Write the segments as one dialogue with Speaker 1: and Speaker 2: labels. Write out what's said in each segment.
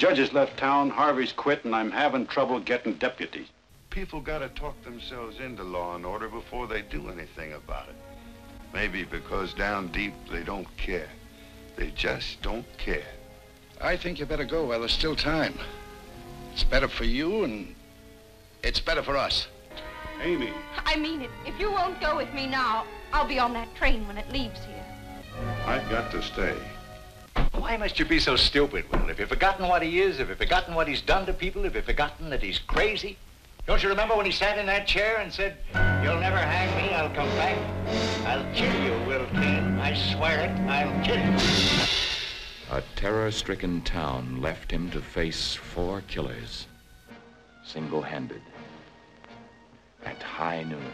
Speaker 1: judge has left town, Harvey's quit, and I'm having trouble getting deputies.
Speaker 2: People got to talk themselves into law and order before they do anything about it. Maybe because down deep they don't care. They just don't care.
Speaker 3: I think you better go while there's still time. It's better for you and it's better for us.
Speaker 1: Amy,
Speaker 4: I mean it. If you won't go with me now, I'll be on that train when it leaves here.
Speaker 2: I've got to stay.
Speaker 5: Why must you be so stupid, Will? Have you forgotten what he is? Have you forgotten what he's done to people? Have you forgotten that he's crazy? Don't you remember when he sat in that chair and said, You'll never hang me, I'll come back. I'll kill you, Will Kane. I swear it, I'll kill you.
Speaker 6: A terror-stricken town left him to face four killers, single-handed, at high noon.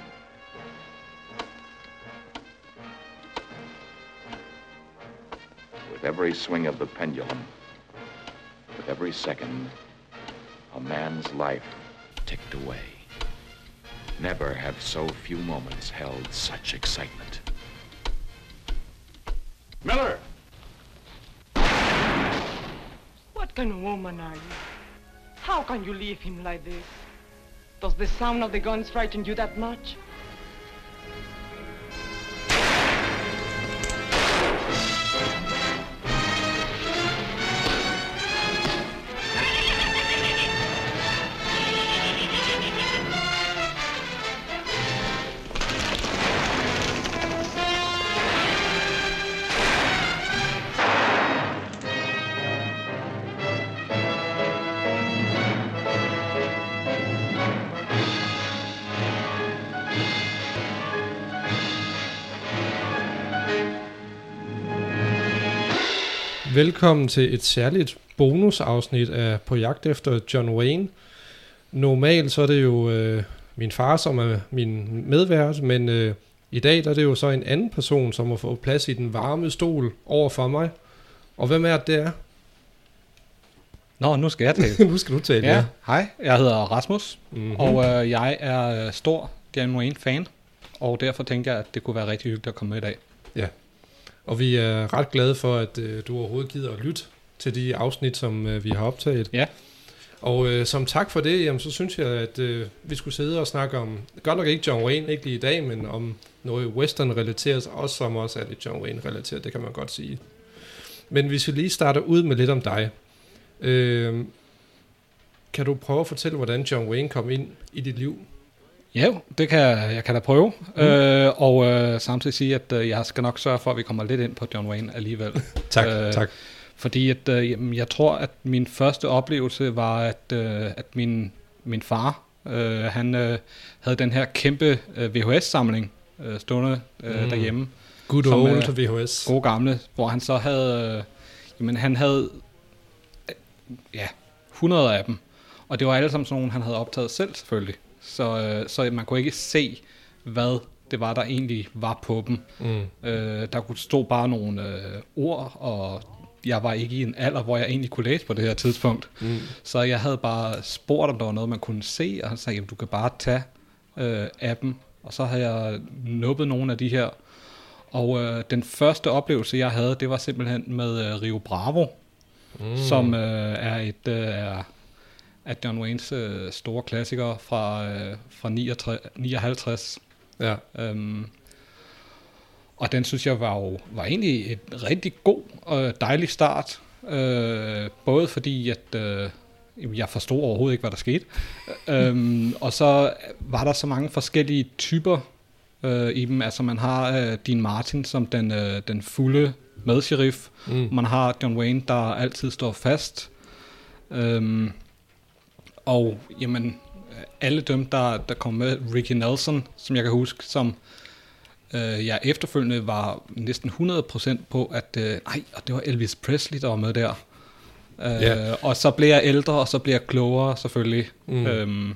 Speaker 6: With every swing of the pendulum, with every second, a man's life ticked away. Never have so few moments held such excitement.
Speaker 1: Miller!
Speaker 7: What kind of woman are you? How can you leave him like this? Does the sound of the guns frighten you that much?
Speaker 8: Velkommen til et særligt bonusafsnit af På jagt efter John Wayne. Normalt så er det jo øh, min far, som er min medvært, men øh, i dag der er det jo så en anden person, som har fået plads i den varme stol over for mig. Og hvem er det, det er?
Speaker 9: Nå, nu skal jeg tale.
Speaker 8: nu skal du tale,
Speaker 9: ja,
Speaker 8: ja.
Speaker 9: hej, jeg hedder Rasmus,
Speaker 8: Mhm.
Speaker 9: mm-hmm. og øh, jeg er øh, stor John Wayne-fan, og derfor tænker jeg, at det kunne være rigtig hyggeligt at komme med i dag.
Speaker 8: Ja. Og vi er ret glade for, at øh, du overhovedet gider at lytte til de afsnit, som øh, vi har optaget.
Speaker 9: Ja.
Speaker 8: Og øh, som tak for det, jamen, så synes jeg, at øh, vi skulle sidde og snakke om, godt nok ikke John Wayne, ikke lige i dag, men om noget western-relateret, også som også er lidt John Wayne-relateret, det kan man godt sige. Men vi skal lige starte ud med lidt om dig. Øh, kan du prøve at fortælle, hvordan John Wayne kom ind i dit liv?
Speaker 9: Ja, det kan jeg, jeg kan da prøve, mm. øh, og øh, samtidig sige, at øh, jeg skal nok sørge for, at vi kommer lidt ind på John Wayne alligevel.
Speaker 8: Tak,
Speaker 9: Øh,
Speaker 8: tak.
Speaker 9: Fordi at, øh, jamen, jeg tror, at min første oplevelse var, at, øh, at min, min far, øh, han øh, havde den her kæmpe øh, VHS-samling øh, stående øh,
Speaker 8: Mm.
Speaker 9: mm. derhjemme.
Speaker 8: Good
Speaker 9: som,
Speaker 8: old
Speaker 9: øh,
Speaker 8: VHS.
Speaker 9: Gode gamle, hvor han så havde, øh, jamen han havde, øh, ja, 100 af dem. Og det var alle sammen sådan nogle, han havde optaget selv selvfølgelig. Så, øh, så man kunne ikke se, hvad det var, der egentlig var på dem.
Speaker 8: Mm.
Speaker 9: Øh, der kunne stå bare nogle øh, ord, og jeg var ikke i en alder, hvor jeg egentlig kunne læse på det her tidspunkt.
Speaker 8: Mm.
Speaker 9: Så jeg havde bare spurgt, om der var noget, man kunne se, og han sagde, jamen, du kan bare tage øh, appen. Og så havde jeg nubbet nogle af de her. Og øh, den første oplevelse, jeg havde, det var simpelthen med øh, Rio Bravo, mm. som øh, er et øh, er, af John Waynes øh, store klassikere fra, øh, fra 69, 59.
Speaker 8: Ja.
Speaker 9: Øhm, og den synes jeg var jo var egentlig et rigtig god og dejlig start. Øh, både fordi, at øh, jeg forstod overhovedet ikke, hvad der skete. øhm, og så var der så mange forskellige typer øh, i dem. Altså man har øh, Dean Martin som den, øh, den fulde medsheriff.
Speaker 8: Mm.
Speaker 9: Man har John Wayne, der altid står fast. Øhm, og jamen, alle dem, der, der kom med, Ricky Nelson, som jeg kan huske, som øh, jeg efterfølgende var næsten 100% på, at øh, nej, og det var Elvis Presley, der var med der. Øh,
Speaker 8: Ja.
Speaker 9: Og så blev jeg ældre, og så blev jeg klogere selvfølgelig.
Speaker 8: Mm.
Speaker 9: Øhm,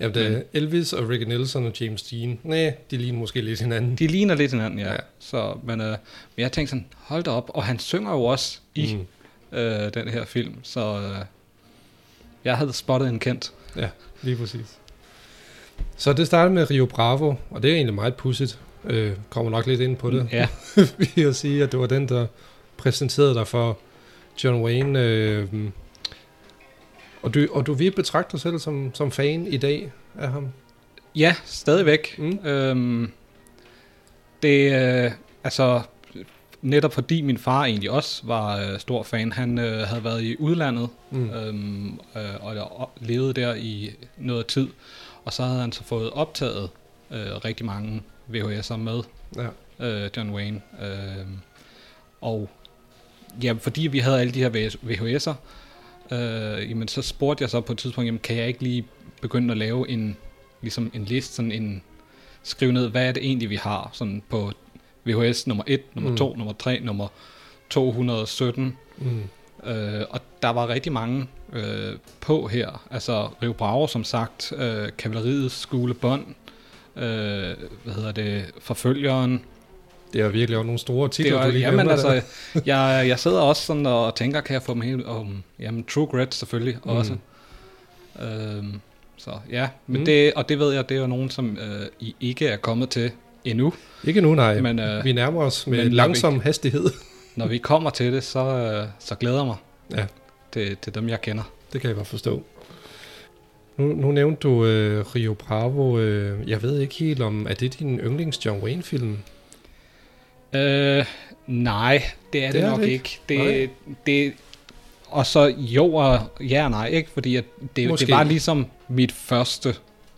Speaker 8: Jamen, det er Elvis og Ricky Nelson og James Dean. Nej, de ligner måske lidt hinanden.
Speaker 9: de ligner lidt hinanden, ja.
Speaker 8: Ja.
Speaker 9: ja. Så, men, øh, men jeg tænkte sådan, hold da op, og han synger jo også i
Speaker 8: Mm.
Speaker 9: øh, den her film, så øh, jeg havde spottet en kendt.
Speaker 8: Ja, lige præcis. Så det startede med Rio Bravo, og det er egentlig meget pudsigt. Øh, kommer nok lidt ind på det.
Speaker 9: Ja.
Speaker 8: Vil jeg sige, at det var den, der præsenterede dig for John Wayne. Øh, Og du, og du vil betragte dig selv som, som fan i dag af ham?
Speaker 9: Ja, stadigvæk.
Speaker 8: Mm.
Speaker 9: Øhm, det øh, altså netop fordi min far egentlig også var øh, stor fan. Han øh, havde været i udlandet
Speaker 8: Mm.
Speaker 9: øhm, øh, og, og levede der i noget tid. Og så havde han så fået optaget øh, rigtig mange VHS'er med
Speaker 8: Ja.
Speaker 9: øh, John Wayne. Øh, og ja, fordi vi havde alle de her VHS'er, øh, jamen så spurgte jeg så på et tidspunkt, jamen kan jeg ikke lige begynde at lave en, ligesom en liste, sådan en, skrive ned, hvad er det egentlig, vi har, sådan på VHS nummer 1, nummer
Speaker 8: Mm.
Speaker 9: 2, nummer 3, nummer 217,
Speaker 8: Mm.
Speaker 9: Øh, og der var rigtig mange øh, på her. Altså Rio Bravo, som sagt, øh, Kavaleriets Skole Bånd, øh, hvad hedder det, Forfølgeren.
Speaker 8: Det er virkelig også nogle store
Speaker 9: Det
Speaker 8: titler,
Speaker 9: var,
Speaker 8: du lige
Speaker 9: jamen altså, jeg, jeg sidder også sådan og tænker, kan jeg få dem helt om, jamen True Grit selvfølgelig
Speaker 8: Mm.
Speaker 9: også. Øhm, så ja, men
Speaker 8: Mm.
Speaker 9: det, og det ved jeg, det er jo nogen, som øh, I ikke er kommet til endnu.
Speaker 8: Ikke nu, nej.
Speaker 9: Men, øh,
Speaker 8: vi nærmer os med
Speaker 9: men
Speaker 8: langsom
Speaker 9: vi-
Speaker 8: hastighed.
Speaker 9: Når vi kommer til det, så, øh, så glæder jeg mig.
Speaker 8: Ja.
Speaker 9: Det, det er dem, jeg kender.
Speaker 8: Det kan jeg godt forstå. Nu, nu nævnte du øh, Rio Bravo. Øh, jeg ved ikke helt om, er det din yndlings John Wayne-film?
Speaker 9: Øh, nej, det er det,
Speaker 8: Det
Speaker 9: det
Speaker 8: er
Speaker 9: nok
Speaker 8: det
Speaker 9: ikke.
Speaker 8: ikke.
Speaker 9: Det, det, og så jo og ja og nej, ikke? Fordi at det,
Speaker 8: Måske.
Speaker 9: det var ligesom mit første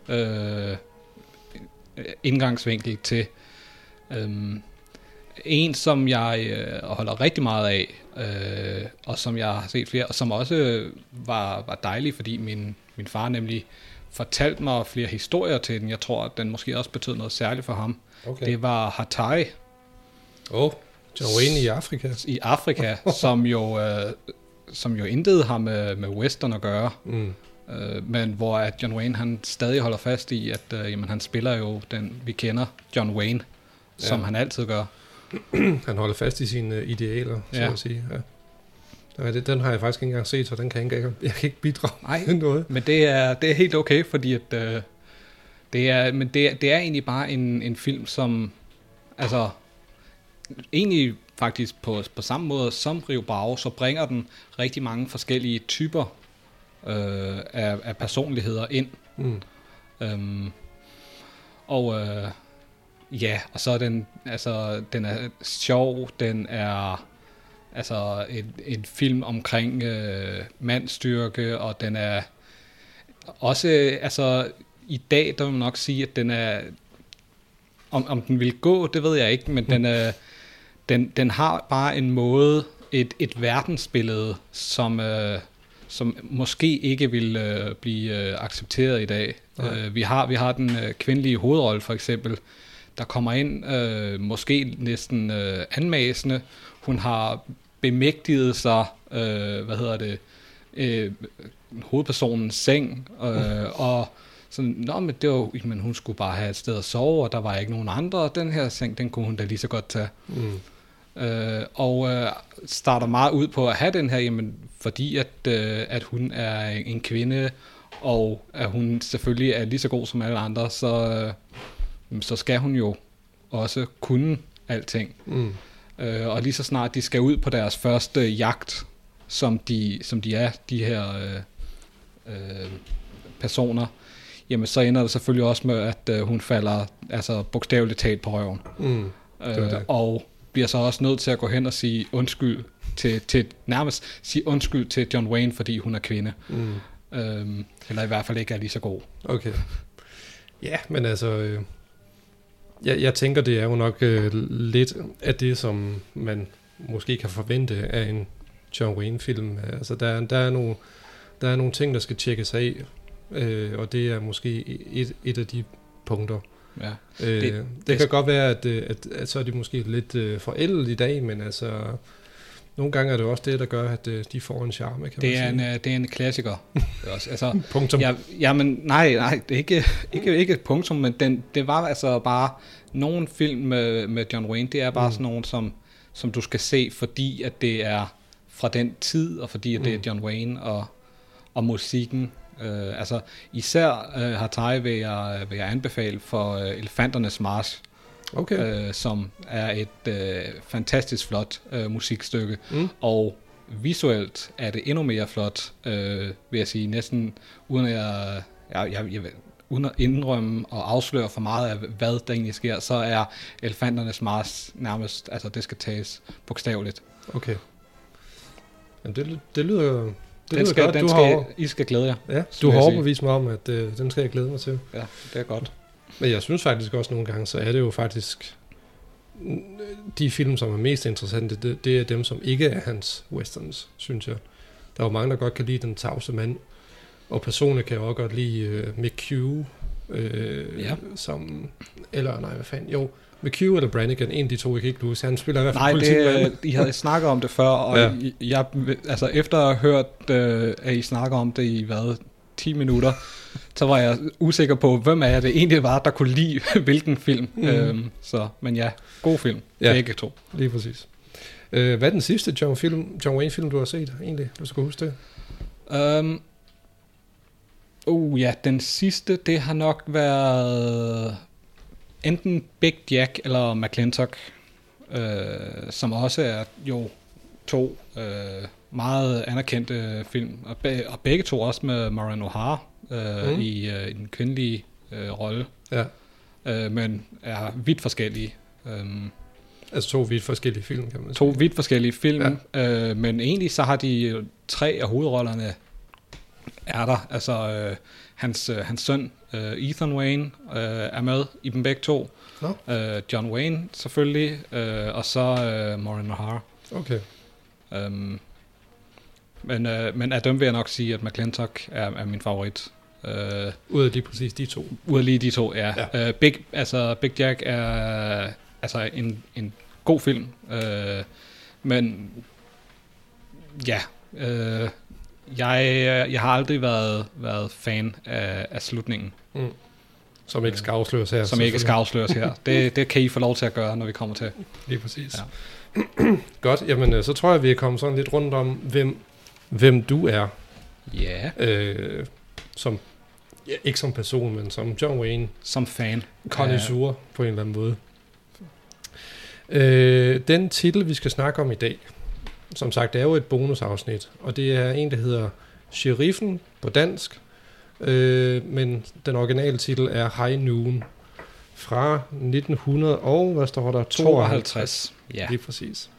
Speaker 9: øh, indgangsvinkel til øhm, en, som jeg øh, holder rigtig meget af, øh, og som jeg har set flere, og som også øh, var, var dejlig, fordi min, min far nemlig fortalte mig flere historier til den. Jeg tror, at den måske også betød noget særligt for ham.
Speaker 8: Okay.
Speaker 9: Det var Hatay,
Speaker 8: Åh, oh, John i Afrika.
Speaker 9: i Afrika, som jo, øh, som jo intet har med, med western at gøre,
Speaker 8: Mm.
Speaker 9: Øh, men hvor at John Wayne han stadig holder fast i, at øh, jamen, han spiller jo den, vi kender, John Wayne, som
Speaker 8: Ja.
Speaker 9: han altid gør.
Speaker 8: Han holder fast i sine øh, idealer, så
Speaker 9: Ja.
Speaker 8: at sige. Ja. Ja, det, den har jeg faktisk ikke engang set, så den kan jeg ikke, jeg kan ikke bidrage
Speaker 9: Nej.
Speaker 8: med noget.
Speaker 9: Men det er, det er helt okay, fordi at, øh, det er, men det, er- det er egentlig bare en, en film, som altså egentlig faktisk på, på samme måde som Rio Bravo, så bringer den rigtig mange forskellige typer øh, af, af personligheder ind.
Speaker 8: Mm.
Speaker 9: Øhm, og øh, ja, og så er den, altså, den er sjov, den er altså en, en film omkring øh, mandstyrke, og den er også, altså i dag, der vil man nok sige, at den er, om, om den vil gå, det ved jeg ikke, men den, er, den, den har bare en måde, et, et verdensbillede, som, øh, som måske ikke vil øh, blive øh, accepteret i dag. Øh, vi, har, vi har den øh, kvindelige hovedrolle for eksempel, der kommer ind øh, måske næsten øh, anmasende. Hun har bemægtiget sig, øh, hvad hedder det, øh, hovedpersonens seng, øh, og sådan, nå, men det var, men hun skulle bare have et sted at sove, og der var ikke nogen andre, og den her seng, den kunne hun da lige så godt tage.
Speaker 8: Mm.
Speaker 9: Øh, og øh, starter meget ud på at have den her, jamen, fordi at, øh, at hun er en kvinde, og at hun selvfølgelig er lige så god som alle andre, så, øh, så skal hun jo også kunne alting.
Speaker 8: Mm.
Speaker 9: Øh, og lige så snart de skal ud på deres første jagt, som de, som de er, de her øh, øh, personer, jamen så ender det selvfølgelig også med, at øh, hun falder altså bogstaveligt talt på røven.
Speaker 8: Mm. Det
Speaker 9: Øh,
Speaker 8: det.
Speaker 9: og bliver så også nødt til at gå hen og sige undskyld til, til nærmest sige undskyld til John Wayne, fordi hun er kvinde.
Speaker 8: Mm.
Speaker 9: Øhm, eller i hvert fald ikke er lige så god.
Speaker 8: Okay. Ja, men altså... Øh, jeg, jeg tænker, det er jo nok øh, lidt af det, som man måske kan forvente af en John Wayne-film. Altså, der, er- der, er nogle, der er nogle ting, der skal tjekkes af, øh, og det er måske et, et af de punkter.
Speaker 9: Ja.
Speaker 8: Øh, det,
Speaker 9: Det-
Speaker 8: det, kan godt være, at, øh, at, at så er de måske lidt øh, forældet i dag, men altså... Nogle gange er det også det, der gør, at øh, de får en charme, kan
Speaker 9: Det er, en, øh, det er en klassiker. også. Altså,
Speaker 8: Punktum.
Speaker 9: Ja, jamen, nej, nej, det er ikke, ikke, ikke et punktum, men den, det var altså bare nogle film med, med John Wayne, det er bare
Speaker 8: Mm.
Speaker 9: mm. sådan nogle, som, som du skal se, fordi at det er fra den tid, og fordi at det er
Speaker 8: Mm.
Speaker 9: John Wayne og, og musikken. Øh, altså især øh, Hatay vil jeg, vil jeg anbefale for øh, Elefanternes March,
Speaker 8: Okay.
Speaker 9: øh, som er et øh, fantastisk flot øh, musikstykke,
Speaker 8: Mm.
Speaker 9: og visuelt er det endnu mere flot, øh, vil jeg sige, næsten uden at jeg, jeg, jeg, jeg uden at indrømme og afsløre for meget af, hvad der egentlig sker, så er elefanternes Mars nærmest, altså det skal tages bogstaveligt.
Speaker 8: Okay. Jamen, det, det lyder,
Speaker 9: Den skal,
Speaker 8: godt.
Speaker 9: den
Speaker 8: du
Speaker 9: skal,
Speaker 8: har,
Speaker 9: I skal glæde jer.
Speaker 8: ja, du har overbevist mig om, at øh, den skal jeg glæde mig til.
Speaker 9: Ja, det er godt.
Speaker 8: Men jeg synes faktisk også nogle gange, så er det jo faktisk de film, som er mest interessante, det, det er dem, som ikke er hans westerns, synes jeg. Der er jo mange, der godt kan lide Den tavse mand, og personligt kan jeg også godt lide uh, McQ, øh,
Speaker 9: Ja.
Speaker 8: som, eller nej, hvad fanden, jo, McQ eller Brannigan, en af de to, jeg kan ikke huske. Han spiller i hvert fald
Speaker 9: Nej,
Speaker 8: politimand.
Speaker 9: det, I havde snakket om det før, og
Speaker 8: Ja.
Speaker 9: jeg, altså efter at have hørt, øh, at I snakker om det i hvad, 10 minutter, så var jeg usikker på, hvem af jer det egentlig var, der kunne lide hvilken film.
Speaker 8: Mm.
Speaker 9: Øhm, så, men ja, god film,
Speaker 8: Ja.
Speaker 9: begge to.
Speaker 8: Lige præcis. Øh, hvad er den sidste John, film, John Wayne-film, du har set, egentlig, hvis du kan huske det?
Speaker 9: Um, uh, ja, den sidste, det har nok været enten Big Jack eller McClintock, øh, som også er jo to øh, meget anerkendte film, og, be- og begge to også med Marion O'Hara øh,
Speaker 8: Mm.
Speaker 9: i, øh, i den kvindelige øh, rolle,
Speaker 8: Ja,
Speaker 9: øh, men er vidt forskellige. Um,
Speaker 8: altså to vidt forskellige film, kan man
Speaker 9: To
Speaker 8: sige.
Speaker 9: vidt forskellige film, ja. øh, men egentlig så har de øh, tre af hovedrollerne er der. Altså øh, hans, øh, hans søn øh, Ethan Wayne øh, er med i dem begge to.
Speaker 8: Nå.
Speaker 9: Øh, John Wayne selvfølgelig, øh, og så øh, Maureen O'Hara.
Speaker 8: Okay.
Speaker 9: Um, men, øh, men af dem vil jeg nok sige, at McClintock er, er min favorit. Øh,
Speaker 8: Ud af lige præcis de to.
Speaker 9: ud af lige de to, ja.
Speaker 8: Ja.
Speaker 9: ja. Øh, Big, altså, Big Jack er altså en, en god film, øh, men ja, øh, jeg, jeg har aldrig været, været fan af, af slutningen,
Speaker 8: Som ikke skal afsløres her.
Speaker 9: som ikke skal afsløres her. Det, det kan I få lov til at gøre, når vi kommer til.
Speaker 8: Lige præcis.
Speaker 9: Ja.
Speaker 8: Godt, jamen øh, så tror jeg, vi er kommet sådan lidt rundt om, hvem, hvem du er.
Speaker 9: Ja,
Speaker 8: Øh, som, ja, ikke som person, men som John Wayne.
Speaker 9: som fan.
Speaker 8: Connoisseur ja. på en eller anden måde. Øh, den titel, vi skal snakke om i dag, som sagt, det er jo et bonusafsnit, og det er en, der hedder Sheriffen på dansk, øh, men den originale titel er High Noon fra 1900 og, hvad står der?
Speaker 9: 52. Ja.
Speaker 8: Lige præcis.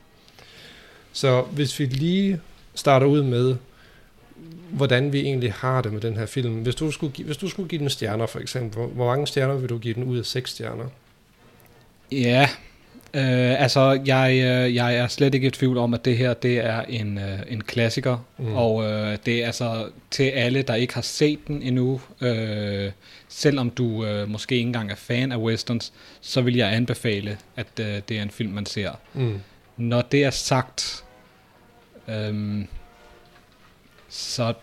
Speaker 8: Så hvis vi lige starter ud med, hvordan vi egentlig har det med den her film. Hvis du skulle, give- hvis du skulle give den stjerner, for eksempel, hvor, hvor mange stjerner vil du give den ud af seks stjerner?
Speaker 9: Ja, øh, altså jeg, øh, jeg er slet ikke i tvivl om, at det her det er en, øh, en klassiker,
Speaker 8: Mm.
Speaker 9: mm. og øh, det er altså til alle, der ikke har set den endnu, øh, selvom du øh, måske ikke engang er fan af westerns, så vil jeg anbefale, at øh, det er en film, man ser.
Speaker 8: Mm.
Speaker 9: Når det er sagt, øh, så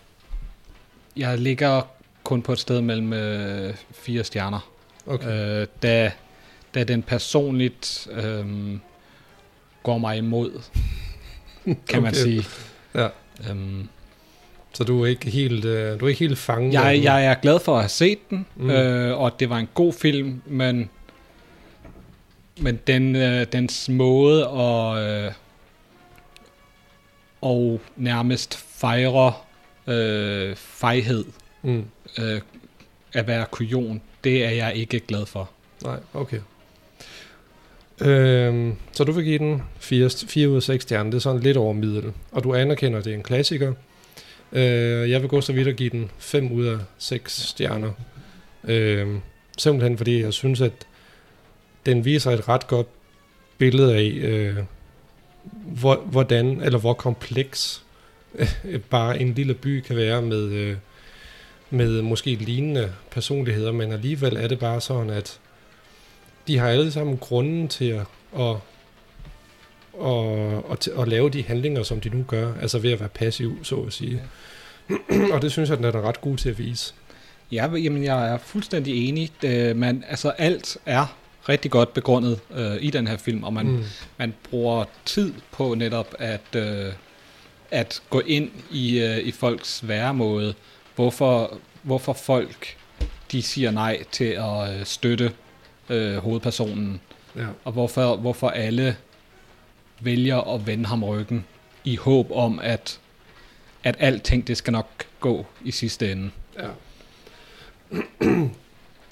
Speaker 9: jeg ligger kun på et sted mellem øh, fire stjerner
Speaker 8: Okay.
Speaker 9: øh, da, da den personligt øh, går mig imod, kan okay. man sige.
Speaker 8: Ja.
Speaker 9: Øhm,
Speaker 8: Så du er ikke helt, øh, du er ikke helt fanget?
Speaker 9: jeg,
Speaker 8: den?
Speaker 9: jeg er glad for at have set den,
Speaker 8: mm.
Speaker 9: øh, og det var en god film, men, men den, øh, dens måde at øh, og nærmest fejre øh, fejhed
Speaker 8: Mm.
Speaker 9: øh, at være kujon, det er jeg ikke glad for.
Speaker 8: Nej, okay. Øhm, så du vil give den 4, 4 ud af 6 stjerner. Det er sådan lidt over middel. Og du anerkender, at det er en klassiker. Øh, jeg vil gå så vidt og give den 5 ud af 6 stjerner. Øh, simpelthen fordi jeg synes, at den viser et ret godt billede af, øh, hvor, hvordan, eller hvor kompleks øh, bare en lille by kan være med, øh, med måske lignende personligheder, men alligevel er det bare sådan, at de har alle sammen grunden til at, at, at, at, at lave de handlinger, som de nu gør, altså ved at være passiv, så at sige. og det synes jeg, den er ret god til at vise.
Speaker 9: Ja, jamen jeg er fuldstændig enig. Øh, man, altså alt er rigtig godt begrundet øh, i den her film, og man,
Speaker 8: Mm.
Speaker 9: mm. man bruger tid på netop at, øh, at gå ind i, øh, i folks væremåde. Hvorfor, hvorfor folk de siger nej til at øh, støtte øh, hovedpersonen,
Speaker 8: Ja.
Speaker 9: og hvorfor, hvorfor alle vælger at vende ham ryggen. i håb om, at, at alting det skal nok gå i sidste ende.
Speaker 8: Ja.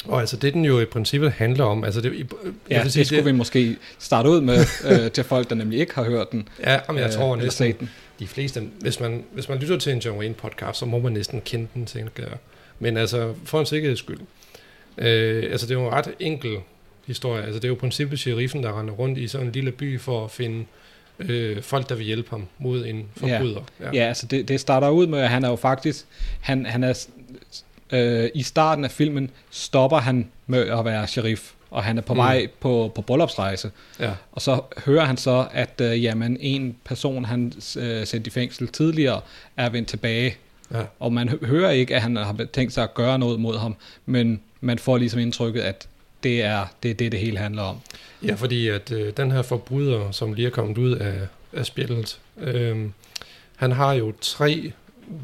Speaker 8: Og altså det, den jo i princippet handler om, altså det, jeg
Speaker 9: Ja,
Speaker 8: vil
Speaker 9: det skulle vi måske starte ud med øh, til folk, der nemlig ikke har hørt den.
Speaker 8: Ja, men jeg
Speaker 9: øh,
Speaker 8: tror næsten,
Speaker 9: den.
Speaker 8: de fleste, hvis man, hvis man lytter til en John Wayne podcast, så må man næsten kende den, tænker jeg. Men altså, for en sikkerheds skyld. Øh, altså, det er jo en ret enkel historie. Altså, det er jo princippet sheriffen, der render rundt i sådan en lille by for at finde øh, folk, der vil hjælpe ham mod en forbryder.
Speaker 9: Ja, ja altså det, det starter ud med, at han er jo faktisk, han, han er, øh, i starten af filmen stopper han med at være sheriff, og han er på
Speaker 8: mm.
Speaker 9: vej på, på bryllupsrejse.
Speaker 8: Ja.
Speaker 9: Og så hører han så, at øh, jamen, en person, han øh, sendte i fængsel tidligere, er vendt tilbage.
Speaker 8: Ja.
Speaker 9: Og man hø- hører ikke, at han har tænkt sig at gøre noget mod ham, men man får ligesom indtrykket, at det er det, er det, det hele handler om.
Speaker 8: Ja, fordi at øh, den her forbryder, som lige er kommet ud af, af spillet, øh, han har jo tre,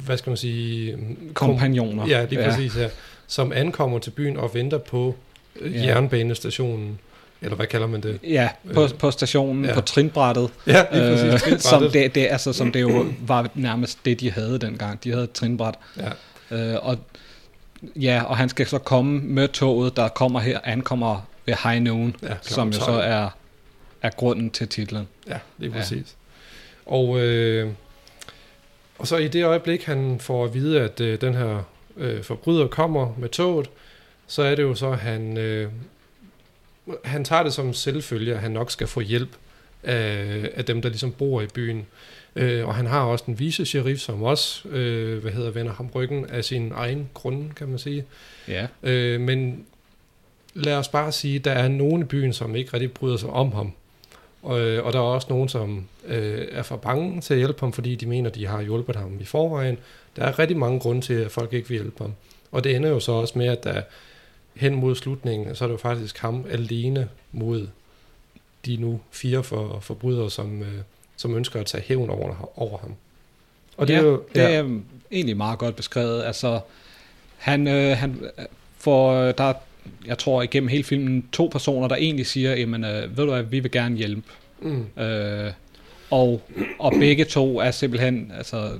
Speaker 8: hvad skal man sige... kom-
Speaker 9: Kompagnoner.
Speaker 8: Ja, lige
Speaker 9: Ja.
Speaker 8: præcis, ja. Som ankommer til byen og venter på øh,
Speaker 9: Ja.
Speaker 8: jernbanestationen, eller hvad kalder man det?
Speaker 9: Ja, på,
Speaker 8: Øh,
Speaker 9: på stationen,
Speaker 8: ja.
Speaker 9: på trinbrættet.
Speaker 8: Ja, lige præcis,
Speaker 9: Øh,
Speaker 8: trinbrættet.
Speaker 9: som, det, det, altså, som det jo var nærmest det, de havde dengang. De havde et trinbræt.
Speaker 8: Ja.
Speaker 9: Øh, og, ja, og han skal så komme med toget, der kommer her, ankommer ved High Noon,
Speaker 8: Ja,
Speaker 9: som jo så
Speaker 8: 12.
Speaker 9: er, er grunden til titlen.
Speaker 8: Ja, lige præcis. Ja. Og, øh, og så i det øjeblik, han får at vide, at øh, den her øh, forbryder kommer med toget, så er det jo så, at han, øh, han tager det som selvfølge, at han nok skal få hjælp af, af dem, der ligesom bor i byen. Øh, og han har også en vice-sheriff, som også øh, hvad hedder, vender ham ryggen af sin egen grund, kan man sige.
Speaker 9: Ja.
Speaker 8: Øh, men lad os bare sige, der er nogen i byen, som ikke rigtig bryder sig om ham. Og, og der er også nogen, som øh, er for bange til at hjælpe ham, fordi de mener, de har hjulpet ham i forvejen. Der er rigtig mange grunde til, at folk ikke vil hjælpe ham. Og det ender jo så også med, at der hen mod slutningen, så er det jo faktisk ham alene mod de nu fire for, forbrydere, som, øh, som ønsker at tage hævn over, over ham.
Speaker 9: Og det, ja, er jo, det er egentlig meget godt beskrevet. Altså, han, øh, han får, øh, der er, jeg tror igennem hele filmen, to personer, der egentlig siger, jamen, øh, ved du hvad, vi vil gerne hjælpe.
Speaker 8: Mm.
Speaker 9: Øh, og, og begge to er simpelthen, altså,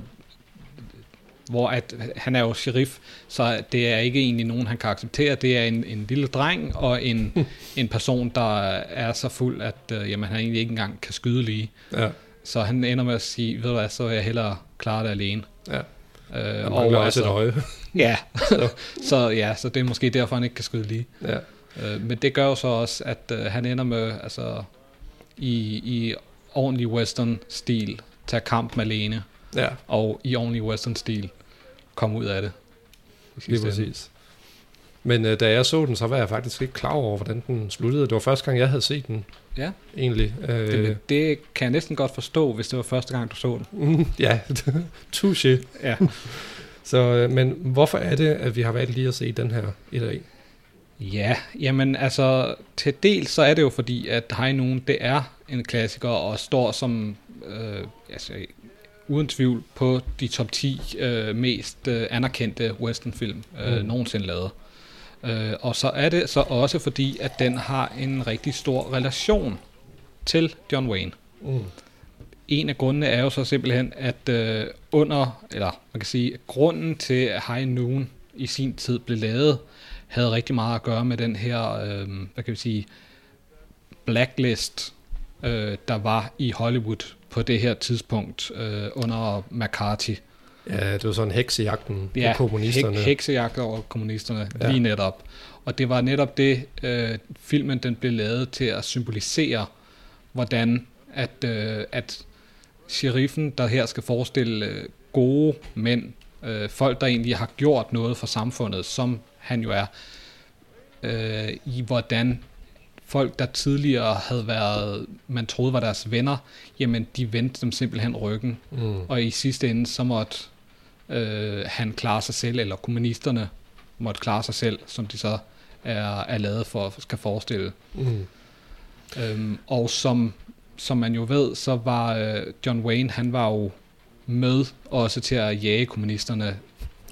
Speaker 9: hvor at, han er jo sheriff, så det er ikke egentlig nogen, han kan acceptere. Det er en, en lille dreng og en, en person, der er så fuld, at øh, jamen, han egentlig ikke engang kan skyde lige.
Speaker 8: Ja.
Speaker 9: Så han ender med at sige, ved du hvad, så vil jeg hellere klare det alene.
Speaker 8: Ja.
Speaker 9: Øh,
Speaker 8: Han mangler også et øje.
Speaker 9: ja, så, så, ja, så det er måske derfor, han ikke kan skyde lige.
Speaker 8: Ja.
Speaker 9: Øh, men det gør jo så også, at øh, han ender med, altså, i, i ordentlig western-stil, tage kamp med alene.
Speaker 8: Ja.
Speaker 9: Og i ordentlig western-stil, komme ud af det.
Speaker 8: Lige præcis. Men øh, da jeg så den, så var jeg faktisk ikke klar over, hvordan den sluttede. Det var første gang, jeg havde set den.
Speaker 9: Ja.
Speaker 8: Egentlig. Øh,
Speaker 9: Det, det kan jeg næsten godt forstå, hvis det var første gang, du så den.
Speaker 8: Mm, ja, touché.
Speaker 9: Ja.
Speaker 8: Så, øh, men hvorfor er det, at vi har valgt lige at se den her i dag?
Speaker 9: Ja, jamen altså til del så er det jo fordi, at High Noon, det er en klassiker og står som, øh, altså uden tvivl, på de top 10 øh, mest øh, anerkendte westernfilm øh,
Speaker 8: Mm.
Speaker 9: nogensinde lavet. Øh, og så er det så også fordi, at den har en rigtig stor relation til John Wayne.
Speaker 8: Mm.
Speaker 9: En af grundene er jo så simpelthen, at øh, under, eller man kan sige, grunden til, High Noon i sin tid blev lavet, havde rigtig meget at gøre med den her, øh, hvad kan vi sige, blacklist, øh, der var i Hollywood på det her tidspunkt øh, under McCarthy.
Speaker 8: Ja, det var sådan heksejagten
Speaker 9: Ja,
Speaker 8: på kommunisterne.
Speaker 9: Hek, heksejagt over kommunisterne,
Speaker 8: Ja.
Speaker 9: ja. lige netop. Og det var netop det, øh, filmen den blev lavet til at symbolisere, hvordan at, øh, at sheriffen, der her skal forestille øh, gode mænd, øh, folk, der egentlig har gjort noget for samfundet, som han jo er, øh, i hvordan folk, der tidligere havde været, man troede var deres venner, jamen de vendte dem simpelthen ryggen.
Speaker 8: Mm.
Speaker 9: Og i sidste ende, så måtte øh, han klare sig selv, eller kommunisterne måtte klare sig selv, som de så er, er lavet for, skal forestille.
Speaker 8: Mm.
Speaker 9: Øhm, og som, som man jo ved, så var øh, John Wayne, han var jo med også til at jage kommunisterne.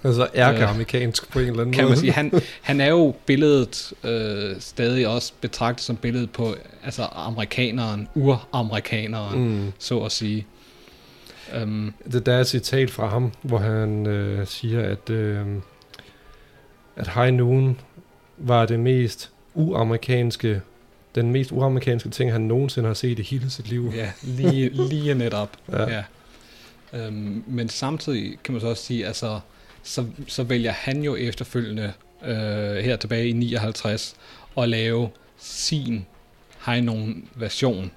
Speaker 8: Altså ærkeamerikansk på en eller anden
Speaker 9: kan
Speaker 8: måde.
Speaker 9: man sige. Han, han er jo billedet øh, stadig også betragtet som billedet på altså amerikaneren, uramerikaneren,
Speaker 8: Mm.
Speaker 9: så at sige. Øhm,
Speaker 8: Det, der er et citat fra ham, hvor han øh, siger, at, øh, at High Noon var det mest uamerikanske, den mest uamerikanske ting, han nogensinde har set i hele sit liv.
Speaker 9: Ja, lige, lige netop.
Speaker 8: Ja.
Speaker 9: ja. ja. Øhm, men samtidig kan man så også sige, altså, så, så vælger han jo efterfølgende øh, her tilbage i 59 at lave sin High Noon version,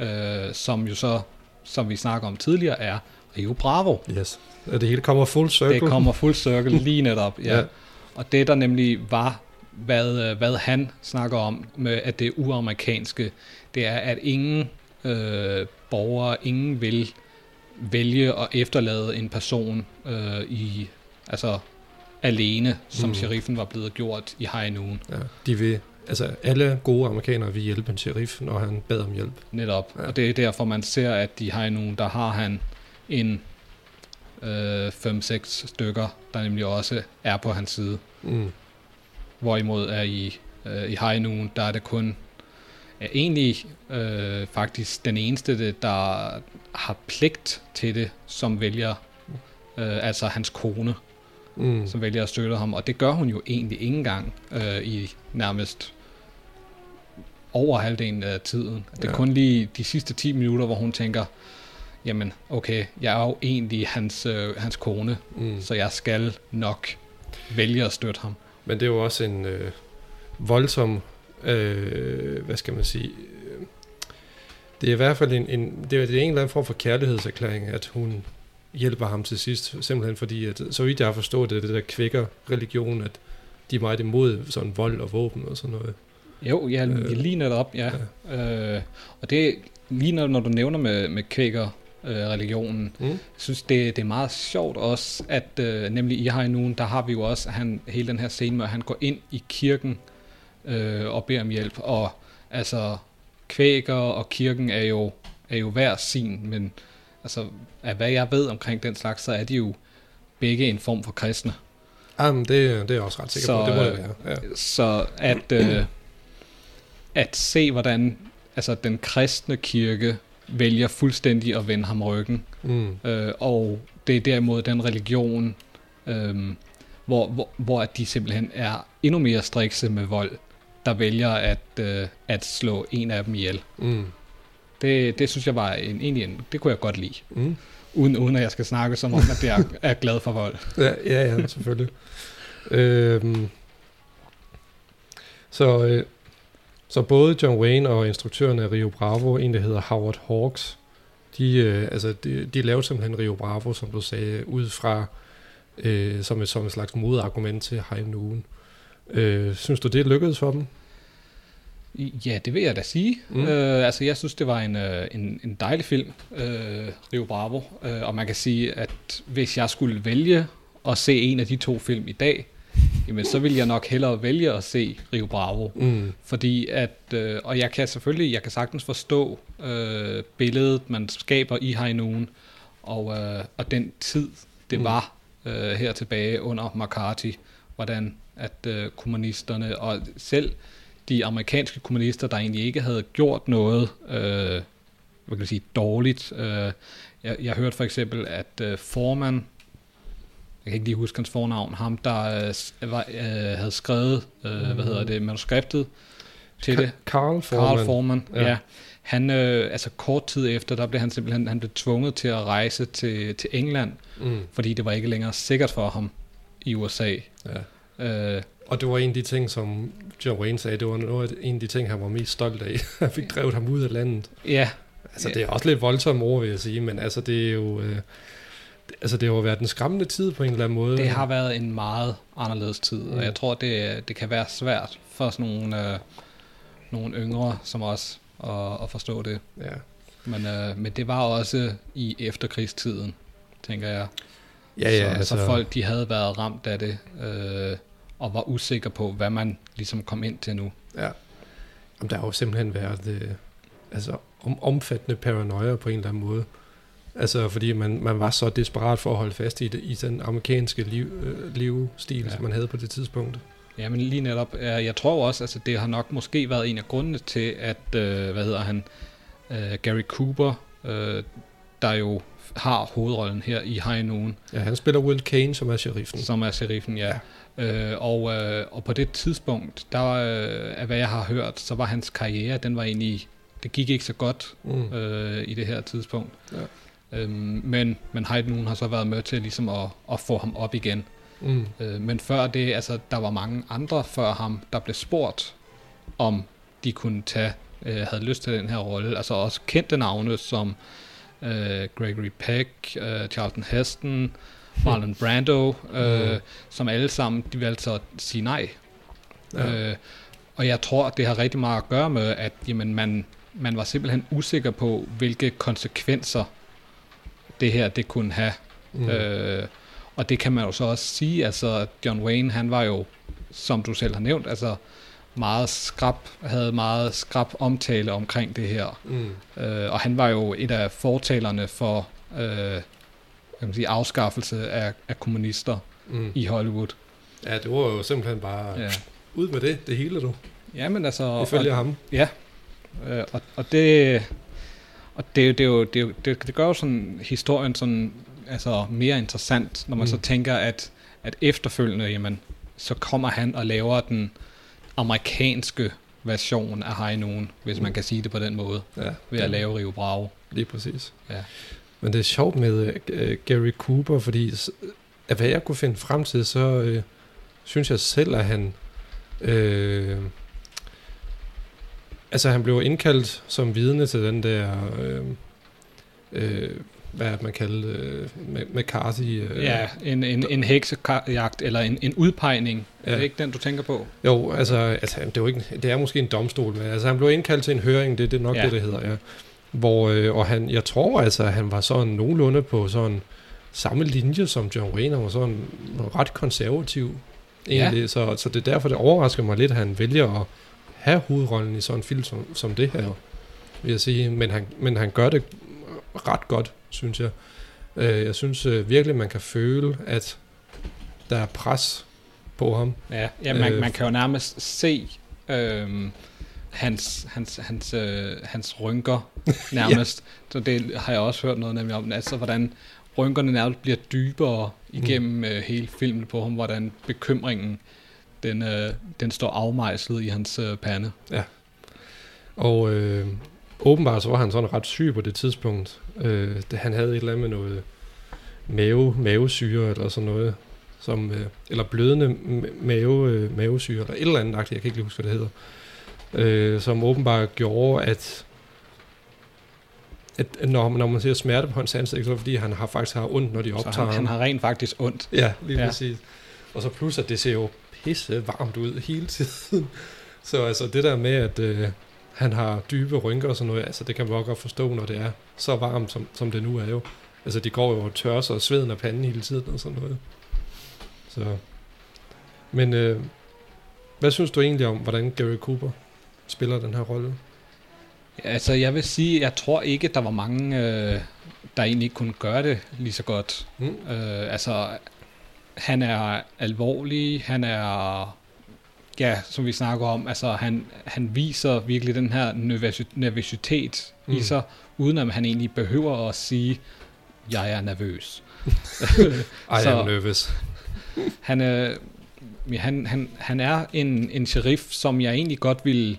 Speaker 9: ja. øh, som jo så, som vi snakker om tidligere, er Rio Bravo.
Speaker 8: Yes. Det hele kommer full circle.
Speaker 9: Det kommer full circle lige netop, ja.
Speaker 8: Ja.
Speaker 9: Og det der nemlig var, hvad, øh, hvad han snakker om med, at det er uamerikanske, det er, at ingen øh, borgere, ingen vil vælge at efterlade en person øh, i, altså alene, som
Speaker 8: Mm.
Speaker 9: sheriffen var blevet gjort i High Noon.
Speaker 8: Ja, de vil, altså alle gode amerikanere vil hjælpe en sheriff, når han bad om hjælp.
Speaker 9: Netop.
Speaker 8: Ja.
Speaker 9: Og det er derfor, man ser, at i High Noon, der har han en øh, 5-6 stykker, der nemlig også er på hans side.
Speaker 8: Mm.
Speaker 9: Hvorimod er i, øh, i High Noon, der er det kun er egentlig øh, faktisk den eneste, der har pligt til det, som vælger, øh, altså hans kone,
Speaker 8: Mm.
Speaker 9: som vælger at støtte ham. Og det gør hun jo egentlig ikke engang øh, i nærmest over halvdelen af tiden. Det er
Speaker 8: Ja.
Speaker 9: kun lige de sidste 10 minutter, hvor hun tænker, jamen okay, jeg er jo egentlig hans, øh, hans kone,
Speaker 8: Mm.
Speaker 9: så jeg skal nok vælge at støtte ham.
Speaker 8: Men det er jo også en øh, voldsom, øh, hvad skal man sige, øh, det er i hvert fald en, en, det er, det en eller anden form for kærlighedserklæring, at hun hjælper ham til sidst, simpelthen fordi, at så vidt jeg har forstået det, det der kvækker religion, at de er meget imod sådan vold og våben og sådan noget.
Speaker 9: Jo, ja,
Speaker 8: Øh,
Speaker 9: lige netop, ja. ja. Øh, og det lige når, når du nævner med, med kvækker øh, religionen,
Speaker 8: Mm.
Speaker 9: jeg synes det, det er meget sjovt også, at øh, nemlig i Noon, der har vi jo også han, hele den her scene med, at han går ind i kirken øh, og beder om hjælp, og altså kvæker og kirken er jo, er jo hver sin, men altså af hvad jeg ved omkring den slags, så er de jo begge en form for kristne.
Speaker 8: Jamen, det, det er jeg også ret sikker på, det må det være. Ja.
Speaker 9: Så at, øh, at se, hvordan altså, den kristne kirke vælger fuldstændig at vende ham ryggen,
Speaker 8: Mm.
Speaker 9: øh, og det er derimod den religion, øh, hvor, hvor, hvor de simpelthen er endnu mere strikse med vold, der vælger at, øh, at slå en af dem ihjel.
Speaker 8: Mm.
Speaker 9: Det, det synes jeg var en, egentlig en, det kunne jeg godt lide.
Speaker 8: Mm.
Speaker 9: Uden, uden at jeg skal snakke som om, at jeg er, glad for vold.
Speaker 8: Ja, ja, ja selvfølgelig. øhm, så, øh, så både John Wayne og instruktøren af Rio Bravo, en der hedder Howard Hawks, de, øh, altså, de, de lavede simpelthen Rio Bravo, som du sagde, ud fra øh, som, et, som et slags modargument til High Noon. Øh, synes du, det lykkedes for dem?
Speaker 9: Ja, det vil jeg da sige.
Speaker 8: Mm.
Speaker 9: Øh, altså, jeg synes, det var en, øh, en, en dejlig film, øh, Rio Bravo. Øh, og man kan sige, at hvis jeg skulle vælge at se en af de to film i dag, jamen, så vil jeg nok hellere vælge at se Rio Bravo.
Speaker 8: Mm.
Speaker 9: Fordi at, øh, og jeg kan selvfølgelig, jeg kan sagtens forstå øh, billedet, man skaber i Noon, og, øh, og den tid, det
Speaker 8: mm.
Speaker 9: var øh, her tilbage under McCarthy, hvordan at øh, kommunisterne, og selv de amerikanske kommunister, der egentlig ikke havde gjort noget, øh, hvad kan jeg sige, dårligt. Øh, jeg, jeg hørte for eksempel, at øh, Foreman, jeg kan ikke lige huske hans fornavn, ham der øh, var, øh, havde skrevet, øh, hvad hedder det, manuskriptet til
Speaker 8: Ka-
Speaker 9: det.
Speaker 8: Carl Foreman.
Speaker 9: Carl Foreman,
Speaker 8: Ja.
Speaker 9: ja. ja. Han, øh, altså kort tid efter, der blev han simpelthen han blev tvunget til at rejse til, til England,
Speaker 8: Mm.
Speaker 9: fordi det var ikke længere sikkert for ham i USA.
Speaker 8: Ja.
Speaker 9: Øh,
Speaker 8: Og det var en af de ting, som John Wayne sagde, det var noget, af- en af de ting, han var mest stolt af. han fik drevet ham ud af landet.
Speaker 9: ja,
Speaker 8: Altså, det er også lidt voldsomme ord, vil jeg sige, men altså, det er jo... Øh, det- altså, det har jo været en skræmmende tid på en eller anden måde.
Speaker 9: Det har været en meget anderledes tid. Mm. og jeg tror, det, det kan være svært for sådan nogle, øh, nogle yngre som os at, at forstå det.
Speaker 8: Ja.
Speaker 9: Men, øh, men det var også i efterkrigstiden, tænker jeg.
Speaker 8: Ja, ja,
Speaker 9: så,
Speaker 8: altså-
Speaker 9: så folk de havde været ramt af det, øh, og var usikre på, hvad man ligesom kom ind til nu.
Speaker 8: Ja. Jamen, der har jo simpelthen været øh, altså, om, omfattende paranoia på en eller anden måde. Altså, fordi man, man var så desperat for at holde fast i, det, i den amerikanske liv, øh, livsstil, ja. Som man havde på det tidspunkt.
Speaker 9: Ja, men lige netop, jeg tror også, altså det har nok måske været en af grundene til, at, øh, hvad hedder han, øh, Gary Cooper, øh, der jo har hovedrollen her i High Noon.
Speaker 8: Ja, han spiller Will Kane, som er sheriffen.
Speaker 9: Som er sheriffen, ja. ja. Øh, og, øh, og på det tidspunkt, der øh, af hvad jeg har hørt, så var hans karriere, den var egentlig, det gik ikke så godt mm. øh, i det her tidspunkt. Ja. Øhm, men, men Noon har så været med til ligesom at, at få ham op igen. Mm. Øh, men før det, altså der var mange andre før ham, der blev spurgt, om de kunne tage, øh, havde lyst til den her rolle. Altså også kendte navne som øh, Gregory Peck, øh, Charlton Heston, Marlon Brando, øh, mm. som alle sammen, de valgte så at sige nej. Ja. Øh, og jeg tror, det har rigtig meget at gøre med, at jamen, man, man var simpelthen usikker på, hvilke konsekvenser det her det kunne have. Mm. Øh, og det kan man jo så også sige, altså John Wayne, han var jo, som du selv har nævnt, altså meget skrab, havde meget skrab omtale omkring det her. Mm. Øh, og han var jo et af fortalerne for øh, kan man sige, afskaffelse af, af kommunister mm. i Hollywood.
Speaker 8: Ja, det var jo simpelthen bare ja. ud med det, det hele du.
Speaker 9: Ja, men altså...
Speaker 8: Ifølge og, ham.
Speaker 9: Ja, øh, og, og det... Og det, det, er jo, det, det, det gør jo sådan historien sådan, altså mere interessant, når man mm. så tænker, at, at efterfølgende, jamen, så kommer han og laver den amerikanske version af High Noon, hvis mm. man kan sige det på den måde, ja, ved at lave Rio Bravo.
Speaker 8: Lige præcis. Ja. Men det er sjovt med uh, Gary Cooper, fordi af hvad jeg kunne finde frem til, så uh, synes jeg selv, at han... Uh, altså, han blev indkaldt som vidne til den der... Uh, uh, hvad man kalder øh, McCarthy? Øh,
Speaker 9: ja, en, en, en heksejagt, eller en, en udpegning. Ja. Er det ikke den, du tænker på?
Speaker 8: Jo, altså, altså det, er jo ikke, det er måske en domstol, men altså, han blev indkaldt til en høring, det, det er nok ja. det, det hedder, ja. Hvor, øh, og han, jeg tror altså, at han var sådan nogenlunde på sådan samme linje som John Wayne, og var sådan ret konservativ egentlig, ja. så, så det er derfor, det overrasker mig lidt, at han vælger at have hovedrollen i sådan en film som, som det her, vil jeg sige, men han, men han gør det ret godt, synes jeg. Øh, jeg synes øh, virkelig, man kan føle, at der er pres på ham.
Speaker 9: Ja, ja man, øh, man kan jo nærmest se øh, hans, hans, hans, øh, hans rynker nærmest. ja. Så det har jeg også hørt noget nemlig om, altså hvordan rynkerne nærmest bliver dybere igennem mm. øh, hele filmen på ham, hvordan bekymringen den, øh, den står afmejslet i hans øh, pande.
Speaker 8: Ja. Og øh, åbenbart så var han sådan ret syg på det tidspunkt. Øh, det, han havde et eller andet med noget mave, mavesyre eller sådan noget. Som, øh, eller blødende mave, øh, mavesyre, eller et eller andet, jeg kan ikke lige huske, hvad det hedder. Øh, som åbenbart gjorde, at at når, når man ser smerte på hans ansigt, så er det fordi, han har faktisk har ondt, når de optager
Speaker 9: så han, han har rent faktisk ondt.
Speaker 8: Ja, lige ja. præcis. Og så plus, at det ser jo pisse varmt ud hele tiden. Så altså det der med, at, øh, han har dybe rynker og sådan noget, altså det kan man godt forstå, når det er så varmt, som, som det nu er jo. Altså de går jo og tørrer sig og sveden af panden hele tiden og sådan noget. Så. Men øh, hvad synes du egentlig om, hvordan Gary Cooper spiller den her rolle?
Speaker 9: Altså jeg vil sige, jeg tror ikke, der var mange, øh, der egentlig kunne gøre det lige så godt. Mm. Øh, altså han er alvorlig, han er ja, som vi snakker om, altså han, han viser virkelig den her nervøsitet mm. i sig, uden at han egentlig behøver at sige, jeg er nervøs.
Speaker 8: I am nervous.
Speaker 9: han, er, han, han, han er en, en sheriff, som jeg egentlig godt vil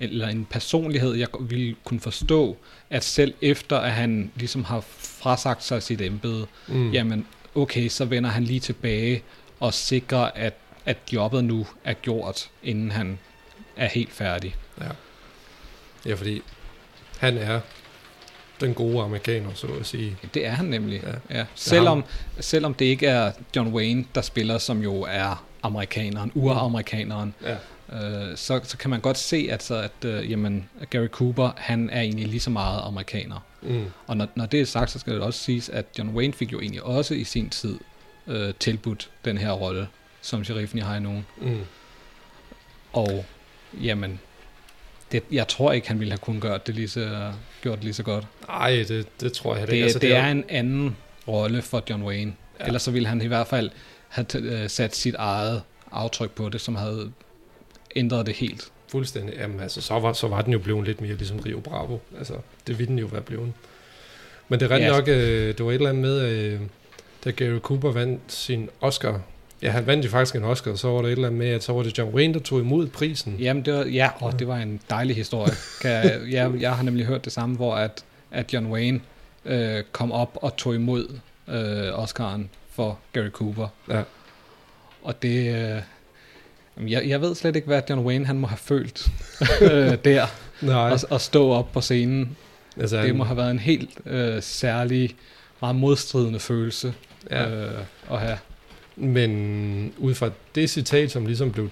Speaker 9: eller en personlighed, jeg ville kunne forstå, at selv efter, at han ligesom har frasagt sig sit embede, mm. jamen okay, så vender han lige tilbage og sikrer, at at jobbet nu er gjort, inden han er helt færdig.
Speaker 8: Ja, ja fordi han er den gode amerikaner, så at sige.
Speaker 9: Det er han nemlig, ja. ja. Selvom, selvom det ikke er John Wayne, der spiller, som jo er amerikaneren, uramerikaneren, ja. Øh, så, så kan man godt se, at, så, at øh, jamen, Gary Cooper, han er egentlig lige så meget amerikaner. Mm. Og når, når det er sagt, så skal det også siges, at John Wayne fik jo egentlig også i sin tid øh, tilbudt den her rolle som sheriffen i High Noon. Mm. Og jamen, det, jeg tror ikke, han ville have kunnet gøre det lige så, gjort det lige så godt.
Speaker 8: Nej, det, det tror jeg
Speaker 9: det, ikke. Altså, det, det er, er en anden rolle for John Wayne. Ja. Ellers så ville han i hvert fald have uh, sat sit eget aftryk på det, som havde ændret det helt.
Speaker 8: Fuldstændig. Jamen, altså, så var, så var den jo blevet lidt mere ligesom Rio Bravo. Altså, det ville den jo være blevet. Men det er ret
Speaker 9: Ja.
Speaker 8: nok, øh, det var et eller andet med, øh, da Gary Cooper vandt sin Oscar. Ja, han vandt jo faktisk en Oscar, så var der et eller andet med, at så var det John Wayne, der tog imod prisen.
Speaker 9: Jamen, det var, ja, og det var en dejlig historie. Kan jeg, jeg, jeg har nemlig hørt det samme, hvor at, at John Wayne øh, kom op og tog imod øh, Oscaren for Gary Cooper.
Speaker 8: Ja.
Speaker 9: Og det... Øh, jeg, jeg ved slet ikke, hvad John Wayne han må have følt øh, der.
Speaker 8: Nej.
Speaker 9: Og, og stå op på scenen.
Speaker 8: Altså,
Speaker 9: det
Speaker 8: han-
Speaker 9: må have været en helt øh, særlig, meget modstridende følelse
Speaker 8: Ja.
Speaker 9: øh, at have.
Speaker 8: Men ud fra det citat, som ligesom blev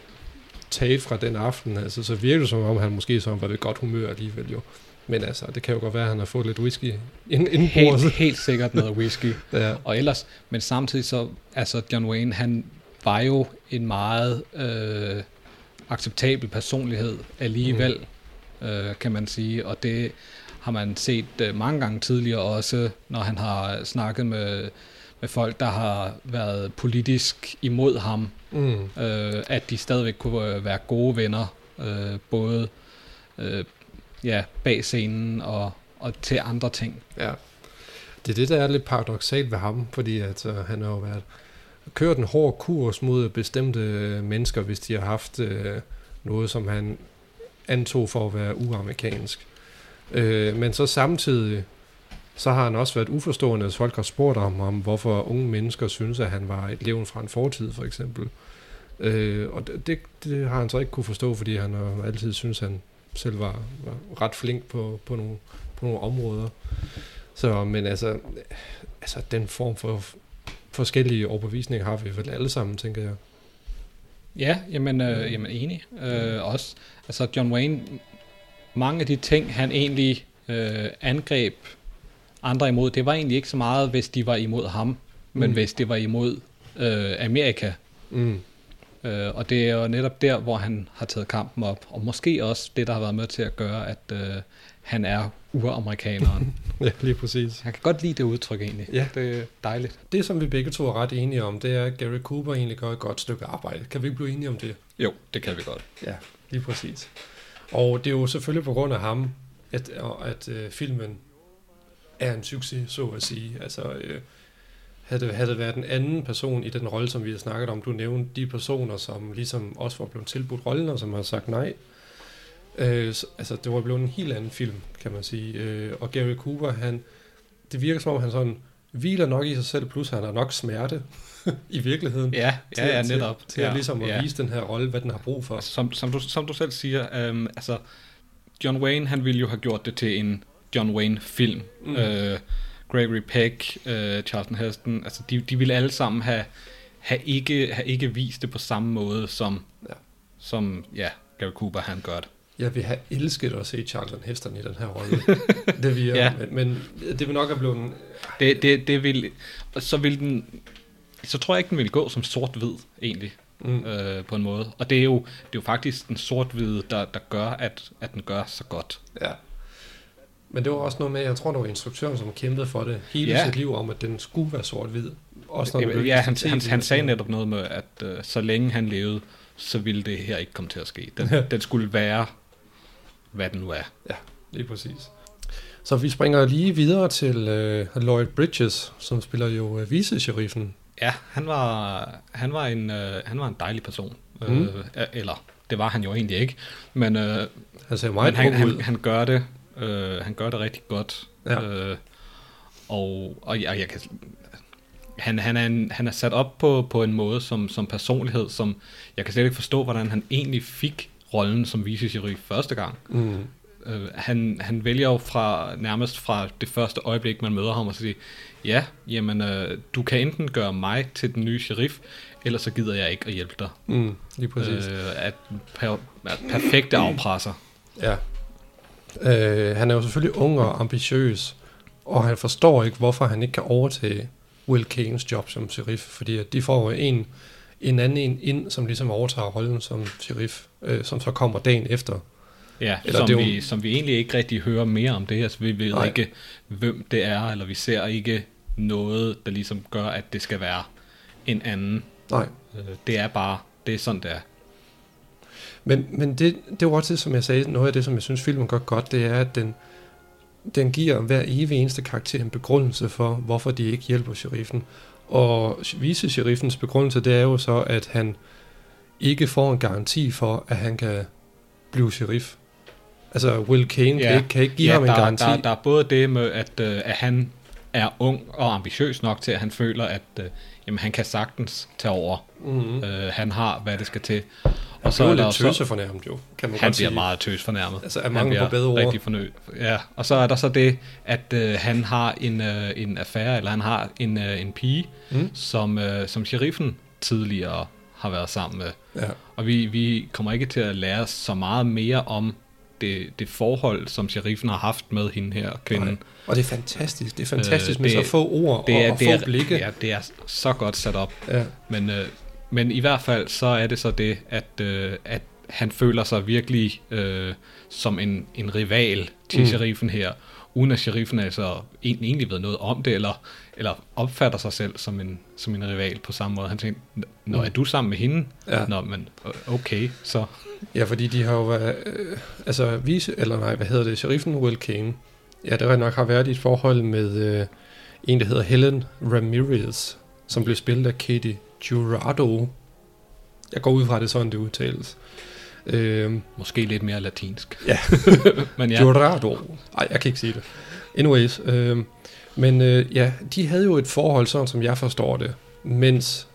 Speaker 8: taget fra den aften, altså, så virker det som om, han måske så var ved godt humør alligevel jo. Men altså, det kan jo godt være, at han har fået lidt whisky ind, indenbords.
Speaker 9: Helt, helt sikkert noget whisky.
Speaker 8: Ja.
Speaker 9: Og ellers, men samtidig så, altså John Wayne, han var jo en meget øh, acceptabel personlighed alligevel, mm. øh, kan man sige. Og det har man set øh, mange gange tidligere også, når han har snakket med, med folk, der har været politisk imod ham.
Speaker 8: Mm.
Speaker 9: Øh, at de stadigvæk kunne øh, være gode venner, øh, både øh, ja, bag scenen og, og til andre ting.
Speaker 8: Ja. Det er det, der er lidt paradoxalt ved ham, fordi at, uh, han har jo været kørt en hård kurs mod bestemte øh, mennesker, hvis de har haft øh, noget, som han antog for at være uamerikansk. Uh, men så samtidig, så har han også været uforstående, hvis folk har spurgt om hvorfor unge mennesker synes, at han var et levn fra en fortid, for eksempel. Uh, og det, det, det har han så ikke kunne forstå, fordi han har altid synes, han selv var, var ret flink på, på, nogle, på nogle områder. Så, men altså, altså den form for forskellige overbevisninger har vi vel alle sammen, tænker jeg.
Speaker 9: Ja, jamen, øh, jamen enig. Øh, også, altså John Wayne, mange af de ting, han egentlig øh, angreb andre imod, det var egentlig ikke så meget, hvis de var imod ham, men
Speaker 8: Mm.
Speaker 9: hvis det var imod øh, Amerika.
Speaker 8: Mm.
Speaker 9: Øh, og det er jo netop der, hvor han har taget kampen op. Og måske også det, der har været med til at gøre, at øh, han er uramerikaneren.
Speaker 8: ja, lige præcis.
Speaker 9: Jeg kan godt lide det udtryk egentlig.
Speaker 8: Ja.
Speaker 9: Det er dejligt.
Speaker 8: Det, som vi begge to er ret enige om, det er, at Gary Cooper egentlig gør et godt stykke arbejde. Kan vi ikke blive enige om det?
Speaker 9: Jo, det kan vi godt.
Speaker 8: Ja, lige præcis. Og det er jo selvfølgelig på grund af ham, at, at øh, filmen er en succes, så at sige. Altså, øh, havde, det, havde det været en anden person i den rolle, som vi har snakket om, du nævnte de personer, som ligesom også var blevet tilbudt rollen, og som har sagt nej. Øh, så, altså, det var blevet en helt anden film, kan man sige. Øh, og Gary Cooper, han, det virker som om, han sådan hviler nok i sig selv, plus han har nok smerte i virkeligheden.
Speaker 9: Ja, ja, ja,
Speaker 8: til,
Speaker 9: netop.
Speaker 8: Til, til at
Speaker 9: Ja,
Speaker 8: ligesom at
Speaker 9: ja.
Speaker 8: vise den her rolle, hvad den har brug for.
Speaker 9: Som, som, du, som du selv siger, øhm, altså John Wayne, han ville jo have gjort det til en John Wayne-film.
Speaker 8: Mm.
Speaker 9: Øh, Gregory Peck, øh, Charlton Heston, altså de, de ville alle sammen have, have, ikke, have ikke vist det på samme måde, som,
Speaker 8: ja.
Speaker 9: som ja, Gary Cooper han gør det.
Speaker 8: Jeg vil have elsket at se Charlton Heston i den her rolle. det vil jeg,
Speaker 9: Ja.
Speaker 8: men, men det vil nok have blevet... en-
Speaker 9: Det, det, det vil, så vil den, så tror jeg ikke, den vil gå som sort-hvid, egentlig,
Speaker 8: Mm.
Speaker 9: øh, på en måde. Og det er jo, det er jo faktisk den sort-hvide, der, der gør, at, at den gør så godt.
Speaker 8: Ja. Men det var også noget med, jeg tror, det var instruktøren, som kæmpede for det hele
Speaker 9: Ja.
Speaker 8: sit liv om, at den skulle være sort-hvid. Også når
Speaker 9: ja, han, han, han sagde netop noget med, at øh, så længe han levede, så ville det her ikke komme til at ske. Den, den skulle være, hvad den nu er.
Speaker 8: Ja, lige præcis. Så vi springer lige videre til øh, Lloyd Bridges, som spiller jo øh, vice-sheriffen.
Speaker 9: Ja, han var, han var, en, øh, han var en dejlig person.
Speaker 8: Mm.
Speaker 9: Mm. Øh, eller, det var han jo egentlig ikke. Men, øh,
Speaker 8: Han ser meget
Speaker 9: men han, han, han, gør det, øh, han gør det rigtig godt.
Speaker 8: Ja.
Speaker 9: Øh, og, og jeg, jeg kan, han, han, er en, han er sat op på, på en måde som, som personlighed, som jeg kan slet ikke forstå, hvordan han egentlig fik rollen som vice første gang.
Speaker 8: Mm.
Speaker 9: Øh, han, han vælger jo fra, nærmest fra det første øjeblik, man møder ham, og sige, ja, jamen, øh, du kan enten gøre mig til den nye sheriff, eller så gider jeg ikke at hjælpe dig.
Speaker 8: Mm, lige præcis.
Speaker 9: Øh, at, per, at perfekte afpresser.
Speaker 8: Ja. Øh, han er jo selvfølgelig ung og ambitiøs, og han forstår ikke, hvorfor han ikke kan overtage Will Kanes job som sheriff, fordi at de får jo en, en anden en ind, som ligesom overtager rollen som sheriff, øh, som så kommer dagen efter.
Speaker 9: Ja,
Speaker 8: Eller
Speaker 9: som,
Speaker 8: det
Speaker 9: vi, som vi egentlig ikke rigtig hører mere om det her, så vi ved
Speaker 8: Nej.
Speaker 9: Ikke, hvem det er, eller vi ser ikke noget, der ligesom gør, at det skal være en anden.
Speaker 8: Nej.
Speaker 9: Øh, Det er bare, det er sådan, det er.
Speaker 8: Men, men det, det var også det, som jeg sagde, noget af det, som jeg synes, filmen gør godt, det er, at den, den giver hver evig eneste karakter en begrundelse for, hvorfor de ikke hjælper sheriffen. Og vice-sheriffens begrundelse, det er jo så, at han ikke får en garanti for, at han kan blive sheriff. Altså, Will Kane ja. kan, ikke, kan ikke give
Speaker 9: ja,
Speaker 8: ham en
Speaker 9: der,
Speaker 8: garanti.
Speaker 9: Der, der er både det med, at, øh, at han er ung og ambitiøs nok til, at han føler, at øh, jamen, han kan sagtens tage over.
Speaker 8: Mhm.
Speaker 9: Øh, han har, hvad det skal til.
Speaker 8: Og så er lidt tøse fornærmet jo, kan man
Speaker 9: han
Speaker 8: godt
Speaker 9: bliver
Speaker 8: sige.
Speaker 9: meget tøs fornærmet.
Speaker 8: Altså,
Speaker 9: Han
Speaker 8: mangel på bedre ord.
Speaker 9: Rigtig fornø. Ja, og så er der så det, at øh, han har en, øh, en affære, eller han har en, øh, en pige,
Speaker 8: Mm.
Speaker 9: som, øh, som sheriffen tidligere har været sammen med.
Speaker 8: Ja.
Speaker 9: Og vi, vi kommer ikke til at lære så meget mere om det, det forhold, som sheriffen har haft med hende her kvinde.
Speaker 8: Nej. Og det er fantastisk. Det er fantastisk med
Speaker 9: det-
Speaker 8: så få ord
Speaker 9: det
Speaker 8: og,
Speaker 9: er,
Speaker 8: og
Speaker 9: det
Speaker 8: få
Speaker 9: er,
Speaker 8: blikke.
Speaker 9: Ja, det er så godt sat op.
Speaker 8: Ja.
Speaker 9: Men, øh, men i hvert fald så er det så det, at, øh, at han føler sig virkelig øh, som en, en rival til
Speaker 8: Mm.
Speaker 9: sheriffen her, uden at sheriffen altså egentlig, egentlig ved noget om det, eller, eller opfatter sig selv som en, som en rival på samme måde. Han tænker, når
Speaker 8: Mm.
Speaker 9: er du sammen med hende?
Speaker 8: Ja.
Speaker 9: Nå, men øh, okay, så...
Speaker 8: Ja, fordi de har jo været, øh, altså vise, eller nej, hvad hedder det, sheriffen Will Kane, ja, det er nok har været i et forhold med øh, en, der hedder Helen Ramirez, som blev spillet af Katie Jurado. Jeg går ud fra, at det er sådan, det udtales. Øh,
Speaker 9: Måske lidt mere latinsk.
Speaker 8: Ja,
Speaker 9: Men ja.
Speaker 8: Jurado. Nej, jeg kan ikke sige det. Anyways, øh, men øh, ja, de havde jo et forhold, sådan som jeg forstår det, mens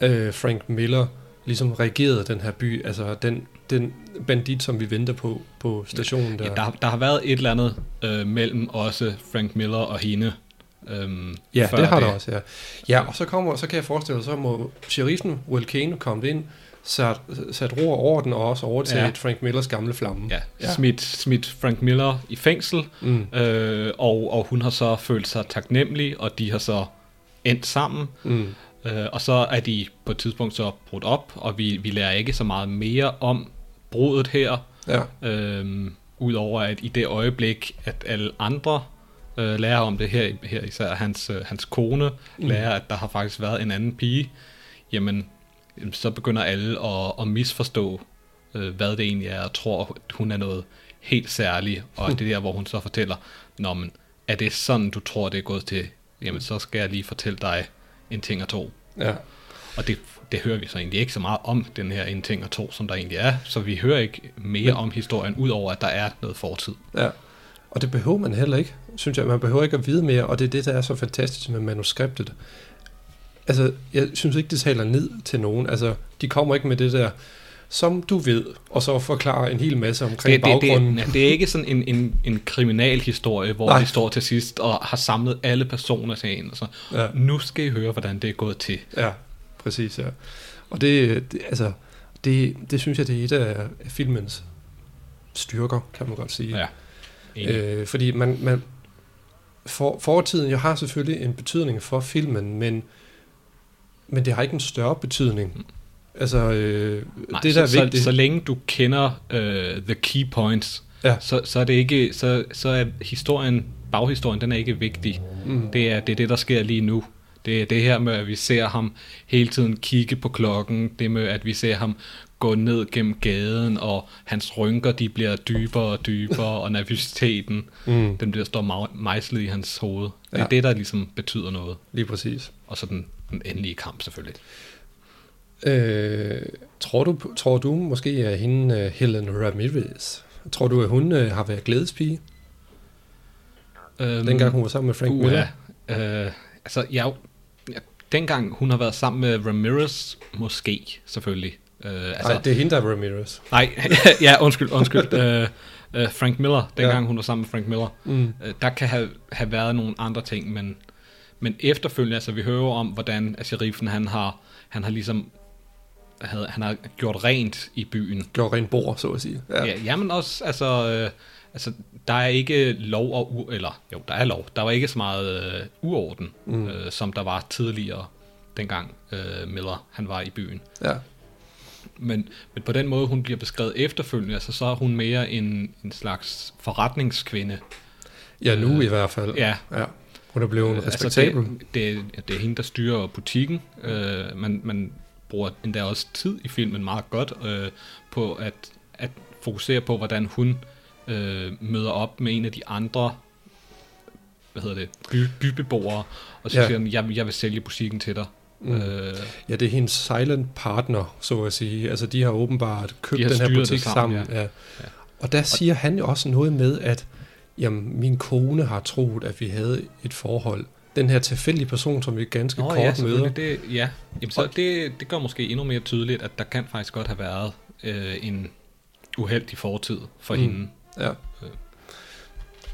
Speaker 8: øh, Frank Miller ligesom regerede den her by, altså den, den bandit, som vi venter på på stationen der.
Speaker 9: Ja, der, der har været et eller andet øh, mellem også Frank Miller og hende. Øhm,
Speaker 8: Ja, det har der også, ja. Ja, og så, kommer, så kan jeg forestille mig, så må sheriffen Will Kane komme ind, sat, sat ro og orden, og også overtaget
Speaker 9: Ja.
Speaker 8: Frank Millers gamle flamme.
Speaker 9: Ja, ja. Smidt, smidt Frank Miller i fængsel,
Speaker 8: Mm.
Speaker 9: øh, og, og hun har så følt sig taknemmelig, og de har så endt sammen.
Speaker 8: Mm.
Speaker 9: Øh, og så er de på et tidspunkt så brudt op, og vi, vi lærer ikke så meget mere om brudet her.
Speaker 8: Ja.
Speaker 9: Øhm, Udover at i det øjeblik, at alle andre øh, lærer om det her, her især hans, øh, hans kone,
Speaker 8: Mm.
Speaker 9: lærer, at der har faktisk været en anden pige, jamen, så begynder alle at, at misforstå, øh, hvad det egentlig er, og tror, at hun er noget helt særligt, og det er der, hvor hun så fortæller, Nå, men er det sådan, du tror, det er gået til? Jamen, så skal jeg lige fortælle dig en ting og to.
Speaker 8: Ja.
Speaker 9: Og det, det hører vi så egentlig ikke så meget om, den her en ting og to, som der egentlig er. Så vi hører ikke mere
Speaker 8: Men-
Speaker 9: om historien, udover at der er noget fortid.
Speaker 8: Ja, og det behøver man heller ikke, synes jeg. Man behøver ikke at vide mere, og det er det, der er så fantastisk med manuskriptet. Altså, jeg synes ikke, det taler ned til nogen. Altså, de kommer ikke med det der, som du ved, og så forklarer en hel masse omkring
Speaker 9: Det, det,
Speaker 8: baggrunden.
Speaker 9: det, det er ikke sådan en, en, en kriminalhistorie, hvor
Speaker 8: Nej.
Speaker 9: de står til sidst og har samlet alle personer til en. Og så,
Speaker 8: Ja.
Speaker 9: Nu skal I høre, hvordan det er gået til.
Speaker 8: Ja, præcis, ja. Og det, det altså, det, det synes jeg, det er et af, filmens styrker, kan man godt sige.
Speaker 9: Ja.
Speaker 8: Øh, fordi man, man for, fortiden jo har selvfølgelig en betydning for filmen, men, men det har ikke en større betydning. Altså, øh,
Speaker 9: Nej,
Speaker 8: det der er
Speaker 9: så,
Speaker 8: vigtigt...
Speaker 9: Så, så længe du kender uh, the key points,
Speaker 8: Ja.
Speaker 9: så, så er det ikke, så, så er historien, baghistorien, den er ikke vigtig.
Speaker 8: Mm.
Speaker 9: Det, er, det er det, der sker lige nu. Det er det her med, at vi ser ham hele tiden kigge på klokken. Det med, at vi ser ham gå ned gennem gaden, og hans rynker, de bliver dybere og dybere, og nervøsiteten,
Speaker 8: Mm.
Speaker 9: den bliver står mej- mejslet i hans hoved. Det er
Speaker 8: Ja.
Speaker 9: det, der ligesom betyder noget.
Speaker 8: Lige præcis.
Speaker 9: Og så den, den endelige kamp selvfølgelig.
Speaker 8: Øh, tror, du, tror du måske, at hende, øh, Helen Ramirez, tror du, at hun øh, har været glædespige?
Speaker 9: Øhm,
Speaker 8: Dengang hun var sammen med Frank
Speaker 9: uh,
Speaker 8: Miller?
Speaker 9: Ja. Øh, altså, jeg, ja, dengang hun har været sammen med Ramirez, måske, selvfølgelig. Øh, altså,
Speaker 8: Nej, det er hende, der er Ramirez.
Speaker 9: Nej, ja, undskyld, undskyld. øh, øh, Frank Miller, dengang
Speaker 8: Ja.
Speaker 9: hun var sammen med Frank Miller,
Speaker 8: Mm.
Speaker 9: øh, der kan have, have været nogle andre ting, men, men efterfølgende, altså vi hører om, hvordan sheriffen, han har, han har ligesom, havde, han har gjort rent i byen.
Speaker 8: Gjort rent bord, så at sige. Ja.
Speaker 9: Ja, jamen også, altså, øh, altså, der er ikke lov og u- eller jo, der er lov. Der var ikke så meget øh, uorden,
Speaker 8: mm.
Speaker 9: øh, som der var tidligere, dengang øh, Miller, han var i byen.
Speaker 8: Ja.
Speaker 9: Men, men på den måde, hun bliver beskrevet efterfølgende, altså, så er hun mere en, en slags forretningskvinde.
Speaker 8: Ja, nu
Speaker 9: Øh,
Speaker 8: i hvert fald.
Speaker 9: Ja.
Speaker 8: ja. Hun er blevet
Speaker 9: Øh,
Speaker 8: respektabel.
Speaker 9: Altså det, det, det er hende, der styrer butikken. Øh, man, man bruger endda også tid i filmen meget godt øh, på at, at fokusere på, hvordan hun øh, møder op med en af de andre hvad hedder det, by, bybeboere, og så
Speaker 8: Ja.
Speaker 9: siger han, jeg, jeg vil sælge butikken til dig.
Speaker 8: Mm.
Speaker 9: Øh,
Speaker 8: Ja, det er hendes silent partner, så at sige. Altså, de har åbenbart købt
Speaker 9: De har
Speaker 8: den her butik sammen.
Speaker 9: sammen,
Speaker 8: ja.
Speaker 9: ja.
Speaker 8: Og der siger han jo også noget med, at jamen, min kone har troet, at vi havde et forhold. Den her tilfældige person, som vi ganske
Speaker 9: Nå,
Speaker 8: kort
Speaker 9: ja,
Speaker 8: møder.
Speaker 9: Det, ja, Jamen, så det, det gør måske endnu mere tydeligt, at der kan faktisk godt have været øh, en uheldig fortid for
Speaker 8: Mm.
Speaker 9: mm. hende.
Speaker 8: Ja.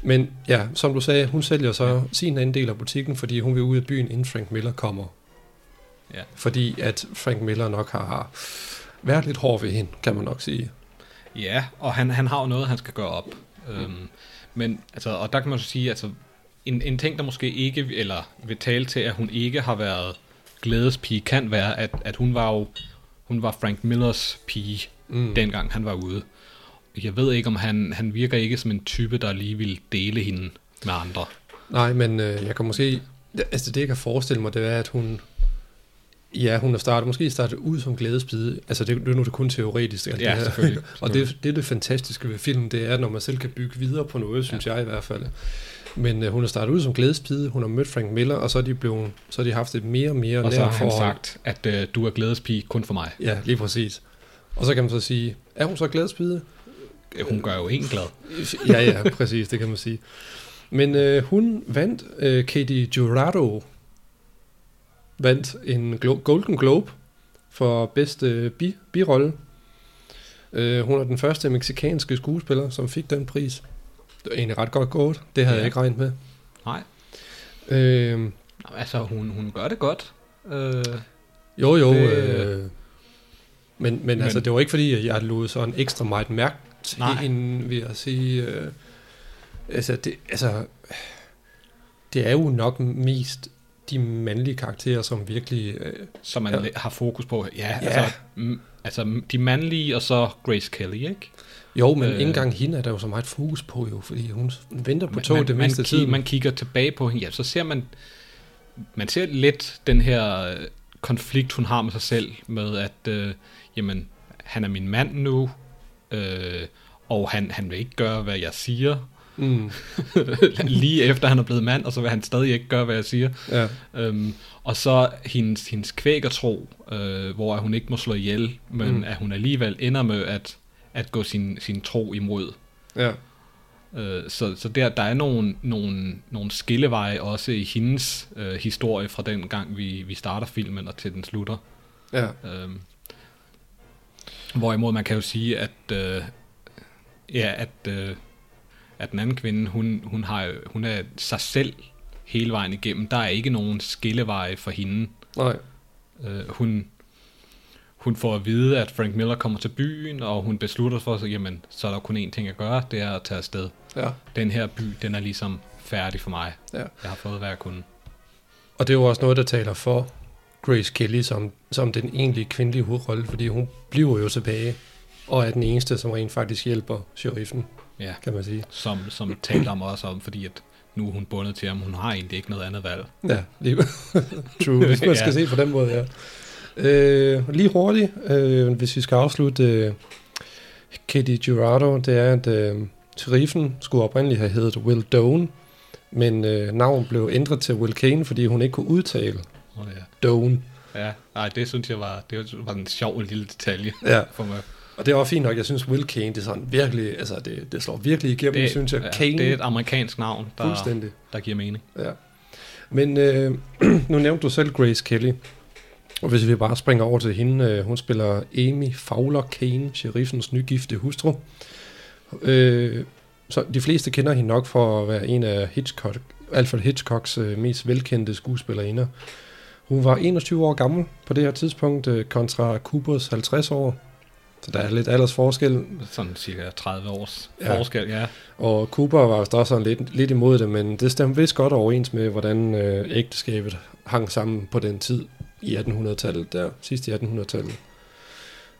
Speaker 8: Men ja, som du sagde, hun sælger så ja. sin anden del af butikken, fordi hun vil ud af byen, inden Frank Miller kommer.
Speaker 9: Ja.
Speaker 8: Fordi at Frank Miller nok har været lidt hård ved hende, kan man nok sige.
Speaker 9: Ja, og han, han har jo noget, han skal gøre op. Øhm, men, altså, og der kan man så sige, altså, en, en ting, der måske ikke, eller vil tale til, at hun ikke har været glædespige, kan være, at, at hun var jo, hun var Frank Millers pige,
Speaker 8: Mm.
Speaker 9: mm. dengang han var ude. Jeg ved ikke, om han, han virker ikke som en type, der lige vil dele hende med andre.
Speaker 8: Nej, men øh, jeg kan måske... Altså det, jeg kan forestille mig, det er, at hun... Ja, hun har startet, måske startet ud som glædespide. Altså det, det er nu det kun teoretisk. Alt
Speaker 9: Ja,
Speaker 8: det her.
Speaker 9: selvfølgelig,
Speaker 8: og det, det er det fantastiske ved filmen, det er, når man selv kan bygge videre på noget, synes ja. jeg i hvert fald. Men øh, hun har startet ud som glædespide, hun har mødt Frank Miller, og så er de, blevet, så er de haft et mere og mere
Speaker 9: Og så har han
Speaker 8: forhold.
Speaker 9: sagt, at øh, du er glædespige kun for mig.
Speaker 8: Ja, lige præcis. Og så kan man så sige, er hun så glædespide?
Speaker 9: Hun gør jo en glad.
Speaker 8: ja, ja, præcis, det kan man sige. Men øh, hun vandt, øh, Katie Jurado vandt en Glo- Golden Globe for bedste bi- birolle. Øh, hun er den første meksikanske skuespiller, som fik den pris. Det var egentlig ret godt gået. Det havde
Speaker 9: Ja.
Speaker 8: jeg ikke regnet med.
Speaker 9: Nej.
Speaker 8: Øh,
Speaker 9: Altså, hun, hun gør det godt. Øh,
Speaker 8: jo, jo.
Speaker 9: Det-
Speaker 8: Øh, men, men, men altså, det var ikke fordi, at jeg lod sådan ekstra meget mærke til
Speaker 9: Nej.
Speaker 8: hende, vil jeg sige. Øh, altså, det, altså, det er jo nok mest de mandlige karakterer, som virkelig... Øh,
Speaker 9: som man
Speaker 8: ja.
Speaker 9: har fokus på. Ja,
Speaker 8: Ja.
Speaker 9: Altså, mm, altså de mandlige, og så Grace Kelly, ikke?
Speaker 8: jo, men øh, ikke engang hende er der jo så meget fokus på, jo, fordi hun venter på toget det meste tid.
Speaker 9: man kigger tilbage på hende, ja, så ser man, man ser lidt den her øh, konflikt, hun har med sig selv, med at, øh, jamen, han er min mand nu, øh, og han, han vil ikke gøre, hvad jeg siger,
Speaker 8: Mm,
Speaker 9: lige efter han er blevet mand, og så vil han stadig ikke gøre, hvad jeg siger.
Speaker 8: ja,
Speaker 9: Øhm, og så hendes, hendes kvækertro, øh, hvor hun ikke må slå ihjel, men
Speaker 8: Mm.
Speaker 9: at hun alligevel ender med at, at gå sin, sin tro imod.
Speaker 8: ja,
Speaker 9: Øh, så så der, der er nogle, nogle, nogle skilleveje også i hendes øh, historie fra den gang, vi, vi starter filmen og til den slutter.
Speaker 8: ja.
Speaker 9: Øhm, hvorimod man kan jo sige, at, øh, ja, at, øh, at den anden kvinde, hun, hun, har, hun er sig selv hele vejen igennem. Der er ikke nogen skilleveje for hende.
Speaker 8: Nej,
Speaker 9: Øh, hun, hun får at vide, at Frank Miller kommer til byen, og hun beslutter for sig, jamen, så er der kun én ting at gøre, det er at tage afsted.
Speaker 8: ja.
Speaker 9: Den her by, den er ligesom færdig for mig.
Speaker 8: Ja.
Speaker 9: Jeg har fået, hvad jeg kunne.
Speaker 8: Og det er jo også noget, der taler for Grace Kelly som, som den egentlige kvindelige hovedrolle, fordi hun bliver jo tilbage, og er den eneste, som rent faktisk hjælper sheriffen,
Speaker 9: Ja,
Speaker 8: kan man sige.
Speaker 9: som, som taler om også om, fordi at nu er hun bundet til ham. Hun har egentlig ikke noget andet valg.
Speaker 8: Ja, lige, true, hvis man skal
Speaker 9: Ja.
Speaker 8: se på den måde, ja. Øh, lige hurtigt, øh, hvis vi skal afslutte øh, Katie Jurado, det er, at øh, sheriffen skulle oprindeligt have heddet Will Doan, men øh, navnet blev ændret til Will Kane, fordi hun ikke kunne udtale
Speaker 9: Oh, ja.
Speaker 8: Doan.
Speaker 9: ja, nej, det synes jeg var, det var en sjov lille detalje
Speaker 8: Ja,
Speaker 9: for mig.
Speaker 8: Og det var fint nok. Jeg synes, Will Kane, det er sådan virkelig, altså det, det slår virkelig igennem, det, synes jeg.
Speaker 9: ja,
Speaker 8: Kane,
Speaker 9: det er et amerikansk navn, der,
Speaker 8: fuldstændig.
Speaker 9: der giver mening.
Speaker 8: Ja. Men øh, nu nævnte du selv Grace Kelly. Og hvis vi bare springer over til hende, øh, hun spiller Amy Fowler Kane, sheriffens nygifte hustru. Øh, så de fleste kender hende nok for at være en af Hitchcock, Alfred Hitchcocks øh, mest velkendte skuespillerinder. Hun var 21 år gammel på det her tidspunkt, øh, kontra Coopers 50 år. Så der er lidt aldersforskel.
Speaker 9: Sådan cirka 30 års
Speaker 8: Ja.
Speaker 9: forskel, ja.
Speaker 8: Og Cooper var vist også sådan lidt, lidt imod det, men det stemte vist godt overens med, hvordan øh, ægteskabet hang sammen på den tid i 1800-tallet, der sidst i 1800-tallet.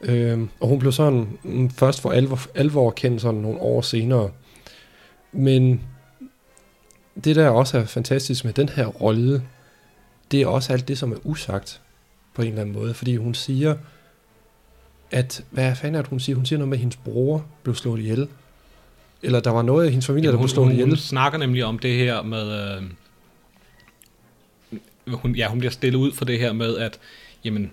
Speaker 8: Øhm, og hun blev sådan mm, først for alvor, alvor kendt sådan nogle år senere. Men det der også er fantastisk med den her rolle, det er også alt det, som er usagt på en eller anden måde, fordi hun siger, at, hvad fanden er det, hun siger? Hun siger noget med, at hendes bror blev slået ihjel. Eller der var noget af hendes familie,
Speaker 9: Jamen,
Speaker 8: der blev slået
Speaker 9: hun, hun
Speaker 8: ihjel.
Speaker 9: snakker nemlig om det her med... Øh, hun, ja, hun bliver stillet ud for det her med, at jamen,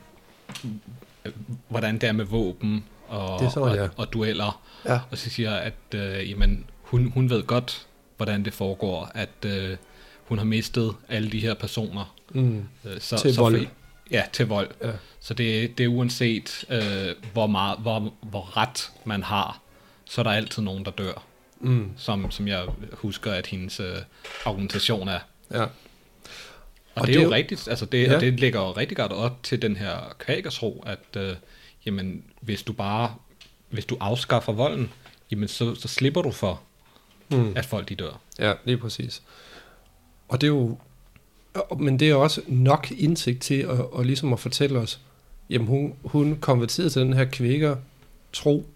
Speaker 9: hvordan det er med våben og,
Speaker 8: Det er sådan,
Speaker 9: og,
Speaker 8: ja.
Speaker 9: og dueller.
Speaker 8: Ja.
Speaker 9: Og så siger at øh, jamen, hun, hun ved godt, hvordan det foregår, at øh, hun har mistet alle de her personer.
Speaker 8: Mm.
Speaker 9: Øh, så,
Speaker 8: Til
Speaker 9: så
Speaker 8: vold.
Speaker 9: For, ja, til vold.
Speaker 8: Ja.
Speaker 9: Så det, det er uanset, øh, hvor, meget, hvor, hvor ret man har, så er der altid nogen, der dør.
Speaker 8: Mm.
Speaker 9: Som, som jeg husker, at hendes øh, argumentation er.
Speaker 8: Ja.
Speaker 9: Og,
Speaker 8: Og
Speaker 9: det,
Speaker 8: det
Speaker 9: er jo rigtigt, altså det,
Speaker 8: Ja.
Speaker 9: og det lægger jo rigtig godt op til den her kvækersro, at øh, jamen, hvis du bare, hvis du afskaffer volden, jamen så, så slipper du for,
Speaker 8: Mm.
Speaker 9: at folk de dør.
Speaker 8: Ja, lige præcis. Og det er jo, men det er også nok indsigt til at, og ligesom at fortælle os, jamen hun, hun konverterede til den her kvækker tro,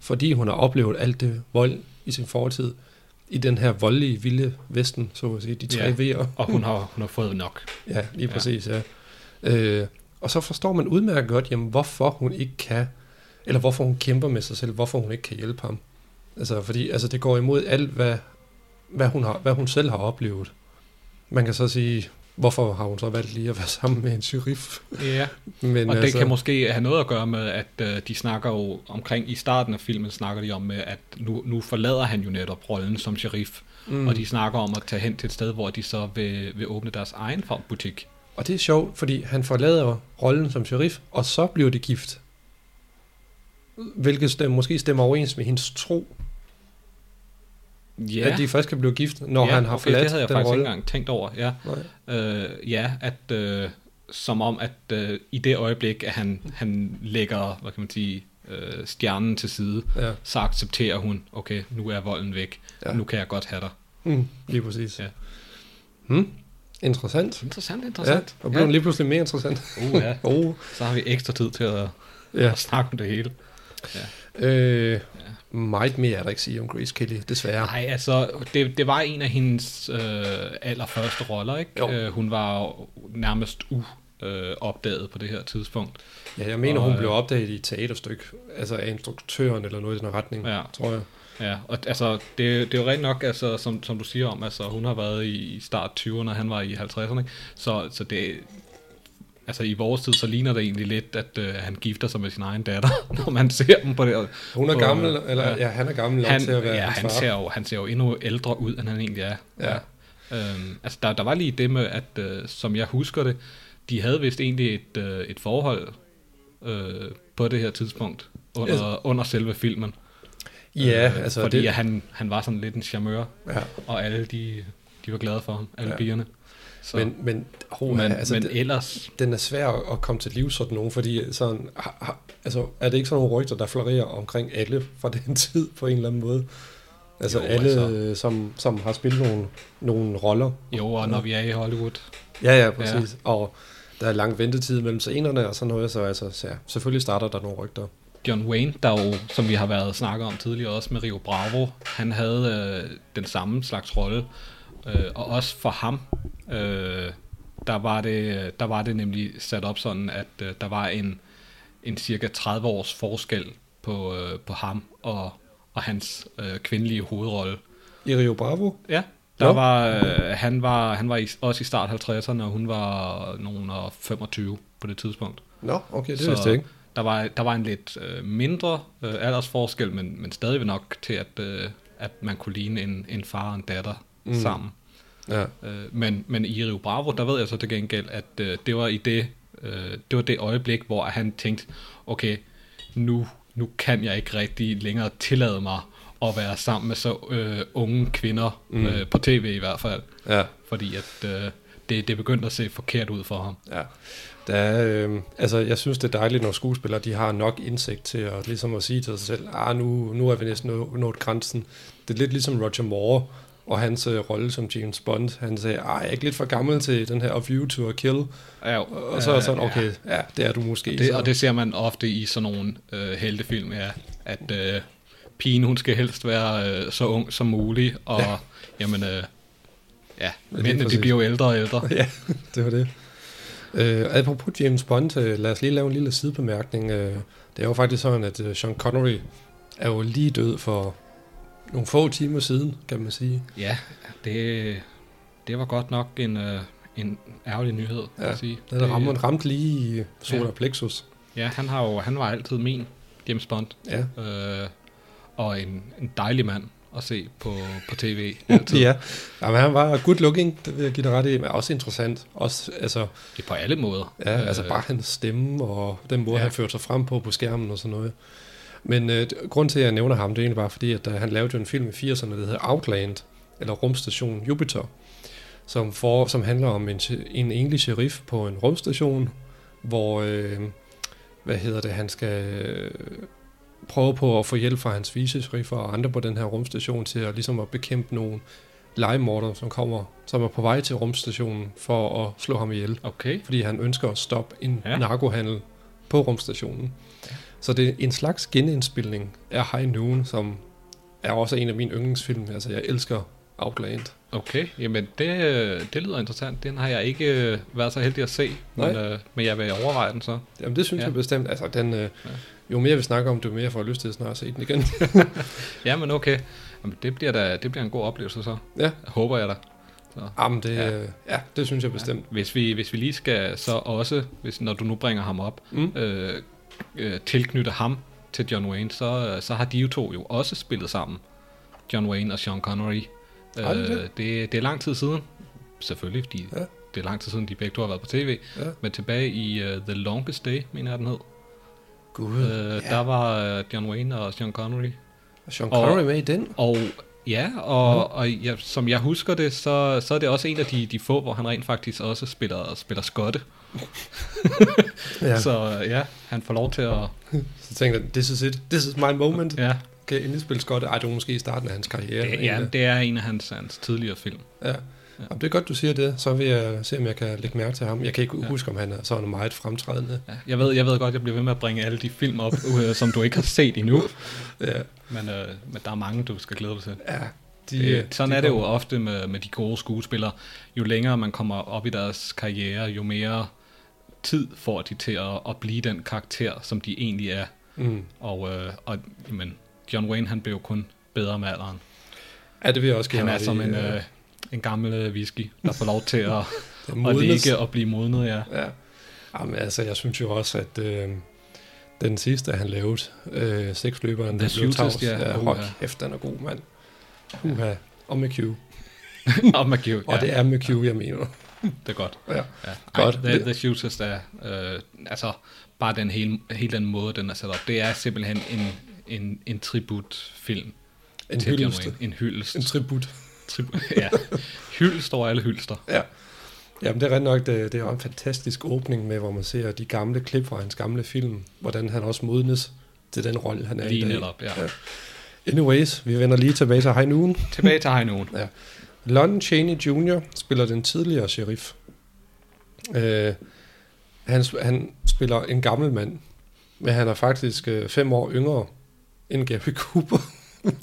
Speaker 8: fordi hun har oplevet alt det vold i sin fortid, i den her voldelige, vilde vesten, så at sige, de tre
Speaker 9: Ja,
Speaker 8: V'er.
Speaker 9: Og hun har, hun har fået nok.
Speaker 8: Ja, lige
Speaker 9: Ja.
Speaker 8: præcis, ja. Øh, og så forstår man udmærket godt, jamen, hvorfor hun ikke kan, eller hvorfor hun kæmper med sig selv, hvorfor hun ikke kan hjælpe ham. Altså, fordi altså, det går imod alt, hvad, hvad, hun har, hvad hun selv har oplevet. Man kan så sige, hvorfor har hun så valgt lige at være sammen med en sheriff?
Speaker 9: Ja,
Speaker 8: Men
Speaker 9: og det
Speaker 8: altså,
Speaker 9: kan måske have noget at gøre med, at øh, de snakker jo omkring, i starten af filmen snakker de om, at nu, nu forlader han jo netop rollen som sheriff,
Speaker 8: mm.
Speaker 9: og de snakker om at tage hen til et sted, hvor de så vil, vil åbne deres egen butik.
Speaker 8: Og det er sjovt, fordi han forlader rollen som sheriff, og så bliver de gift. Hvilket stem, måske stemmer overens med hendes tro,
Speaker 9: Ja,
Speaker 8: at de først kan blive gift, når
Speaker 9: ja,
Speaker 8: han har
Speaker 9: okay,
Speaker 8: forladt
Speaker 9: det havde jeg
Speaker 8: den
Speaker 9: faktisk
Speaker 8: rolle.
Speaker 9: ikke engang tænkt over. Ja, øh, ja at øh, som om, at øh, i det øjeblik, at han, han lægger, hvad kan man sige, øh, stjernen til side,
Speaker 8: Ja.
Speaker 9: så accepterer hun, okay, nu er volden væk,
Speaker 8: Ja.
Speaker 9: ja. nu kan jeg godt have dig.
Speaker 8: Mm, lige præcis.
Speaker 9: Ja.
Speaker 8: Hmm. Interessant.
Speaker 9: Interessant,
Speaker 8: Ja,
Speaker 9: interessant.
Speaker 8: og blev den lige pludselig mere interessant.
Speaker 9: Uh, ja.
Speaker 8: oh.
Speaker 9: Så har vi ekstra tid til at,
Speaker 8: Ja.
Speaker 9: at snakke om det hele.
Speaker 8: Øh, meget mere er der ikke sige om Grace Kelly, desværre.
Speaker 9: Nej, altså, det, det var en af hendes øh, allerførste roller, ikke?
Speaker 8: Jo.
Speaker 9: Øh, hun var nærmest uopdaget på det her tidspunkt.
Speaker 8: Ja, jeg mener,
Speaker 9: Og,
Speaker 8: hun
Speaker 9: øh,
Speaker 8: blev opdaget i et teaterstykke, altså af instruktøren eller noget i den retning,
Speaker 9: Ja.
Speaker 8: tror jeg.
Speaker 9: Ja, og altså, det, det er jo rent nok, altså, som, som du siger om, altså, hun har været i start 20'erne, og han var i 50'erne, ikke? så, så det, altså i vores tid, så ligner det egentlig lidt, at øh, han gifter sig med sin egen datter, når man ser dem på det.
Speaker 8: Hun er
Speaker 9: på,
Speaker 8: gammel, eller ja, han er gammel nok
Speaker 9: han,
Speaker 8: til at være
Speaker 9: ja, han ser, jo, han ser jo endnu ældre ud, end han egentlig er.
Speaker 8: Ja.
Speaker 9: Øhm, altså, der, der var lige det med, at øh, som jeg husker det, de havde vist egentlig et, øh, et forhold øh, på det her tidspunkt, under,
Speaker 8: Altså-
Speaker 9: under selve filmen.
Speaker 8: Ja,
Speaker 9: Øh,
Speaker 8: altså
Speaker 9: fordi
Speaker 8: det-
Speaker 9: han, han var sådan lidt en charmeur,
Speaker 8: Ja.
Speaker 9: og alle de, de var glade for ham, alle
Speaker 8: Ja.
Speaker 9: ja. pigerne. Så,
Speaker 8: Men, men, oh,
Speaker 9: men,
Speaker 8: altså,
Speaker 9: men
Speaker 8: det-
Speaker 9: ellers,
Speaker 8: den er svær at komme til liv sådan nogen, fordi sådan, ha, ha, altså, er det ikke sådan nogle rygter, der florerer omkring alle fra den tid på en eller anden måde? Altså
Speaker 9: Jo,
Speaker 8: alle,
Speaker 9: altså.
Speaker 8: Som, som har spillet nogle, nogle roller.
Speaker 9: jo, og når vi er i Hollywood,
Speaker 8: Ja, ja, præcis. Ja. Og der er lang ventetid mellem scenerne og sådan noget, så altså, så ja, selvfølgelig starter der nogle rygter.
Speaker 9: John Wayne, der jo, som vi har været snakket om tidligere, også med Rio Bravo, han havde øh, den samme slags rolle. Øh, og også for ham, øh, der, var det, der var det nemlig sat op sådan, at øh, der var en, en cirka 30 års forskel på, øh, på ham og, og hans øh, kvindelige hovedrolle.
Speaker 8: I Rio Bravo?
Speaker 9: Ja, der
Speaker 8: Nå.
Speaker 9: var, øh, han var, han var i, også i start 50'erne, og hun var nogen af 25 på det tidspunkt.
Speaker 8: Nå, okay, det vidste jeg ikke.
Speaker 9: Der var, der var en lidt øh, mindre øh, aldersforskel, men, men stadig nok til, at, øh, at man kunne ligne en, en far og en datter
Speaker 8: mm.
Speaker 9: sammen.
Speaker 8: Ja.
Speaker 9: Øh, men, men i Rio Bravo, der ved jeg så til gengæld, at øh, det var i det, øh, det var det øjeblik, hvor han tænkte, okay, nu, nu kan jeg ikke rigtig længere tillade mig at være sammen med så øh, unge kvinder,
Speaker 8: Mm.
Speaker 9: øh, på tv i hvert fald.
Speaker 8: Ja.
Speaker 9: Fordi at øh, det, det begyndte at se forkert ud for ham.
Speaker 8: Ja. Der er, øh, altså, jeg synes, det er dejligt, når skuespillere de har nok indsigt til at, ligesom at sige til sig selv, ah, nu, nu er vi næsten nået, nået grænsen. Det er lidt ligesom Roger Moore og hans øh, rolle som James Bond. Han sagde, ah, jeg er ikke lidt for gammel til den her A View to a Kill.
Speaker 9: Ja,
Speaker 8: og så er sådan,
Speaker 9: ja.
Speaker 8: okay, ja, det er du måske.
Speaker 9: Og det,
Speaker 8: så.
Speaker 9: og det ser man ofte i sådan nogle øh, heltefilm, ja, at øh, pigen, hun skal helst være øh, så ung som muligt, og
Speaker 8: Ja.
Speaker 9: ja. jamen, øh, ja, mændene, de bliver jo ældre og ældre.
Speaker 8: ja, det var det. Øh, apropos James Bond, øh, lad os lige lave en lille sidebemærkning. Øh, det er jo faktisk sådan, at øh, Sean Connery er jo lige død for nogle få timer siden, kan man sige.
Speaker 9: Ja, det, det var godt nok en, øh, en ærgerlig nyhed, ja,
Speaker 8: Ja,
Speaker 9: at sige.
Speaker 8: Den
Speaker 9: Det-
Speaker 8: ramte, ramt lige i solar
Speaker 9: Ja.
Speaker 8: plexus.
Speaker 9: Ja, han, har jo, han var altid min James Bond.
Speaker 8: Ja.
Speaker 9: Øh, og en, en dejlig mand at se på, på tv. Altid.
Speaker 8: Ja, Jamen, han var good looking, det vil jeg give dig ret i, men også interessant. Også, altså,
Speaker 9: Det på alle måder.
Speaker 8: ja, altså
Speaker 9: Øh,
Speaker 8: bare hans stemme og den måde,
Speaker 9: ja.
Speaker 8: han førte sig frem på på skærmen og sådan noget. Men øh, grund til, at jeg nævner ham, det er egentlig bare fordi, at uh, han lavede jo en film i 80'erne, der hedder Outland, eller Rumstation Jupiter, som, for, som handler om en, en enlig sheriff på en rumstation, hvor, øh, hvad hedder det, han skal øh, prøve på at få hjælp fra hans vice-sheriffer og andre på den her rumstation til at, ligesom at bekæmpe nogle legemordere, som kommer, som er på vej til rumstationen for at slå ham ihjel,
Speaker 9: Okay.
Speaker 8: fordi han ønsker at stoppe en
Speaker 9: ja.
Speaker 8: narkohandel på rumstationen. Så det er en slags genindspilning af High Noon, som er også en af mine yndlingsfilm. Altså, jeg elsker Outland.
Speaker 9: Okay, jamen det, øh, det lyder interessant. Den har jeg ikke øh, været så heldig at se, men,
Speaker 8: Nej.
Speaker 9: øh, men jeg vil overveje den så.
Speaker 8: Jamen, det synes
Speaker 9: Ja.
Speaker 8: ja. jeg bestemt. Altså, den, øh, jo mere vi snakker om, det, jo mere får jeg lyst til at snart se den igen.
Speaker 9: Ja, men okay. Jamen, det, bliver da, det bliver en god oplevelse så.
Speaker 8: Ja.
Speaker 9: Håber jeg da.
Speaker 8: Jamen, det,
Speaker 9: Ja.
Speaker 8: ja. ja, det synes jeg bestemt.
Speaker 9: Hvis vi, hvis vi lige skal så også, hvis, når du nu bringer ham op,
Speaker 8: Mm.
Speaker 9: øh, øh, tilknytte ham til John Wayne, så, øh, så har de jo to jo også spillet sammen. John Wayne og Sean Connery.
Speaker 8: De det?
Speaker 9: Øh, det, det er lang tid siden. Selvfølgelig, fordi
Speaker 8: Ja.
Speaker 9: det er lang tid siden, de begge to har været på tv.
Speaker 8: Ja.
Speaker 9: Men tilbage i uh, The Longest Day, mener jeg den hed.
Speaker 8: Gud,
Speaker 9: Øh,
Speaker 8: ja.
Speaker 9: Der var uh, John Wayne og Sean Connery.
Speaker 8: Og Sean
Speaker 9: og-
Speaker 8: Connery med i den.
Speaker 9: Og ja, og, og ja, som jeg husker det, så, så er det også en af de, de få, hvor han rent faktisk også spiller, spiller skotte.
Speaker 8: Ja.
Speaker 9: Så øh, ja, han får lov til at...
Speaker 8: så tænkte jeg, this is it. This is my moment.
Speaker 9: Ja,
Speaker 8: Kan endelig spille godt? Ej, det var måske i starten af hans karriere.
Speaker 9: det, ja det er en af hans, hans tidligere film.
Speaker 8: Ja. Jamen, det er godt, du siger det. Så vil jeg se, om jeg kan lægge mærke til ham. Jeg kan ikke
Speaker 9: Ja.
Speaker 8: ja. huske, om han er sådan meget fremtrædende.
Speaker 9: Ja, jeg, ved, jeg ved godt, jeg bliver ved med at bringe alle de film op, øh, som du ikke har set endnu.
Speaker 8: Ja,
Speaker 9: Men, øh, men der er mange, du skal glæde dig til.
Speaker 8: ja de,
Speaker 9: De, sådan
Speaker 8: de
Speaker 9: er det jo ofte med, med de gode skuespillere. Jo længere man kommer op i deres karriere, jo mere tid får de til at, at blive den karakter, som de egentlig er.
Speaker 8: Mm.
Speaker 9: Og, øh, og jamen, John Wayne, han blev jo kun bedre med alderen.
Speaker 8: Ja, det vil jeg også give
Speaker 9: Han er som en,
Speaker 8: ja.
Speaker 9: øh, en gammel øh, whisky, der får lov til at, at ligge og blive modnet, ja.
Speaker 8: Ja. Jamen, altså, jeg synes jo også, at øh, den sidste, han lavede, øh, seksløberen, der blev tavs,
Speaker 9: ja.
Speaker 8: ja, hold kæft, den er god, mand. Uha. Og med Q.
Speaker 9: og med Q,
Speaker 8: Og
Speaker 9: ja,
Speaker 8: det er med Q, jeg mener.
Speaker 9: Det er godt.
Speaker 8: Ja.
Speaker 9: Ja.
Speaker 8: Godt.
Speaker 9: Ej, the, the Shootist er, øh, altså, bare den hele, hele den måde, den er sat op. Det er simpelthen en, en, en tributfilm
Speaker 8: En hyldest.
Speaker 9: En hyldest.
Speaker 8: En tribut.
Speaker 9: Tribut, ja. Hyldest over alle hyldester.
Speaker 8: Ja. Jamen, det er ret nok, det, det er en fantastisk åbning med, hvor man ser de gamle klip fra hans gamle film, hvordan han også modnes til den rolle, han er
Speaker 9: Lige
Speaker 8: i dag.
Speaker 9: netop, ja.
Speaker 8: Ja. Anyways, vi vender lige tilbage til High Noon.
Speaker 9: Tilbage til High Noon.
Speaker 8: Lon Chaney Jr. spiller den tidligere sheriff. Øh, han, han spiller en gammel mand, men han er faktisk øh, fem år yngre end Gary Cooper.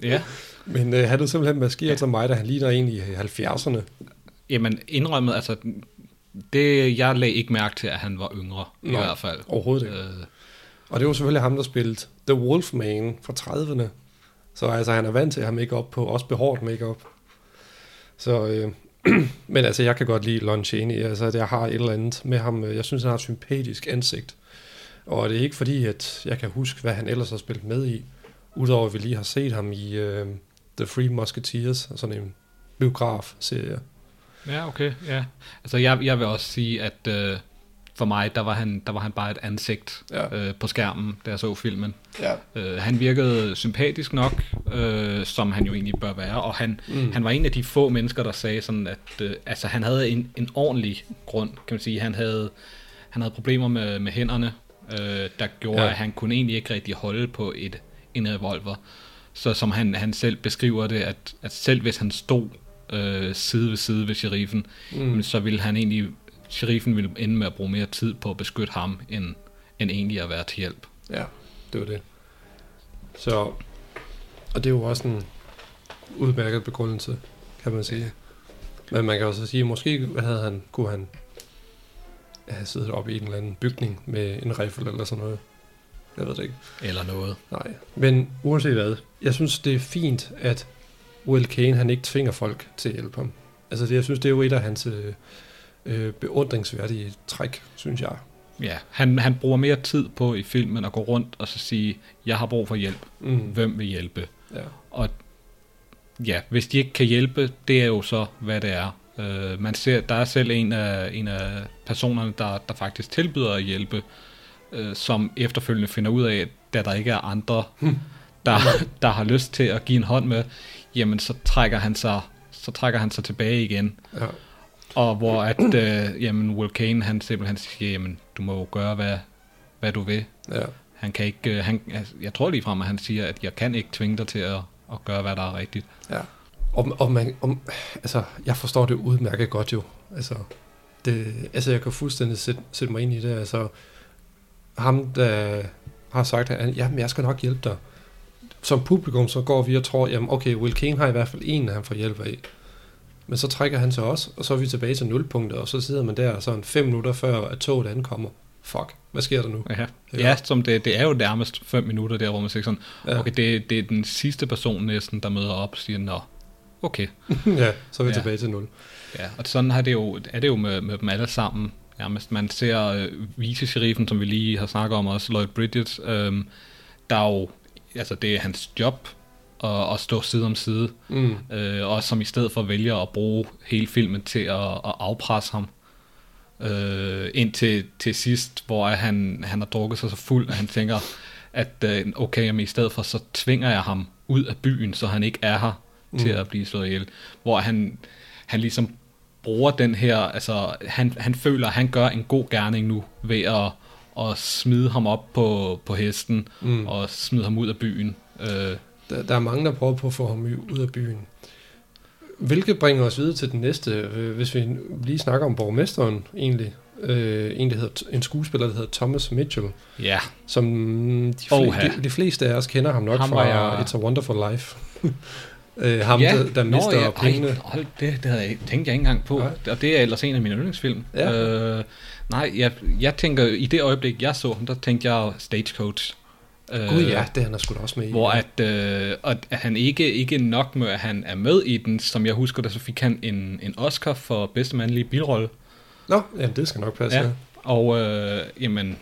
Speaker 9: Ja.
Speaker 8: Men øh, han er simpelthen maskeret ja. som mig, da han ligner en i 70'erne.
Speaker 9: Jamen, indrømmet, altså, det, jeg lagde ikke mærke til, at han var yngre, i
Speaker 8: Nej,
Speaker 9: hvert fald.
Speaker 8: Overhovedet ikke.
Speaker 9: Øh,
Speaker 8: Og det var selvfølgelig ham, der spillede The Wolfman fra 30'erne. Så altså, han er vant til at have make på, også behåret make så, øh, men altså, jeg kan godt lide Lon Chaney. Altså, jeg har et eller andet med ham. Øh, jeg synes, han har et sympatisk ansigt. Og det er ikke fordi, at jeg kan huske, hvad han ellers har spillet med i. Udover at vi lige har set ham i øh, The Three Musketeers, sådan en biograf-serie.
Speaker 9: ja, okay, ja. Altså, jeg, jeg vil også sige, at øh, for mig, der var, han, der var han bare et ansigt
Speaker 8: Ja.
Speaker 9: øh, på skærmen, da jeg så filmen.
Speaker 8: Ja.
Speaker 9: Øh, han virkede sympatisk nok, øh, som han jo egentlig bør være, og han, mm. han var en af de få mennesker, der sagde sådan, at øh, altså, han havde en, en ordentlig grund, kan man sige. Han havde, han havde problemer med, med hænderne, øh, der gjorde,
Speaker 8: Ja.
Speaker 9: at han kunne egentlig ikke rigtig holde på et, en revolver. Så som han, han selv beskriver det, at, at selv hvis han stod øh, side ved side ved sheriffen, mm. så ville han egentlig, sheriffen ville ende med at bruge mere tid på at beskytte ham, end, end egentlig at være til hjælp.
Speaker 8: Ja, det var det. Så, og det er jo også en udmærket begrundelse, kan man sige. Men man kan også sige, måske hvad havde han, kunne han have siddet oppe i en eller anden bygning med en riffel eller sådan noget. Jeg ved det ikke.
Speaker 9: Eller noget.
Speaker 8: Nej, men uanset hvad, jeg synes, det er fint, at Will Kane, han ikke tvinger folk til at hjælpe ham. Altså, det, jeg synes, det er jo et af hans øh, øh, beundringsværdige træk, synes jeg.
Speaker 9: Ja, han, han bruger mere tid på i filmen at gå rundt og så sige, jeg har brug for hjælp.
Speaker 8: Mm.
Speaker 9: Hvem vil hjælpe?
Speaker 8: Ja.
Speaker 9: Og ja, hvis de ikke kan hjælpe, det er jo så, hvad det er. Uh, man ser, der er selv en af, en af personerne, der, der faktisk tilbyder at hjælpe, uh, som efterfølgende finder ud af, da der ikke er andre, der, der har lyst til at give en hånd med, jamen så trækker han sig, så trækker han sig tilbage igen.
Speaker 8: Ja.
Speaker 9: Og hvor at, uh, jamen Will Kane, han simpelthen siger, jamen du må jo gøre, hvad, hvad du vil.
Speaker 8: Ja.
Speaker 9: Han kan ikke, uh, han, altså, jeg tror lige frem, at han siger, at jeg kan ikke tvinge dig til at, at gøre, hvad der er rigtigt.
Speaker 8: Ja. Og, og man, om, altså, jeg forstår det udmærket godt jo. Altså, det, altså jeg kan fuldstændig sætte, sætte mig ind i det. Altså, ham, der har sagt, at jamen, jeg skal nok hjælpe dig. Som publikum, så går vi og tror, jamen okay, Will Kane har i hvert fald en, han får hjælp af. Men så trækker han sig også, og så er vi tilbage til nulpunktet, og så sidder man der sådan fem minutter før, at toget ankommer. Fuck, hvad sker der nu?
Speaker 9: Ja, ja som det, det er jo nærmest fem minutter der, hvor man siger sådan,
Speaker 8: Ja.
Speaker 9: okay, det, det er den sidste person næsten, der møder op og siger, nå, okay.
Speaker 8: ja, så er vi
Speaker 9: Ja.
Speaker 8: tilbage til nul.
Speaker 9: Ja, og sådan har det jo, er det jo med, med dem alle sammen. Nærmest. Man ser øh, vicesheriffen, som vi lige har snakket om også, Lloyd Bridges, øh, der er jo, altså det er hans job at, at stå side om side,
Speaker 8: Mm.
Speaker 9: øh, og som i stedet for vælger at bruge hele filmen til at, at afpresse ham. Øh, indtil til sidst, hvor han, han har drukket sig så fuld, at han tænker, at øh, okay, jamen, i stedet for, så tvinger jeg ham ud af byen, så han ikke er her mm. til at blive slået ihjel. Hvor han, han ligesom bruger den her, altså han, han føler, at han gør en god gerning nu ved at, at smide ham op på, på hesten
Speaker 8: Mm.
Speaker 9: og smide ham ud af byen. Øh,
Speaker 8: Der, der er mange, der prøver på at få ham ud af byen. Hvilket bringer os videre til den næste, øh, hvis vi lige snakker om borgmesteren egentlig. Øh, en, der hedder, en skuespiller, der hedder Thomas Mitchell,
Speaker 9: ja,
Speaker 8: som de, fle,
Speaker 9: Oha.
Speaker 8: de, de fleste af os kender ham nok
Speaker 9: Ham
Speaker 8: fra
Speaker 9: jeg-
Speaker 8: It's a Wonderful Life. øh, ham, der, der mister
Speaker 9: Nå, ja,
Speaker 8: pengene.
Speaker 9: Ej, hold, det, det havde jeg, tænkte jeg ikke engang på.
Speaker 8: Nej.
Speaker 9: Og det er ellers en af mine yndlingsfilm.
Speaker 8: Ja.
Speaker 9: Øh, nej, jeg, jeg tænker, i det øjeblik, jeg så ham, der tænkte jeg Stagecoach. Øh,
Speaker 8: Gud ja, det han er sgu da også med i.
Speaker 9: Hvor at, øh, at han ikke, ikke nok med, at han er med i den, som jeg husker det, så fik han en, en Oscar for bedste mandlige bilrolle.
Speaker 8: Nå, jamen det skal nok passe. Ja.
Speaker 9: Og øh, jamen,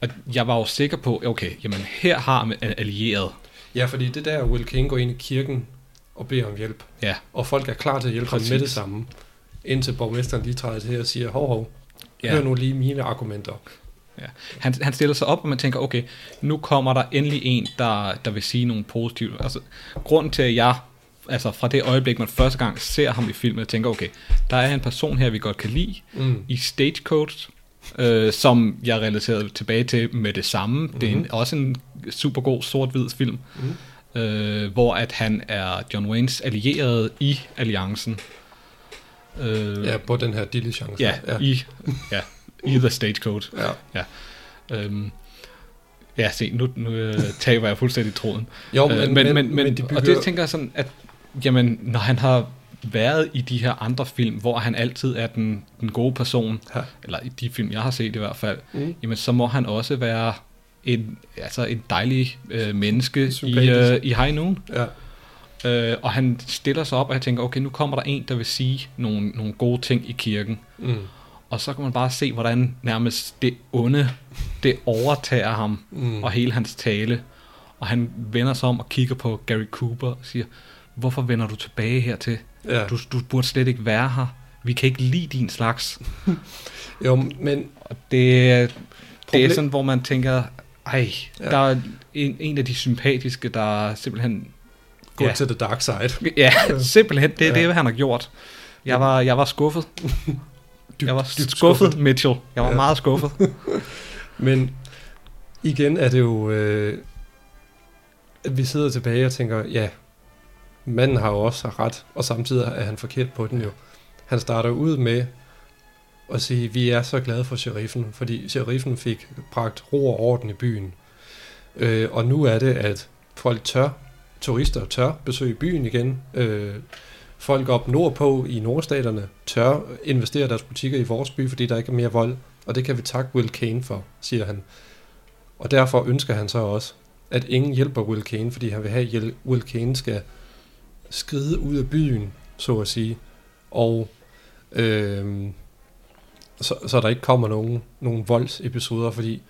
Speaker 9: og jeg var jo sikker på, okay, jamen her har man allieret.
Speaker 8: ja, fordi det der, Will King går ind i kirken og beder om hjælp.
Speaker 9: Ja,
Speaker 8: Og folk er klar til at hjælpe ham med det samme. Indtil borgmesteren lige træder til og siger, hov hov,
Speaker 9: ja.
Speaker 8: hør nu lige mine argumenter.
Speaker 9: Ja. Han, han stiller sig op, og man tænker, okay, nu kommer der endelig en, der, der vil sige nogle positive. Altså, grunden til, at jeg, altså fra det øjeblik, man første gang ser ham i filmen, tænker, okay, der er en person her, vi godt kan lide,
Speaker 8: Mm.
Speaker 9: i Stagecoach, øh, som jeg relaterede tilbage til med det samme. Mm-hmm. Det er en, også en super god sort-hvid film, mm. øh, hvor at han er John Waynes allierede i alliancen. Øh,
Speaker 8: Ja, på den her diligence.
Speaker 9: ja,
Speaker 8: ja.
Speaker 9: i, ja, i The Stagecoach.
Speaker 8: ja.
Speaker 9: Ja. Øhm, ja, se, nu, nu øh, taber jeg fuldstændig tråden.
Speaker 8: Jo,
Speaker 9: Øh,
Speaker 8: men, men, men, men de bygger...
Speaker 9: Og det tænker jeg sådan, at jamen, når han har været i de her andre film, hvor han altid er den, den gode person,
Speaker 8: Ja.
Speaker 9: eller i de film, jeg har set i hvert fald,
Speaker 8: Mm.
Speaker 9: jamen så må han også være en, altså en dejlig øh, menneske i, øh, i High Noon.
Speaker 8: Ja.
Speaker 9: Øh, og han stiller sig op, og jeg tænker, okay, nu kommer der en, der vil sige nogle, nogle gode ting i kirken.
Speaker 8: Mm.
Speaker 9: Og så kan man bare se, hvordan nærmest det onde, det overtager ham,
Speaker 8: Mm.
Speaker 9: og hele hans tale. Og han vender sig om og kigger på Gary Cooper og siger, hvorfor vender du tilbage hertil?
Speaker 8: Ja.
Speaker 9: Du, du burde slet ikke være her. Vi kan ikke lide din slags.
Speaker 8: Jo, men
Speaker 9: Og det, er- det er sådan, hvor man tænker, ej,
Speaker 8: Ja.
Speaker 9: der er en, en af de sympatiske, der simpelthen...
Speaker 8: gå
Speaker 9: Ja.
Speaker 8: til the dark side.
Speaker 9: Ja, simpelthen, det er
Speaker 8: ja.
Speaker 9: det, han har gjort. Jeg var, jeg var skuffet.
Speaker 8: Dybt,
Speaker 9: Jeg var
Speaker 8: dybt
Speaker 9: skuffet, Mitchell. Jeg var
Speaker 8: ja.
Speaker 9: meget skuffet.
Speaker 8: Men igen er det jo, øh, at vi sidder tilbage og tænker, ja, manden har jo også ret, og samtidig er han forkert på den jo. Han starter ud med at sige, vi er så glade for sheriffen, fordi sheriffen fik bragt ro og orden i byen. Øh, og nu er det, at folk tør, turister tør besøge byen igen. Øh, folk op nordpå i nordstaterne tør investere deres butikker i vores by, fordi der ikke er mere vold. Og det kan vi takke Will Kane for, siger han. Og derfor ønsker han så også, at ingen hjælper Will Kane, fordi han vil have, at Will Kane skal skride ud af byen, så at sige. Og øh, så, så der ikke kommer nogen, nogen voldsepisoder, fordi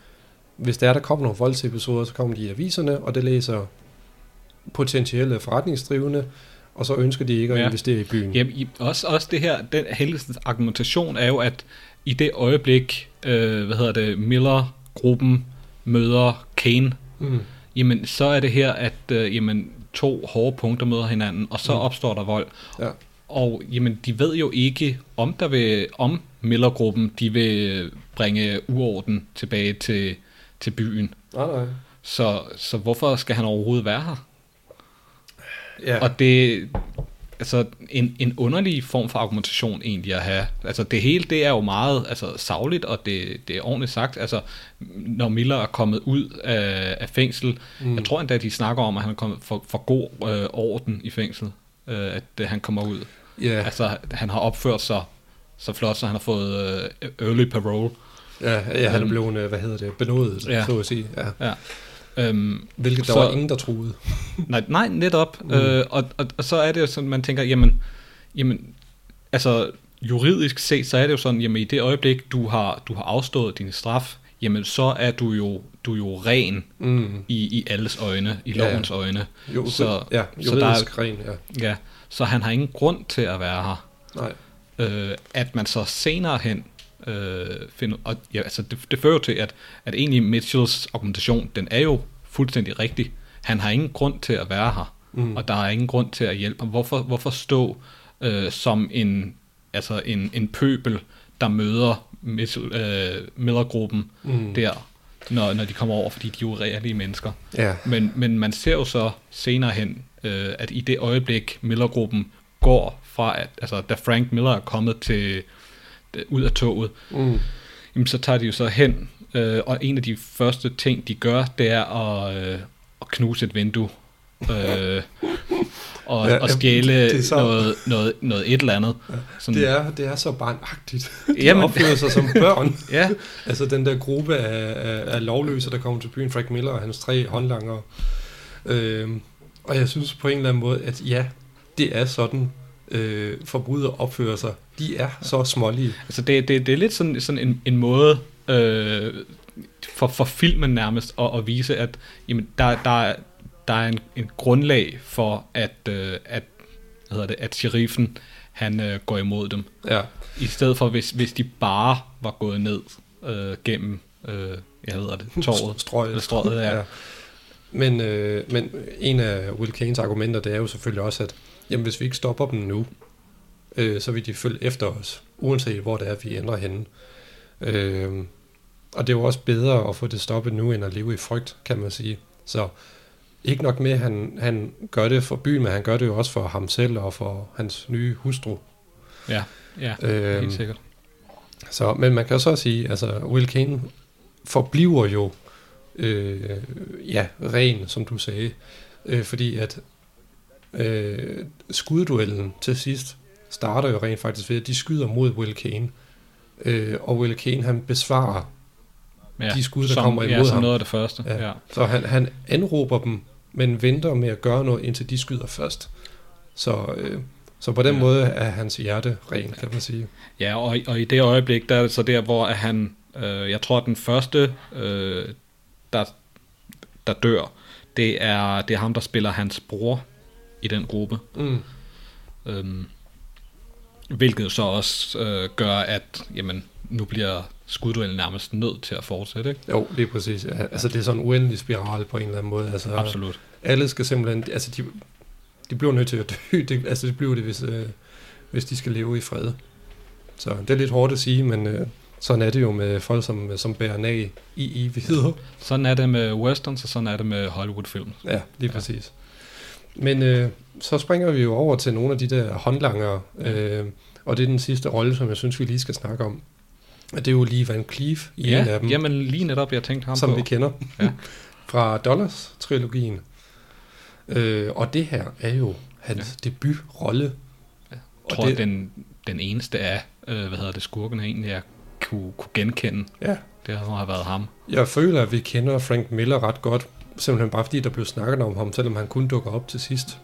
Speaker 8: hvis der er, der kommer nogle voldsepisoder, så kommer de i aviserne, og det læser potentielle forretningsdrivende, og så ønsker de ikke at
Speaker 9: Ja.
Speaker 8: investere i byen.
Speaker 9: Jamen, i, også, også det her, den Helgesens argumentation er jo, at i det øjeblik, øh, hvad hedder det, Miller-gruppen møder Kane,
Speaker 8: Mm.
Speaker 9: jamen så er det her, at øh, jamen, to hårde punkter møder hinanden, og så
Speaker 8: Mm.
Speaker 9: opstår der vold.
Speaker 8: Ja.
Speaker 9: Og jamen, de ved jo ikke, om der vil, om Miller-gruppen, de vil bringe uorden tilbage til, til byen.
Speaker 8: Nej, nej.
Speaker 9: Så, så hvorfor skal han overhovedet være her?
Speaker 8: Ja.
Speaker 9: Og det altså en, en underlig form for argumentation egentlig at have. Altså det hele, det er jo meget altså, savligt, og det, det er ordentligt sagt. Altså, når Miller er kommet ud af, af fængsel,
Speaker 8: Mm.
Speaker 9: jeg tror endda, de snakker om, at han er kommet for, for god øh, orden i fængsel, øh, at øh, han kommer ud.
Speaker 8: Ja.
Speaker 9: Altså, han har opført sig så flot, så han har fået øh, early parole.
Speaker 8: Ja, ja han er
Speaker 9: Øhm,
Speaker 8: blevet, øh, hvad hedder det, benådet,
Speaker 9: Ja.
Speaker 8: så at sige. Ja.
Speaker 9: Ja. Øhm,
Speaker 8: Hvilket der
Speaker 9: så-
Speaker 8: var ingen, der troede.
Speaker 9: Nej, nej netop.
Speaker 8: Mm.
Speaker 9: Øh, og, og, og så er det jo sådan, man tænker, jamen, jamen, altså juridisk set, så er det jo sådan, jamen i det øjeblik, du har, du har afstået din straf, jamen så er du jo, du er jo ren
Speaker 8: Mm.
Speaker 9: i, i alles øjne, i
Speaker 8: Ja, ja.
Speaker 9: lovens øjne.
Speaker 8: Jo,
Speaker 9: så,
Speaker 8: ja,
Speaker 9: så der er,
Speaker 8: ren, ja.
Speaker 9: ja. Så han har ingen grund til at være her.
Speaker 8: Nej.
Speaker 9: Øh, at man så senere hen øh, finder, og ja, altså det, det fører jo til, at, at egentlig Mitchells argumentation, den er jo fuldstændig rigtig. Han har ingen grund til at være her,
Speaker 8: Mm.
Speaker 9: og der er ingen grund til at hjælpe ham. Hvorfor, hvorfor stå øh, som en, altså en, en pøbel, der møder Mitchell, øh, Miller-gruppen
Speaker 8: Mm.
Speaker 9: der, når, når de kommer over, fordi de er jo reelle mennesker.
Speaker 8: Ja.
Speaker 9: Men, men man ser jo så senere hen, øh, at i det øjeblik, Miller-gruppen går fra, at, altså da Frank Miller er kommet til, ud af toget,
Speaker 8: Mm.
Speaker 9: jamen, så tager de jo så hen, øh, og en af de første ting, de gør, det er at, øh, at knuse et vindue. Øh, og,
Speaker 8: Ja,
Speaker 9: ja, og stjæle
Speaker 8: det så-
Speaker 9: noget, noget, noget et eller andet. Sådan,
Speaker 8: Det er, det er så barnagtigt. De
Speaker 9: Jamen-
Speaker 8: opfører sig som børn.
Speaker 9: Ja.
Speaker 8: Altså den der gruppe af, af, af lovløse, der kommer til byen, Frank Miller og hans tre håndlanger. Øhm, og jeg synes på en eller anden måde, at ja, det er sådan, øh, forbrydere opfører sig. De er så smålige.
Speaker 9: Altså det, det, det er lidt sådan, sådan en, en måde øh, for, for filmen nærmest at, at vise, at jamen, der, der, er- der er en, en grundlag for, at, øh, at, hvad hedder det, at sheriffen han øh, går imod dem.
Speaker 8: Ja.
Speaker 9: I stedet for, hvis, hvis de bare var gået ned øh, gennem, øh, jeg hedder det, torvet.
Speaker 8: Strøget.
Speaker 9: Eller strøget, ja.
Speaker 8: Ja. Men, øh, men en af Will Kanes argumenter, det er jo selvfølgelig også, at jamen, hvis vi ikke stopper dem nu, øh, så vil de følge efter os, uanset hvor det er, vi ender henne. Øh, og det er jo også bedre at få det stoppet nu, end at leve i frygt, kan man sige. Så ikke nok med, at han, han gør det for byen, men han gør det jo også for ham selv og for hans nye hustru.
Speaker 9: Ja, ja,
Speaker 8: Øhm,
Speaker 9: helt sikkert.
Speaker 8: Så, men man kan så sige, altså Will Kane forbliver jo øh, ja, ren, som du sagde, øh, fordi at øh, skudduellen til sidst starter jo rent faktisk ved, at de skyder mod Will Kane, øh, og Will Kane han besvarer
Speaker 9: Ja,
Speaker 8: de skud, der
Speaker 9: som-
Speaker 8: kommer
Speaker 9: ja,
Speaker 8: imod
Speaker 9: som
Speaker 8: ham.
Speaker 9: noget af det første, ja.
Speaker 8: Så han, han anråber dem, men venter med at gøre noget, indtil de skyder først. Så, øh, så på den
Speaker 9: Ja.
Speaker 8: måde er hans hjerte ren, kan man sige.
Speaker 9: Ja, og, og i det øjeblik, der er det så der, hvor han, øh, jeg tror, den første, øh, der, der dør, det er, det er ham, der spiller hans bror i den gruppe.
Speaker 8: Mm.
Speaker 9: Øhm, hvilket så også øh, gør, at jamen, nu bliver skudduellen nærmest nødt til at fortsætte. Ikke?
Speaker 8: Jo, det er præcis. Ja, Altså, det er sådan en uendelig spiral på en eller anden måde. Altså,
Speaker 9: Absolut.
Speaker 8: Alle skal simpelthen... Altså, de, de bliver nødt til at dø. Det, altså, det bliver det, hvis, øh, hvis de skal leve i fred. Så det er lidt hårdt at sige, men øh, sådan er det jo med folk, som, som bærer nag i evigheder.
Speaker 9: Sådan er det med westerns, og sådan er det med Hollywood-film.
Speaker 8: Ja, lige præcis. Men øh, så springer vi jo over til nogle af de der håndlanger, øh, og det er den sidste rolle, som jeg synes, vi lige skal snakke om. Og det er jo Lee Van Cleef i
Speaker 9: Ja,
Speaker 8: en af dem.
Speaker 9: jamen lige netop, jeg tænkte ham
Speaker 8: som
Speaker 9: på.
Speaker 8: vi kender
Speaker 9: Ja.
Speaker 8: fra Dollars-trilogien. Øh, og det her er jo hans ja. debutrolle.
Speaker 9: Jeg tror, det... den, den eneste af, øh, hvad hedder det, skurkene egentlig er kunne, kunne genkende.
Speaker 8: Ja.
Speaker 9: Det have været ham.
Speaker 8: Jeg føler, at vi kender Frank Miller ret godt, simpelthen bare fordi, der blev snakket om ham, selvom han kun dukker op til sidst.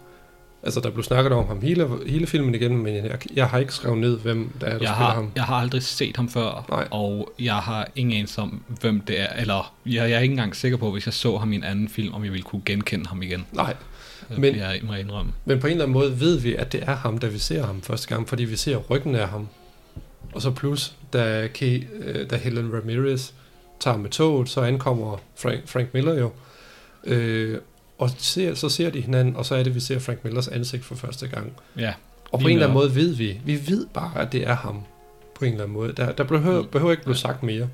Speaker 8: Altså, der blev snakket om ham hele, hele filmen igennem, men jeg, jeg har ikke skrevet ned, hvem der er, der
Speaker 9: Jeg
Speaker 8: spiller
Speaker 9: har,
Speaker 8: ham.
Speaker 9: jeg har aldrig set ham før,
Speaker 8: Nej.
Speaker 9: og jeg har ingen anelse om, hvem det er. Eller jeg, jeg er ikke engang sikker på, hvis jeg så ham i en anden film, om jeg ville kunne genkende ham igen.
Speaker 8: Nej,
Speaker 9: Men,
Speaker 8: Men-
Speaker 9: jeg må indrømme.
Speaker 8: men på en eller anden måde ved vi, at det er ham, da vi ser ham første gang, fordi vi ser ryggen af ham. Og så plus, da, Kay, øh, da Helen Ramirez tager med toget, så ankommer Frank, Frank Miller jo. Øh, og ser, så ser de hinanden, og så er det, vi ser Frank Millers ansigt for første gang.
Speaker 9: Ja,
Speaker 8: Og på en eller anden måde ved vi, vi ved bare, at det er ham. På en eller anden måde. Der, der behøver,
Speaker 9: Mm.
Speaker 8: behøver ikke blive sagt mere.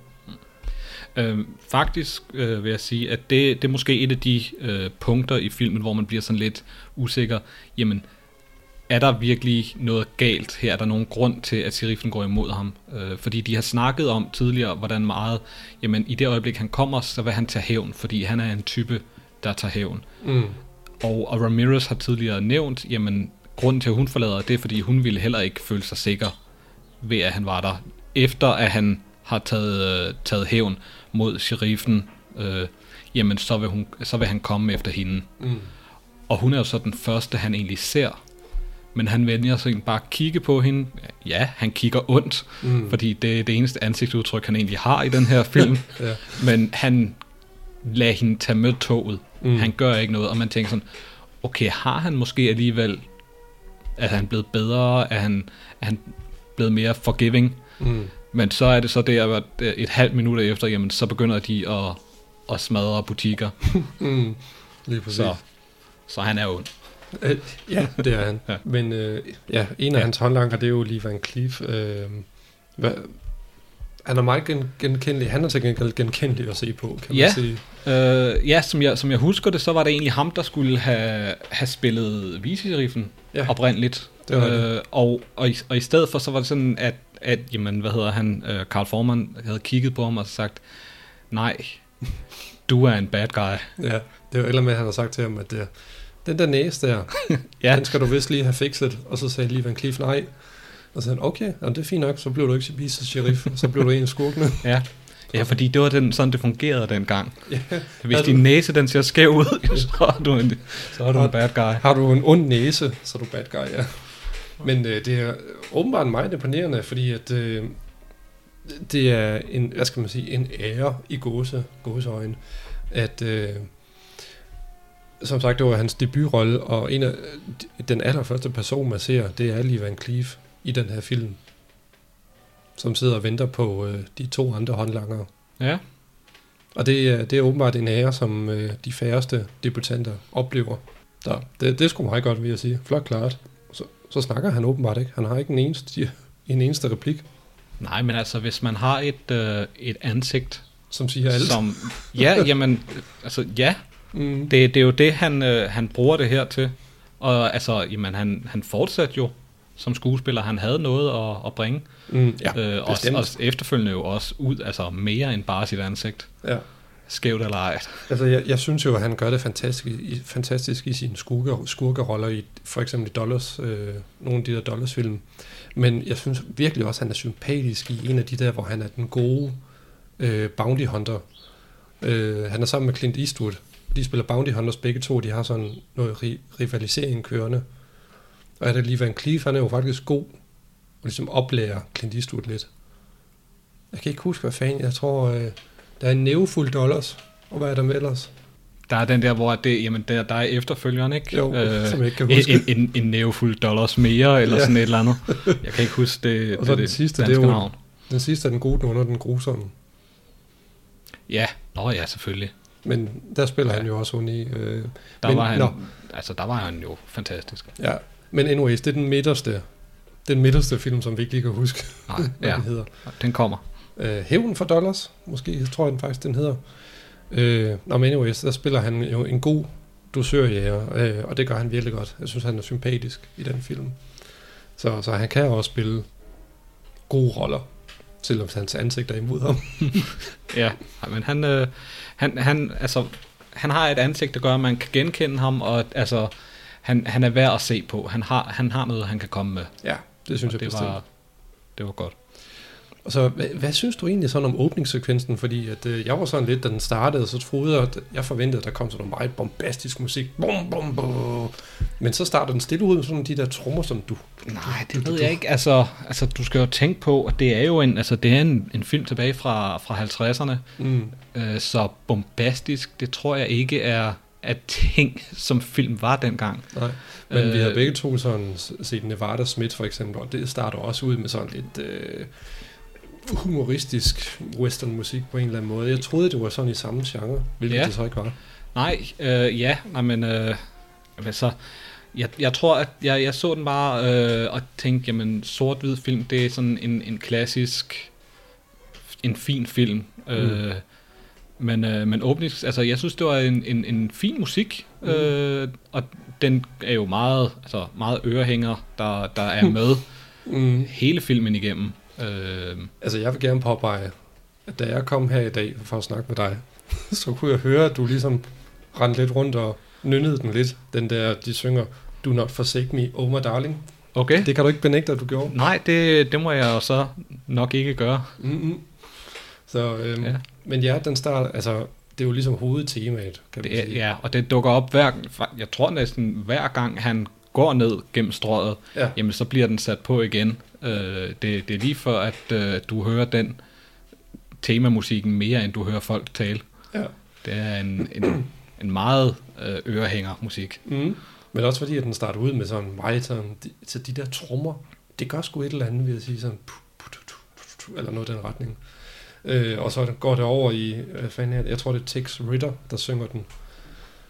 Speaker 9: Øhm, faktisk øh, vil jeg sige, at det, det er måske et af de øh, punkter i filmen, hvor man bliver sådan lidt usikker. Jamen, er der virkelig noget galt her? Er der nogen grund til, at sheriffen går imod ham? Øh, fordi de har snakket om tidligere, hvordan meget, jamen i det øjeblik han kommer, så vil han tage hævn, fordi han er en type, der tager hævn.
Speaker 8: Mm.
Speaker 9: Og, og Ramirez har tidligere nævnt, jamen grunden til, at hun forlader, det er, fordi hun ville heller ikke føle sig sikker ved, at han var der. Efter at han har taget, øh, taget hævn mod sheriffen, øh, jamen så vil, hun, så vil han komme efter hende.
Speaker 8: Mm.
Speaker 9: Og hun er jo så den første, han egentlig ser. Men han sig egentlig bare at kigge på hende. Ja, han kigger ondt,
Speaker 8: Mm.
Speaker 9: fordi det er det eneste ansigtsudtryk, han egentlig har i den her film.
Speaker 8: Ja.
Speaker 9: Men han lader hende tage med toget.
Speaker 8: Mm.
Speaker 9: Han gør ikke noget, og man tænker sådan, okay, har han måske alligevel, er han blevet bedre, er han, er han blevet mere forgiving?
Speaker 8: Mm.
Speaker 9: Men så er det så der, at et halvt minut efter, jamen, så begynder de at, at smadre butikker.
Speaker 8: Mm. Lige præcis.
Speaker 9: Så, så han er ond.
Speaker 8: Øh, ja, det er han. ja. Men øh, ja, en af
Speaker 9: Ja.
Speaker 8: hans håndlanger, det er jo Lee Van Cleef. Øh, hvad, han er meget gen, genkendelig. Han er til gengæld genkendelig at se på, kan
Speaker 9: Ja.
Speaker 8: man sige.
Speaker 9: Øh, ja, som jeg, som jeg husker det, så var det egentlig ham, der skulle have, have spillet vicesheriffen
Speaker 8: Ja.
Speaker 9: oprindeligt.
Speaker 8: Det var det.
Speaker 9: øh, og, og, i, og i stedet for, så var det sådan, at, at jamen, hvad hedder han, øh, Carl Forman havde kigget på ham og sagt, nej, du er en bad guy.
Speaker 8: Ja, det er jo eller med, at han har sagt til ham, at det, den der næse der,
Speaker 9: Ja,
Speaker 8: den skal du vist lige have fikset. Og så sagde Lee Van Cleef nej. Og så sagde han, okay, jamen, det er fint nok, så blev du ikke vice sheriff, og så blev du en af skurkene.
Speaker 9: ja. Ja, fordi det var den, sådan, det fungerede dengang.
Speaker 8: Ja.
Speaker 9: Hvis din næse, den ser skæv ud, så er du en, så er du en bad guy.
Speaker 8: Har du en ond næse, så er du bad guy, ja. Men øh, det er åbenbart meget imponerende, fordi at øh, det er en, hvad skal man sige, en ære i gåse, gåseøjne, at øh, som sagt, det var hans debutrolle, og en af, den allerførste person, man ser, det er Lee Van Cleef i den her film, som sidder og venter på øh, de to andre håndlangere.
Speaker 9: Ja,
Speaker 8: Og det er, det er åbenbart en ære, som øh, de færreste debutanter oplever. Så det, det er sgu meget godt, vil jeg sige. Flot klart. Så, så snakker han åbenbart ikke. Han har ikke en eneste, en eneste replik,
Speaker 9: nej, men altså, hvis man har et, øh, et ansigt,
Speaker 8: som siger alt.
Speaker 9: som... Ja, jamen, altså, ja,
Speaker 8: Mm.
Speaker 9: Det, det er jo det, han, øh, han bruger det her til. Og altså, jamen, han, han fortsatte jo som skuespiller. Han havde noget at, at bringe.
Speaker 8: Mm, ja,
Speaker 9: øh, og,
Speaker 8: bestemt.
Speaker 9: og efterfølgende jo også ud, altså mere end bare sit ansigt.
Speaker 8: Ja.
Speaker 9: Skævt eller ej.
Speaker 8: Altså, jeg, jeg synes jo, at han gør det fantastisk, i, fantastisk i sine skurke, skurkeroller i for eksempel i Dollars, øh, nogle af de der Dollars-film. Men jeg synes virkelig også, at han er sympatisk i en af de der, hvor han er den gode øh, bounty hunter. Øh, han er sammen med Clint Eastwood. De spiller bounty hunters begge to. De har sådan noget ri- rivalisering kørende. Og er det lige Van Cleef, han er jo faktisk god og ligesom oplærer Clint Eastwood lidt. Jeg kan ikke huske, hvad fanden. Jeg tror, øh, der er en nævefuld dollars. Og hvad er der med ellers?
Speaker 9: Der er den der, hvor det, jamen, der, der er efterfølgeren, ikke?
Speaker 8: Jo, som jeg ikke kan huske.
Speaker 9: En, en, en nævefuld dollars mere, eller
Speaker 8: Ja.
Speaker 9: sådan et eller andet. Jeg kan ikke huske det,
Speaker 8: Og så
Speaker 9: det,
Speaker 8: den
Speaker 9: det
Speaker 8: sidste, det
Speaker 9: danske
Speaker 8: er jo-
Speaker 9: navn.
Speaker 8: Den sidste er den gode, den under den grusomme.
Speaker 9: Ja, nå ja, selvfølgelig.
Speaker 8: Men der spiller ja. han jo også hun i. Øh,
Speaker 9: Der,
Speaker 8: men,
Speaker 9: var han,
Speaker 8: Nå,
Speaker 9: altså, der var han jo fantastisk.
Speaker 8: ja. Men anyways, det er den midterste, den midterste film, som vi ikke lige kan huske,
Speaker 9: Nej,
Speaker 8: hvad
Speaker 9: ja,
Speaker 8: den hedder.
Speaker 9: den kommer.
Speaker 8: Øh, Hævn for dollars, måske tror jeg den faktisk, den hedder. Øh, nå, men anyways, der spiller han jo en god dosørjæger, øh, og det gør han virkelig godt. Jeg synes, han er sympatisk i den film. Så, så han kan også spille gode roller, selvom hans ansigt er imod ham.
Speaker 9: Ja, men han, øh, han, han, altså, han har et ansigt, der gør, at man kan genkende ham, og altså, han, han er værd at se på. Han har, han har noget, han kan komme med.
Speaker 8: Ja, det synes
Speaker 9: Og
Speaker 8: jeg
Speaker 9: det
Speaker 8: bestemt.
Speaker 9: var, det var godt.
Speaker 8: Og så, hvad, hvad synes du egentlig sådan om åbningssekvensen? Fordi at, øh, jeg var sådan lidt, da den startede, så troede jeg, at jeg forventede, at der kom sådan noget meget bombastisk musik. Bum, bum, bum. Men så starter den stille ud med sådan de der trommer, som du...
Speaker 9: Nej, det ved jeg ikke. Altså, altså, du skal jo tænke på, at det er jo en, altså, det er en, en film tilbage fra, fra 50'erne.
Speaker 8: Mm.
Speaker 9: Øh, så bombastisk, det tror jeg ikke er, er ting, som film var dengang.
Speaker 8: Nej, men øh, vi har
Speaker 9: Øh,
Speaker 8: begge to sådan set Nevada Smith for eksempel, og det starter også ud med sådan lidt øh, humoristisk western musik på en eller anden måde. Jeg troede, det var sådan i samme genre, hvilket
Speaker 9: Ja.
Speaker 8: det så ikke var.
Speaker 9: Nej, øh, ja, nej, men øh, altså, jeg, jeg tror, at jeg, jeg så den bare øh, og tænkte, jamen, sort-hvid film, det er sådan en, en klassisk, en fin film. Mm. Øh, men, øh, men åbnings, altså, jeg synes, det var en, en, en fin musik, mm. øh, og den er jo meget, altså, meget ørehænger, der, der er med
Speaker 8: Mm.
Speaker 9: hele filmen igennem. Øh,
Speaker 8: Altså, jeg vil gerne påpege, at da jeg kom her i dag for at snakke med dig, så kunne jeg høre, at du ligesom rendte lidt rundt og nynnede den lidt. Den der, de synger, Do not forsake me, oh my darling.
Speaker 9: okay.
Speaker 8: Det kan du ikke benægte, at du gjorde.
Speaker 9: Nej, det, det må jeg jo så nok ikke gøre.
Speaker 8: Mm-hmm. Så, øhm,
Speaker 9: Ja.
Speaker 8: Men ja, den starter, altså, det er jo ligesom hovedtemaet, kan man
Speaker 9: Det er,
Speaker 8: sige.
Speaker 9: ja, og det dukker op hver, jeg tror næsten hver gang han går ned gennem strøget,
Speaker 8: Ja.
Speaker 9: jamen så bliver den sat på igen. Øh, det, det er lige før, at øh, du hører den temamusikken mere, end du hører folk tale.
Speaker 8: Ja.
Speaker 9: Det er en, en, en meget øh, ørehænger musik.
Speaker 8: Mm. Men også fordi, at den starter ud med sådan meget sådan, de, så de der trommer, det gør sgu et eller andet, vil jeg sige, sådan, eller noget i den retning. Øh, og så går det over i, hvad fanden er det? jeg tror det er Tex Ritter, der synger den.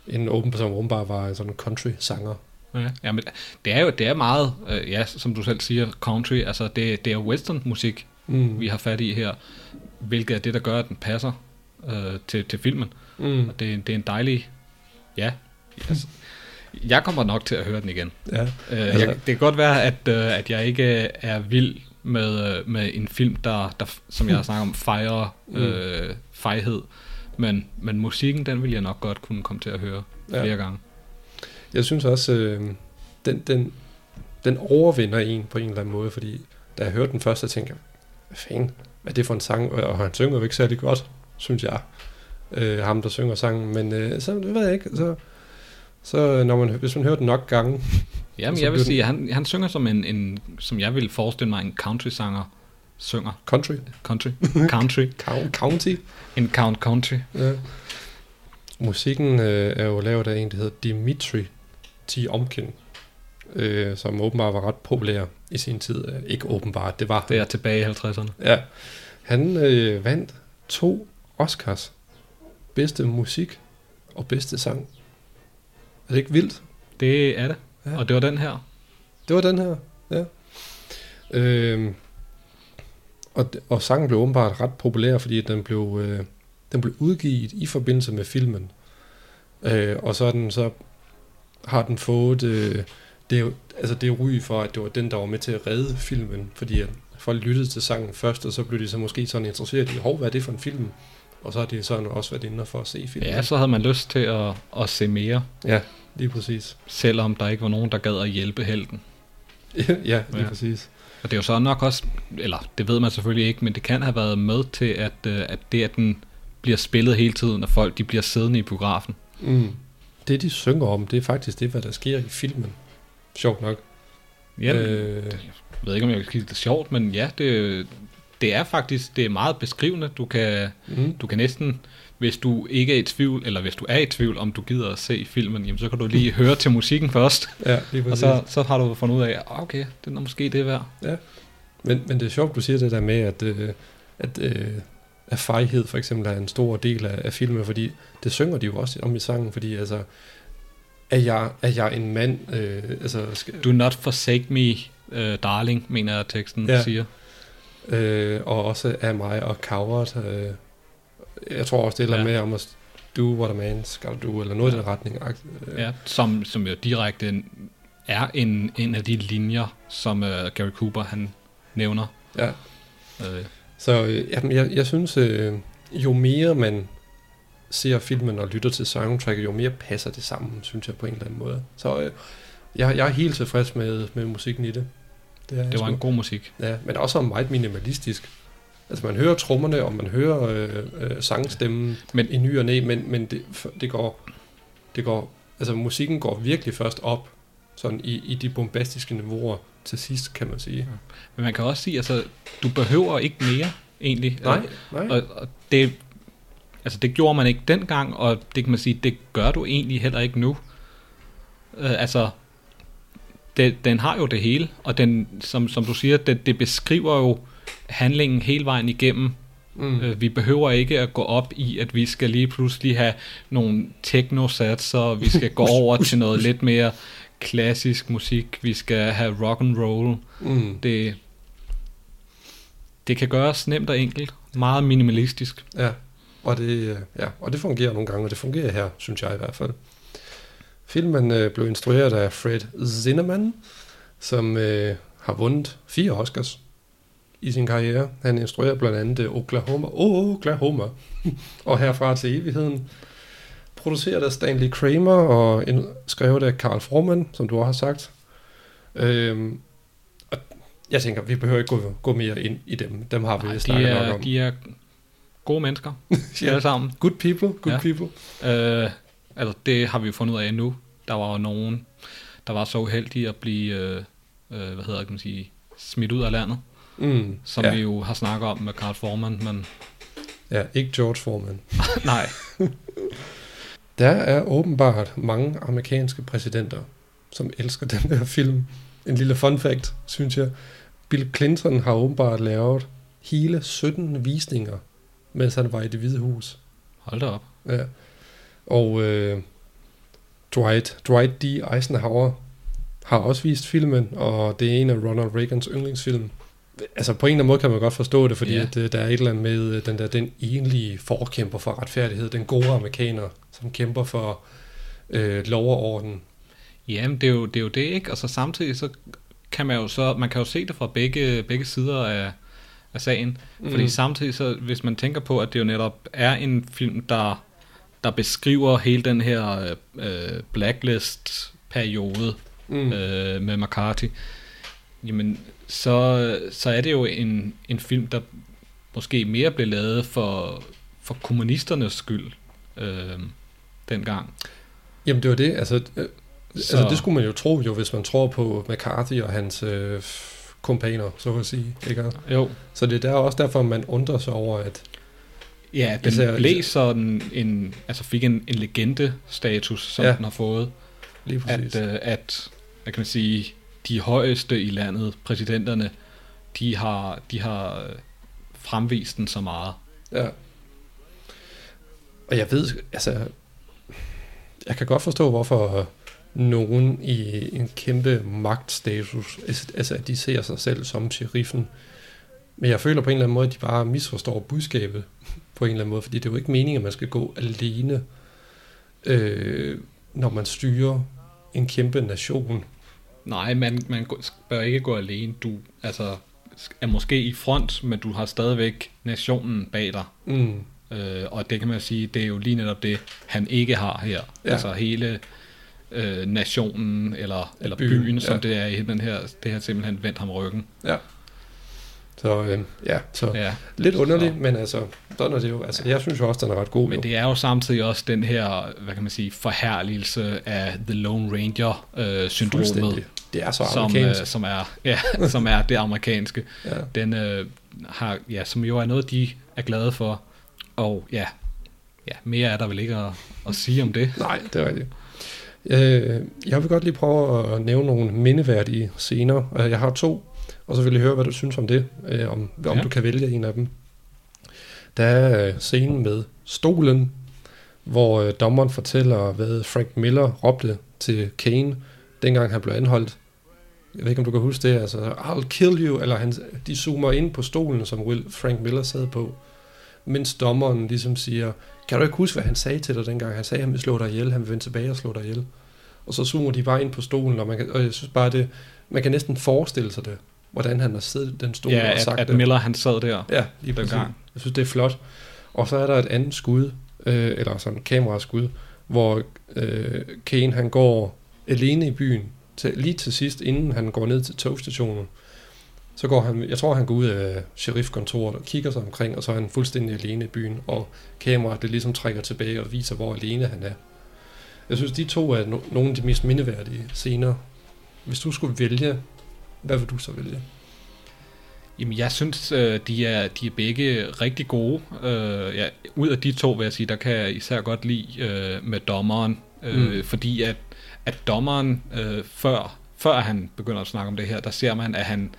Speaker 8: En åben person, åbenbart var sådan en country-sanger.
Speaker 9: Ja, jamen, det er jo det er meget, øh, ja, som du selv siger, country. Altså, det, det er western musik,
Speaker 8: Mm.
Speaker 9: vi har fat i her, hvilket er det, der gør, at den passer øh, til, til filmen.
Speaker 8: Mm.
Speaker 9: Og det, det er en dejlig... Ja. Altså, jeg kommer nok til at høre den igen.
Speaker 8: Ja.
Speaker 9: Øh,
Speaker 8: Altså-
Speaker 9: jeg, det kan godt være, at, øh, at jeg ikke er vild med, øh, med en film, der, der som jeg har snakket om, fejrer øh, fejhed. Men, men musikken, den vil jeg nok godt kunne komme til at høre
Speaker 8: Ja.
Speaker 9: flere gange.
Speaker 8: Jeg synes også, øh, den, den, den overvinder en på en eller anden måde, fordi da jeg hørte den første, tænkte jeg, hvad fanden, hvad er det for en sang? Og han synger jo ikke særlig godt, synes jeg, øh, ham der synger sangen, men øh, så det ved jeg ikke, så, så når man, hvis man hører den nok gange,
Speaker 9: Jamen,
Speaker 8: så
Speaker 9: jeg vil
Speaker 8: bliver
Speaker 9: sige, han, han synger som en, en, som jeg vil forestille mig, en country-sanger synger.
Speaker 8: country,
Speaker 9: Country. Country.
Speaker 8: count, county,
Speaker 9: En count country.
Speaker 8: ja. Musikken øh, er jo lavet af en, der hedder Dimitri T. Omkin, øh, som åbenbart var ret populær i sin tid. Øh, Ikke åbenbart, det var
Speaker 9: Det er tilbage i 50'erne.
Speaker 8: Ja, han øh, vandt to Oscars. Bedste musik og bedste sang. Er det ikke vildt?
Speaker 9: Det er det.
Speaker 8: Ja.
Speaker 9: Og det var den her.
Speaker 8: Det var den her, ja. Øhm, og, og sangen blev åbenbart ret populær, fordi den blev, øh, den blev udgivet i forbindelse med filmen. Øh, og så, er den, så har den fået øh, det, altså det ry for, at det var den, der var med til at redde filmen, fordi at folk lyttede til sangen først, og så blev de så måske sådan interesseret i, hov, hvad er det for en film? Og så har de sådan også været inde for at se filmen.
Speaker 9: Ja, så havde man lyst til at, at se mere,
Speaker 8: ja lige præcis.
Speaker 9: selvom der ikke var nogen, der gad at hjælpe helten.
Speaker 8: ja, lige
Speaker 9: Ja.
Speaker 8: præcis.
Speaker 9: Og det er jo så nok også, eller det ved man selvfølgelig ikke, men det kan have været med til, at, øh, at det, at den bliver spillet hele tiden, og folk de bliver siddende i biografen.
Speaker 8: Mm. Det, de synger om, det er faktisk det, hvad der sker i filmen. Sjovt nok.
Speaker 9: Ja,
Speaker 8: øh,
Speaker 9: Jeg ved ikke, om jeg kan sige det sjovt, men ja, det, det er faktisk det er meget beskrivende. Du kan,
Speaker 8: mm.
Speaker 9: du kan næsten, hvis du ikke er i tvivl, eller hvis du er i tvivl, om du gider at se filmen, jamen, så kan du lige høre til musikken først,
Speaker 8: Ja, lige
Speaker 9: og
Speaker 8: præcis.
Speaker 9: så, så har du fundet ud af, "Ah, okay, det er måske det værd.
Speaker 8: Men, men det er sjovt, du siger det der med, at, øh, at, øh, at fejhed for eksempel er en stor del af, af filmen, fordi det synger de jo også om i sangen, fordi altså, er jeg, er jeg en mand, øh, altså, skal,
Speaker 9: Do not forsake me, uh, darling, mener jeg, teksten
Speaker 8: Ja.
Speaker 9: ja. siger.
Speaker 8: øh, og også er mig og coward. Øh, jeg tror også, det er ja. Med om at do what a man skal do, eller noget ja. i den retning. Øh,
Speaker 9: Ja, som, som jo direkte er en, en af de linjer, som uh, Gary Cooper han nævner.
Speaker 8: ja.
Speaker 9: Uh,
Speaker 8: Så øh, jamen, jeg, jeg synes, øh, jo mere man ser filmen og lytter til soundtracket, jo mere passer det sammen, synes jeg på en eller anden måde. Så øh, jeg, jeg er helt tilfreds med, med musikken i det. Det, er
Speaker 9: det var
Speaker 8: sgu.
Speaker 9: en god musik.
Speaker 8: Ja, men også meget minimalistisk. Altså man hører trommerne, og man hører øh, øh, sangstemmen men, i ny og næ, men, men det, det går, det går, altså musikken går virkelig først op, sådan i, i de bombastiske niveauer til sidst, kan man sige.
Speaker 9: Men man kan også sige, altså, du behøver ikke mere, egentlig.
Speaker 8: Nej, nej.
Speaker 9: Og, og det, altså, det gjorde man ikke dengang, og det kan man sige, det gør du egentlig heller ikke nu. Uh, altså, det, den har jo det hele, og den, som, som du siger, det, det beskriver jo handlingen hele vejen igennem. Mm. Uh, vi behøver ikke at gå op i, at vi skal lige pludselig have nogle techno-satser, vi skal gå over til noget lidt mere klassisk musik, vi skal have rock and roll. Mm. Det, det kan gøres nemt og enkelt, meget minimalistisk.
Speaker 8: Ja, og det, øh, ja, og det fungerer nogle gange, og det fungerer her, synes jeg i hvert fald. Filmen øh, blev instrueret af Fred Zinnemann, som øh, har vundet fire Oscars i sin karriere. Han instruerer blandt andet Oklahoma, oh, Oklahoma, og herfra til evigheden. Produceret af Stanley Kramer og skrevet af Carl Forman, som du også har sagt. Øhm, og jeg tænker, vi behøver ikke gå, gå mere ind i dem. Dem har vi Nej, snakket
Speaker 9: er,
Speaker 8: nok om.
Speaker 9: De er gode mennesker, ja. alle sammen.
Speaker 8: Good people, good ja. people.
Speaker 9: Øh, altså, det har vi jo fundet ud af nu. Der var jo nogen, der var så uheldige at blive, øh, øh, hvad hedder det, kan man sige, smidt ud af landet. Mm, som ja. vi jo har snakket om med Carl Forman, men...
Speaker 8: Ja, ikke George Foreman.
Speaker 9: Nej.
Speaker 8: Der er åbenbart mange amerikanske præsidenter, som elsker den her film. En lille fun fact, synes jeg. Bill Clinton har åbenbart lavet hele 17 visninger, mens han var i det hvide hus.
Speaker 9: Hold da op.
Speaker 8: Ja. Og øh, Dwight, Dwight D. Eisenhower har også vist filmen, og det er en af Ronald Reagans yndlingsfilm. Altså på en eller anden måde kan man godt forstå det, fordi yeah. at, øh, der er et eller andet med øh, den der den egentlige forkæmper for retfærdighed, den gode amerikaner, som kæmper for øh, lov og orden.
Speaker 9: Jamen, det er, jo, det er jo det, ikke? Og så samtidig, så kan man jo så, man kan jo se det fra begge, begge sider af, af sagen. Mm. Fordi samtidig, så, hvis man tænker på, at det jo netop er en film, der, der beskriver hele den her øh, blacklist-periode mm. øh, med McCarthy, jamen, så, så er det jo en, en film, der måske mere blev lavet for, for kommunisternes skyld. Øh, dengang.
Speaker 8: Jamen det var det, altså, øh, altså det skulle man jo tro jo, hvis man tror på McCarthy og hans øh, kompaner, så at sige, ikke?
Speaker 9: Jo.
Speaker 8: Så det er der også derfor, man undrer sig over, at
Speaker 9: Ja, den især, blev sådan en, altså fik en, en legende-status, som ja, den har fået.
Speaker 8: Lige præcis.
Speaker 9: At, øh, at, hvad kan man sige, de højeste i landet, præsidenterne, de har, de har øh, fremvist den så meget.
Speaker 8: Ja. Og jeg ved, altså, jeg kan godt forstå, hvorfor nogen i en kæmpe magtstatus, altså at de ser sig selv som sheriffen. Men jeg føler på en eller anden måde, at de bare misforstår budskabet på en eller anden måde, fordi det er jo ikke meningen, at man skal gå alene, øh, når man styrer en kæmpe nation.
Speaker 9: Nej, man, man bør ikke gå alene. Du altså, er måske i front, men du har stadigvæk nationen bag dig.
Speaker 8: Mm.
Speaker 9: Øh, og det kan man sige, det er jo lige netop det, han ikke har her. Ja. Altså hele øh, nationen, eller, eller byen, byen som ja. det er i den her, det har simpelthen vendt ham ryggen.
Speaker 8: Ja. Så øh, ja, så ja. lidt underligt, så. men altså, sådan er det jo. Altså, jeg synes jo også, den er ret god.
Speaker 9: Men
Speaker 8: jo.
Speaker 9: det er jo samtidig også den her, hvad kan man sige, forherligelse af The Lone Ranger øh, syndromet.
Speaker 8: Det er så
Speaker 9: som, øh, som er ja, som er det amerikanske. ja. Den øh, har ja, som jo er noget de er glade for og ja, ja mere er der vel ikke at, at sige om det.
Speaker 8: Nej, det er rigtigt. Øh, jeg vil godt lige prøve at nævne nogle mindeværdige scener. Øh, jeg har to, og så vil jeg høre, hvad du synes om det, øh, om, om ja. du kan vælge en af dem. Der er scenen med stolen, hvor dommeren fortæller, hvad Frank Miller råbte til Kane, dengang han blev anholdt. Jeg ved ikke, om du kan huske det, altså, I'll kill you, eller han, de zoomer ind på stolen, som Will Frank Miller sad på mens dommeren ligesom siger, kan du ikke huske, hvad han sagde til dig dengang? Han sagde, at han ville slå dig ihjel, han vil vende tilbage og slå dig ihjel. Og så zoomer de bare ind på stolen, og, man kan, og jeg synes bare, det, man kan næsten forestille sig det, hvordan han har siddet den stol
Speaker 9: ja,
Speaker 8: og sagt
Speaker 9: at, at Miller han sad der.
Speaker 8: Ja, lige den gang. Jeg synes, det er flot. Og så er der et andet skud, øh, eller sådan en kameraskud, hvor øh, Kane han går alene i byen, til, lige til sidst, inden han går ned til togstationen, Så går han, jeg tror han går ud af sheriffkontoret og kigger sig omkring, og så er han fuldstændig alene i byen, og kameraet det ligesom trækker tilbage og viser, hvor alene han er. Jeg synes, de to er no- nogle af de mest mindeværdige scener. Hvis du skulle vælge, hvad vil du så vælge?
Speaker 9: Jamen, jeg synes, øh, de er, de er begge rigtig gode. Øh, ja, ud af de to, vil jeg sige, der kan jeg især godt lide øh, med dommeren. Øh,
Speaker 8: Mm.
Speaker 9: Fordi at, at dommeren, øh, før, før han begynder at snakke om det her, der ser man, at han,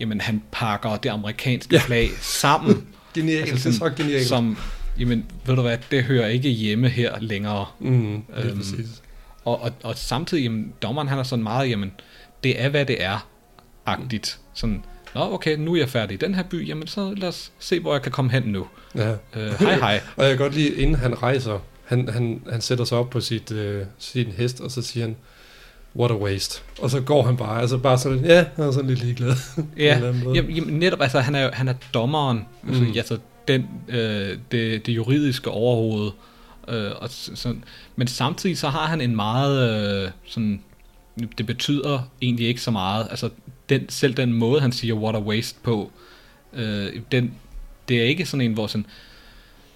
Speaker 9: jamen, han pakker det amerikanske
Speaker 8: Ja.
Speaker 9: flag sammen.
Speaker 8: Genialt, det er så genialt.
Speaker 9: Som, jamen, ved du hvad, det hører ikke hjemme her længere.
Speaker 8: Mm, lige
Speaker 9: Øhm,
Speaker 8: præcis.
Speaker 9: Og, og, og samtidig, jamen, dommeren han er sådan meget, jamen, det er, hvad det er, agtigt. Sådan, nå, okay, nu er jeg færdig i den her by, jamen, så lad os se, hvor jeg kan komme hen nu.
Speaker 8: Ja.
Speaker 9: Øh, hej, hej.
Speaker 8: og jeg kan godt lide, inden han rejser, han, han, han sætter sig op på sit, øh, sin hest, og så siger han, what a waste. Og så går han bare, altså bare sådan, ja, han er sådan lidt ligeglad.
Speaker 9: Ja, jamen, jamen, netop, altså, han er, han er dommeren, mm. altså,
Speaker 8: Mm.
Speaker 9: altså den, øh, det, det juridiske overhoved, øh, og s- sådan, men samtidig så har han en meget, øh, sådan, det betyder egentlig ikke så meget, altså den, selv den måde, han siger what a waste på, øh, den, det er ikke sådan en, hvor, sådan,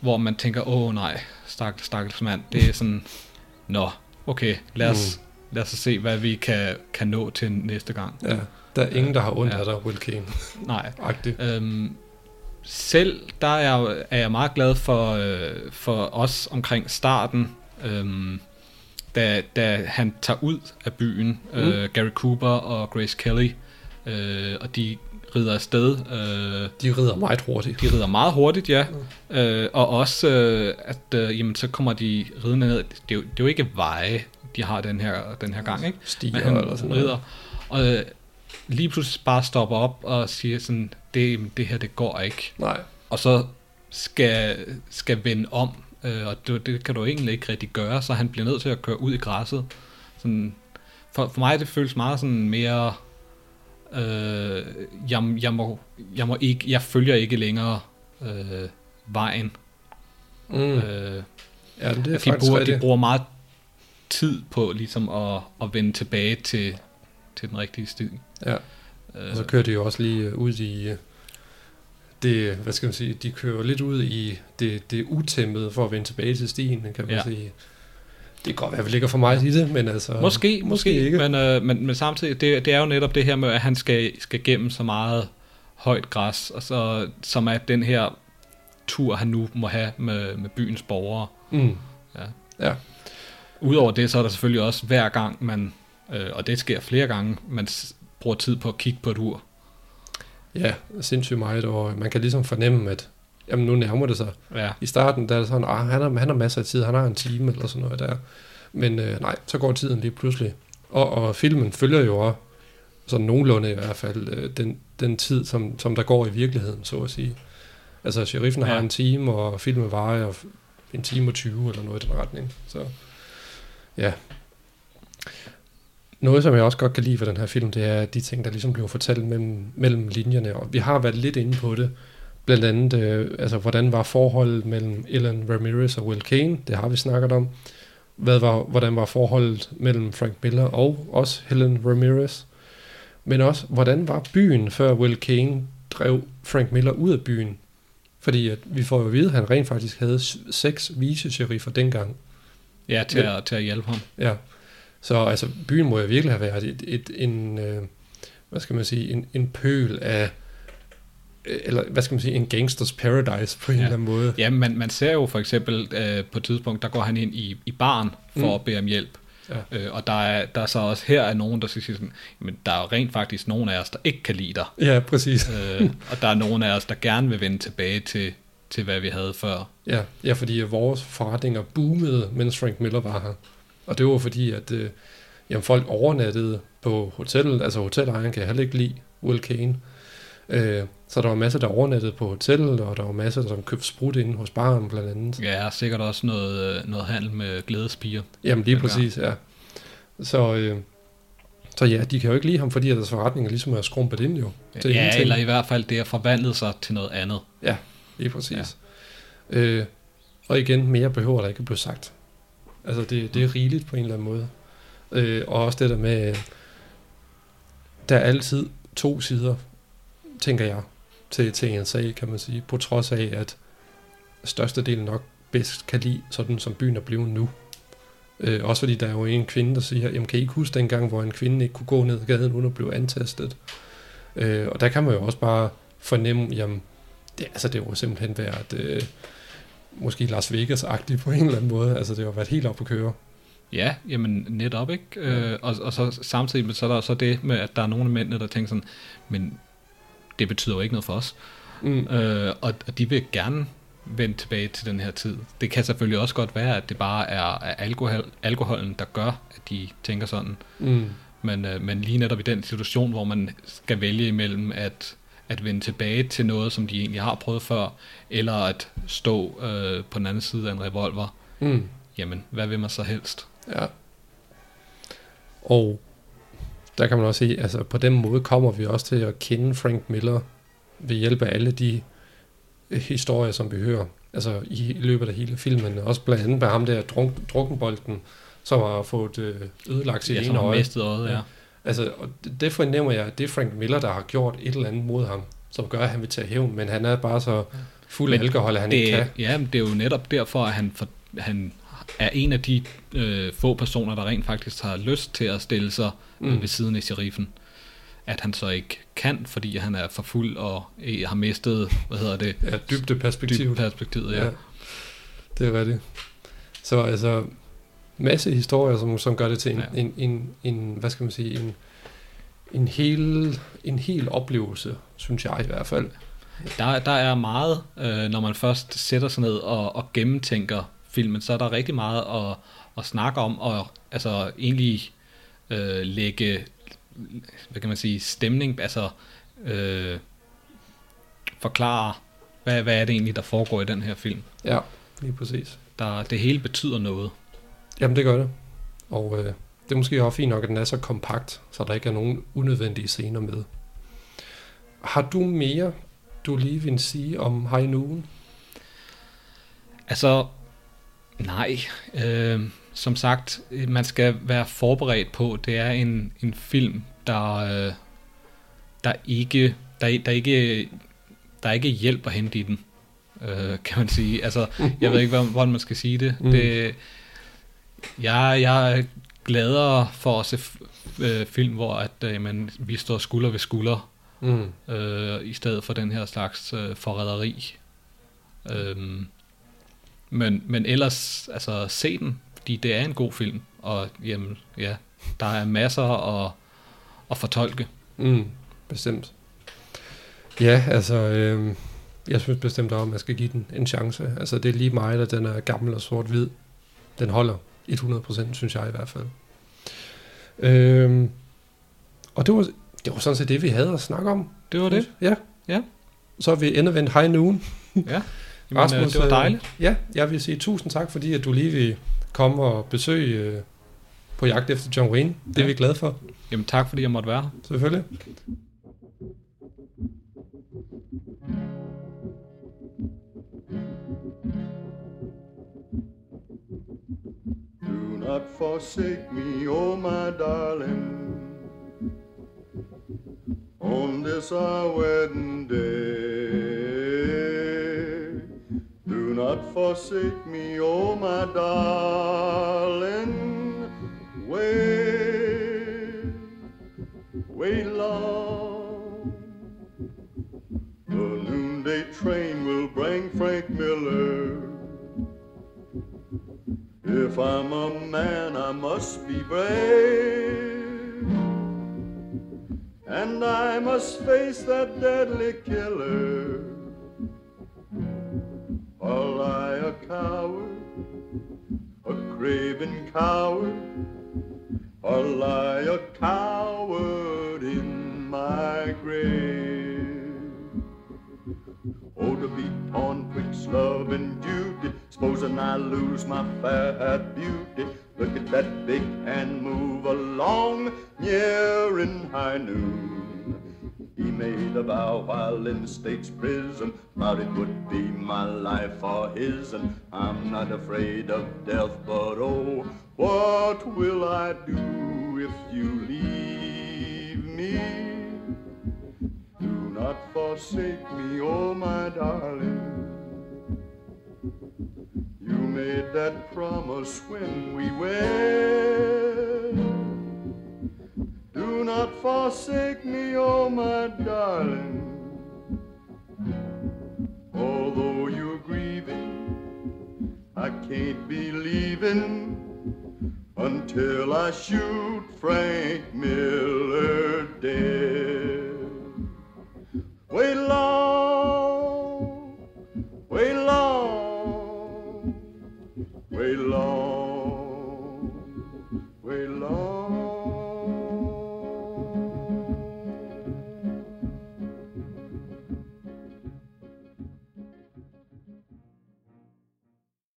Speaker 9: hvor man tænker, åh nej, stakkels, stakkels mand, det er sådan, nå, okay, lad os, mm. lad os se, hvad vi kan, kan nå til næste gang.
Speaker 8: Ja, der er ingen, der har ondt
Speaker 9: Ja.
Speaker 8: af dig, Will Kane.
Speaker 9: Nej. Øhm, selv der er jeg, er jeg meget glad for, øh, for os omkring starten, øhm, da, da han tager ud af byen, mm. øh, Gary Cooper og Grace Kelly, øh, og de rider afsted. Øh,
Speaker 8: de rider meget hurtigt.
Speaker 9: De rider meget hurtigt, ja. Mm. Øh, og også, øh, at øh, jamen, så kommer de ridende ned. Det er, jo, det er jo ikke veje, de har den her, den her gang, ikke?
Speaker 8: Stier
Speaker 9: Men han
Speaker 8: eller sådan noget.
Speaker 9: rider. Og øh, lige pludselig bare stopper op og siger sådan, det, det her, det går ikke.
Speaker 8: Nej.
Speaker 9: Og så skal, skal vende om, øh, og det, det kan du egentlig ikke rigtig gøre, så han bliver nødt til at køre ud i græsset. Sådan, for, for mig det føles meget sådan mere, øh, jeg, jeg, må, jeg, må ikke, jeg følger ikke længere øh, vejen.
Speaker 8: Mm.
Speaker 9: Øh,
Speaker 8: Ja, det er
Speaker 9: de, bruger, de bruger meget tid på ligesom at, at vende tilbage til, til den rigtige sti.
Speaker 8: Ja,
Speaker 9: Øh,
Speaker 8: og så kører de jo også lige øh, ud i øh, det, hvad skal man sige, de kører lidt ud i det, det utæmmede for at vende tilbage til stien, kan man
Speaker 9: ja.
Speaker 8: sige. Det kan godt være, at vi ligger for meget i det, men altså...
Speaker 9: Måske, måske,
Speaker 8: ikke.
Speaker 9: Men, øh, men, men samtidig, det, det er jo netop det her med, at han skal, skal gennem så meget højt græs, og så, som er den her tur, han nu må have med, med byens borgere.
Speaker 8: Mm.
Speaker 9: Ja.
Speaker 8: Ja.
Speaker 9: Udover det, så er der selvfølgelig også hver gang, man, øh, og det sker flere gange, man s- bruger tid på at kigge på et ur.
Speaker 8: Ja, sindssygt meget, og man kan ligesom fornemme, at jamen, nu nærmer det sig.
Speaker 9: Ja.
Speaker 8: I starten der er det sådan, ah, han, har, han har masser af tid, han har en time eller sådan noget der. Men øh, nej, så går tiden lige pludselig. Og, og filmen følger jo også, sådan nogenlunde i hvert fald, øh, den, den tid, som, som der går i virkeligheden, så at sige. Altså, sheriffen ja. Har en time, og filmen varer en time og 20 eller noget i den retning. Så ja. Noget, som jeg også godt kan lide ved den her film, det er de ting, der ligesom bliver fortalt mellem, mellem linjerne. Og vi har været lidt inde på det. Blandt andet, øh, altså, hvordan var forholdet mellem Ellen Ramirez og Will Kane? Det har vi snakket om. Hvad var, hvordan var forholdet mellem Frank Miller og også Helen Ramirez? Men også, hvordan var byen, før Will Kane drev Frank Miller ud af byen? Fordi at vi får jo at vide, at han rent faktisk havde seks vice-sheriffer dengang.
Speaker 9: Ja, til,
Speaker 8: Men-
Speaker 9: at, til at hjælpe ham.
Speaker 8: Ja. Så altså, byen må jo virkelig have været et, et, en, øh, hvad skal man sige, en, en pøl af, eller hvad skal man sige, en gangsters paradise på en
Speaker 9: Ja.
Speaker 8: eller anden måde.
Speaker 9: Ja, man, man ser jo for eksempel øh, på et tidspunkt, der går han ind i, i baren for
Speaker 8: Mm.
Speaker 9: at bede om hjælp.
Speaker 8: Ja.
Speaker 9: Øh, og der er, der er så også her er nogen, der skal sige sådan, men der er jo rent faktisk nogen af os, der ikke kan lide dig.
Speaker 8: Ja, præcis.
Speaker 9: øh, og der er nogen af os, der gerne vil vende tilbage til, til hvad vi havde før.
Speaker 8: Ja, ja, fordi vores forretninger boomede, mens Frank Miller var her. Og det var fordi, at øh, jamen, folk overnattede på hotellet. Altså hotelejeren kan heller ikke lide Will Kane. Øh, så der var masser, der overnattede på hotellet, og der var masser, der købte sprut inde hos baren blandt andet.
Speaker 9: Ja, sikkert også noget, øh, noget handel med glædespiger.
Speaker 8: Jamen lige præcis, ja. Så, øh, så ja, de kan jo ikke lide ham, fordi deres forretninger ligesom er skrumpet ind jo. til
Speaker 9: Ja,
Speaker 8: ingenting.
Speaker 9: eller i hvert fald det har forvandlet sig til noget andet.
Speaker 8: Ja, lige præcis. Ja. Øh, og igen, mere behøver der ikke at blive sagt. Altså, det, det er rigeligt på en eller anden måde. Øh, og også det der med, øh, der er altid to sider tænker jeg, til, til en sag, kan man sige, på trods af, at størstedelen nok bedst kan lide sådan, som byen er blevet nu. Øh, også fordi der er jo en kvinde, der siger, jamen kan I ikke huske dengang, hvor en kvinde ikke kunne gå ned ad gaden, uden at blive antastet? Øh, og der kan man jo også bare fornemme, jamen, det, altså det jo simpelthen været øh, måske Las Vegas-agtigt på en eller anden måde. Altså det har været helt op at køre.
Speaker 9: Ja, jamen netop, ikke? Øh, og, og så samtidig med, så er der så det med, at der er nogle af mændene, der tænker sådan, men det betyder jo ikke noget for os.
Speaker 8: Mm.
Speaker 9: Øh, og, og de vil gerne vende tilbage til den her tid. Det kan selvfølgelig også godt være, at det bare er, er alkohol, alkoholen, der gør, at de tænker sådan.
Speaker 8: Mm.
Speaker 9: Men, øh, men lige netop i den situation, hvor man skal vælge imellem at, at vende tilbage til noget, som de egentlig har prøvet før, eller at stå øh, på den anden side af en revolver,
Speaker 8: Mm.
Speaker 9: jamen, hvad vil man så helst?
Speaker 8: Ja. Og der kan man også se, altså på den måde kommer vi også til at kende Frank Miller ved hjælp af alle de øh, historier, som vi hører. Altså i løbet af hele filmen. Også blandt andet med ham der drunk, drukkenbolden, som har fået øh, ødelagt sit
Speaker 9: Ja,
Speaker 8: ene øje.
Speaker 9: mistet øjet, ja.
Speaker 8: Altså, og det- fornemmer jeg, at det er Frank Miller, der har gjort et eller andet mod ham, som gør, at han vil tage hævn, men han er bare så fuld af alkohol, at han
Speaker 9: det,
Speaker 8: ikke kan.
Speaker 9: Ja, men det er jo netop derfor, at han, for, han er en af de øh, få personer, der rent faktisk har lyst til at stille sig mm.
Speaker 8: Mm.
Speaker 9: ved siden af sheriffen. At han så ikke kan, fordi han er for fuld og øh, har mistet, hvad hedder det?
Speaker 8: Ja, dybde perspektivet.
Speaker 9: perspektivet, ja. ja.
Speaker 8: Det er rigtigt. Så altså, masse historier, som, som gør det til en,
Speaker 9: ja.
Speaker 8: en, en, en, hvad skal man sige, en, en hel, en hel oplevelse, synes jeg i hvert fald.
Speaker 9: Der, der er meget, øh, når man først sætter sig ned og, og gennemtænker filmen, så er der rigtig meget at, at snakke om, og altså egentlig øh, lægge, hvad kan man sige, stemning, altså øh, forklare, hvad, hvad er det egentlig, der foregår i den her film.
Speaker 8: Ja, lige præcis.
Speaker 9: Der, det hele betyder noget.
Speaker 8: Jamen, det gør det. Og øh, det er måske også fint nok, at den er så kompakt, så der ikke er nogen unødvendige scener med. Har du mere, du lige vil sige om High Noon?
Speaker 9: Altså, nej. Øh, som sagt, man skal være forberedt på, det er en, en film, der, øh, der ikke, der, der ikke, der ikke hjælp at hente i den, øh, kan man sige. Altså, jeg ved ikke, hvordan, man skal sige det.
Speaker 8: Mm.
Speaker 9: det jeg, jeg er gladere for at se øh, film, hvor at, øh, man, vi står skulder ved skulder,
Speaker 8: Mm.
Speaker 9: øh, i stedet for den her slags øh, forræderi. Øhm, men, men ellers, altså se den, fordi det er en god film, og jamen, ja, der er masser at, at fortolke.
Speaker 8: Mm, bestemt. Ja, altså, øh, jeg synes bestemt også, at man skal give den en chance. Altså, det er lige meget, at den er gammel og sort-hvid. Den holder 100%, synes jeg i hvert fald. Øh, og det var, det var sådan set det, vi havde at snakke om.
Speaker 9: Det var det.
Speaker 8: Ja.
Speaker 9: Ja.
Speaker 8: Så er vi endevendt High Noon.
Speaker 9: Ja, Jamen, øh, det var
Speaker 8: øh,
Speaker 9: dejligt.
Speaker 8: Ja, jeg vil sige tusind tak, fordi at du lige vil komme og besøge øh, på jagt efter John Wayne. Det er
Speaker 9: Ja.
Speaker 8: vi glade for,
Speaker 9: Jamen tak, fordi jeg måtte være her.
Speaker 8: selvfølgelig.
Speaker 10: Do not forsake me, oh my darling, on this our wedding day. Not forsake me, oh my darling, wait, wait long. The noonday train will bring Frank Miller. If I'm a man, I must be brave. And I must face that deadly killer. A coward, a craven coward, or lie a coward in my grave. Oh, to be torn twixt love and duty, supposing I lose my fair beauty. Look at that big hand move along, near in high noon. He made a vow while in the state's prison, vowed it would be my life or his, and I'm not afraid of death, but oh, what will I do if you leave me? Do not forsake me, oh my darling. You made that promise when we wed. Do not forsake me, oh my darling. Although you're grieving, I can't be leaving until I shoot Frank Miller dead. Wait long, wait long, wait long, wait long.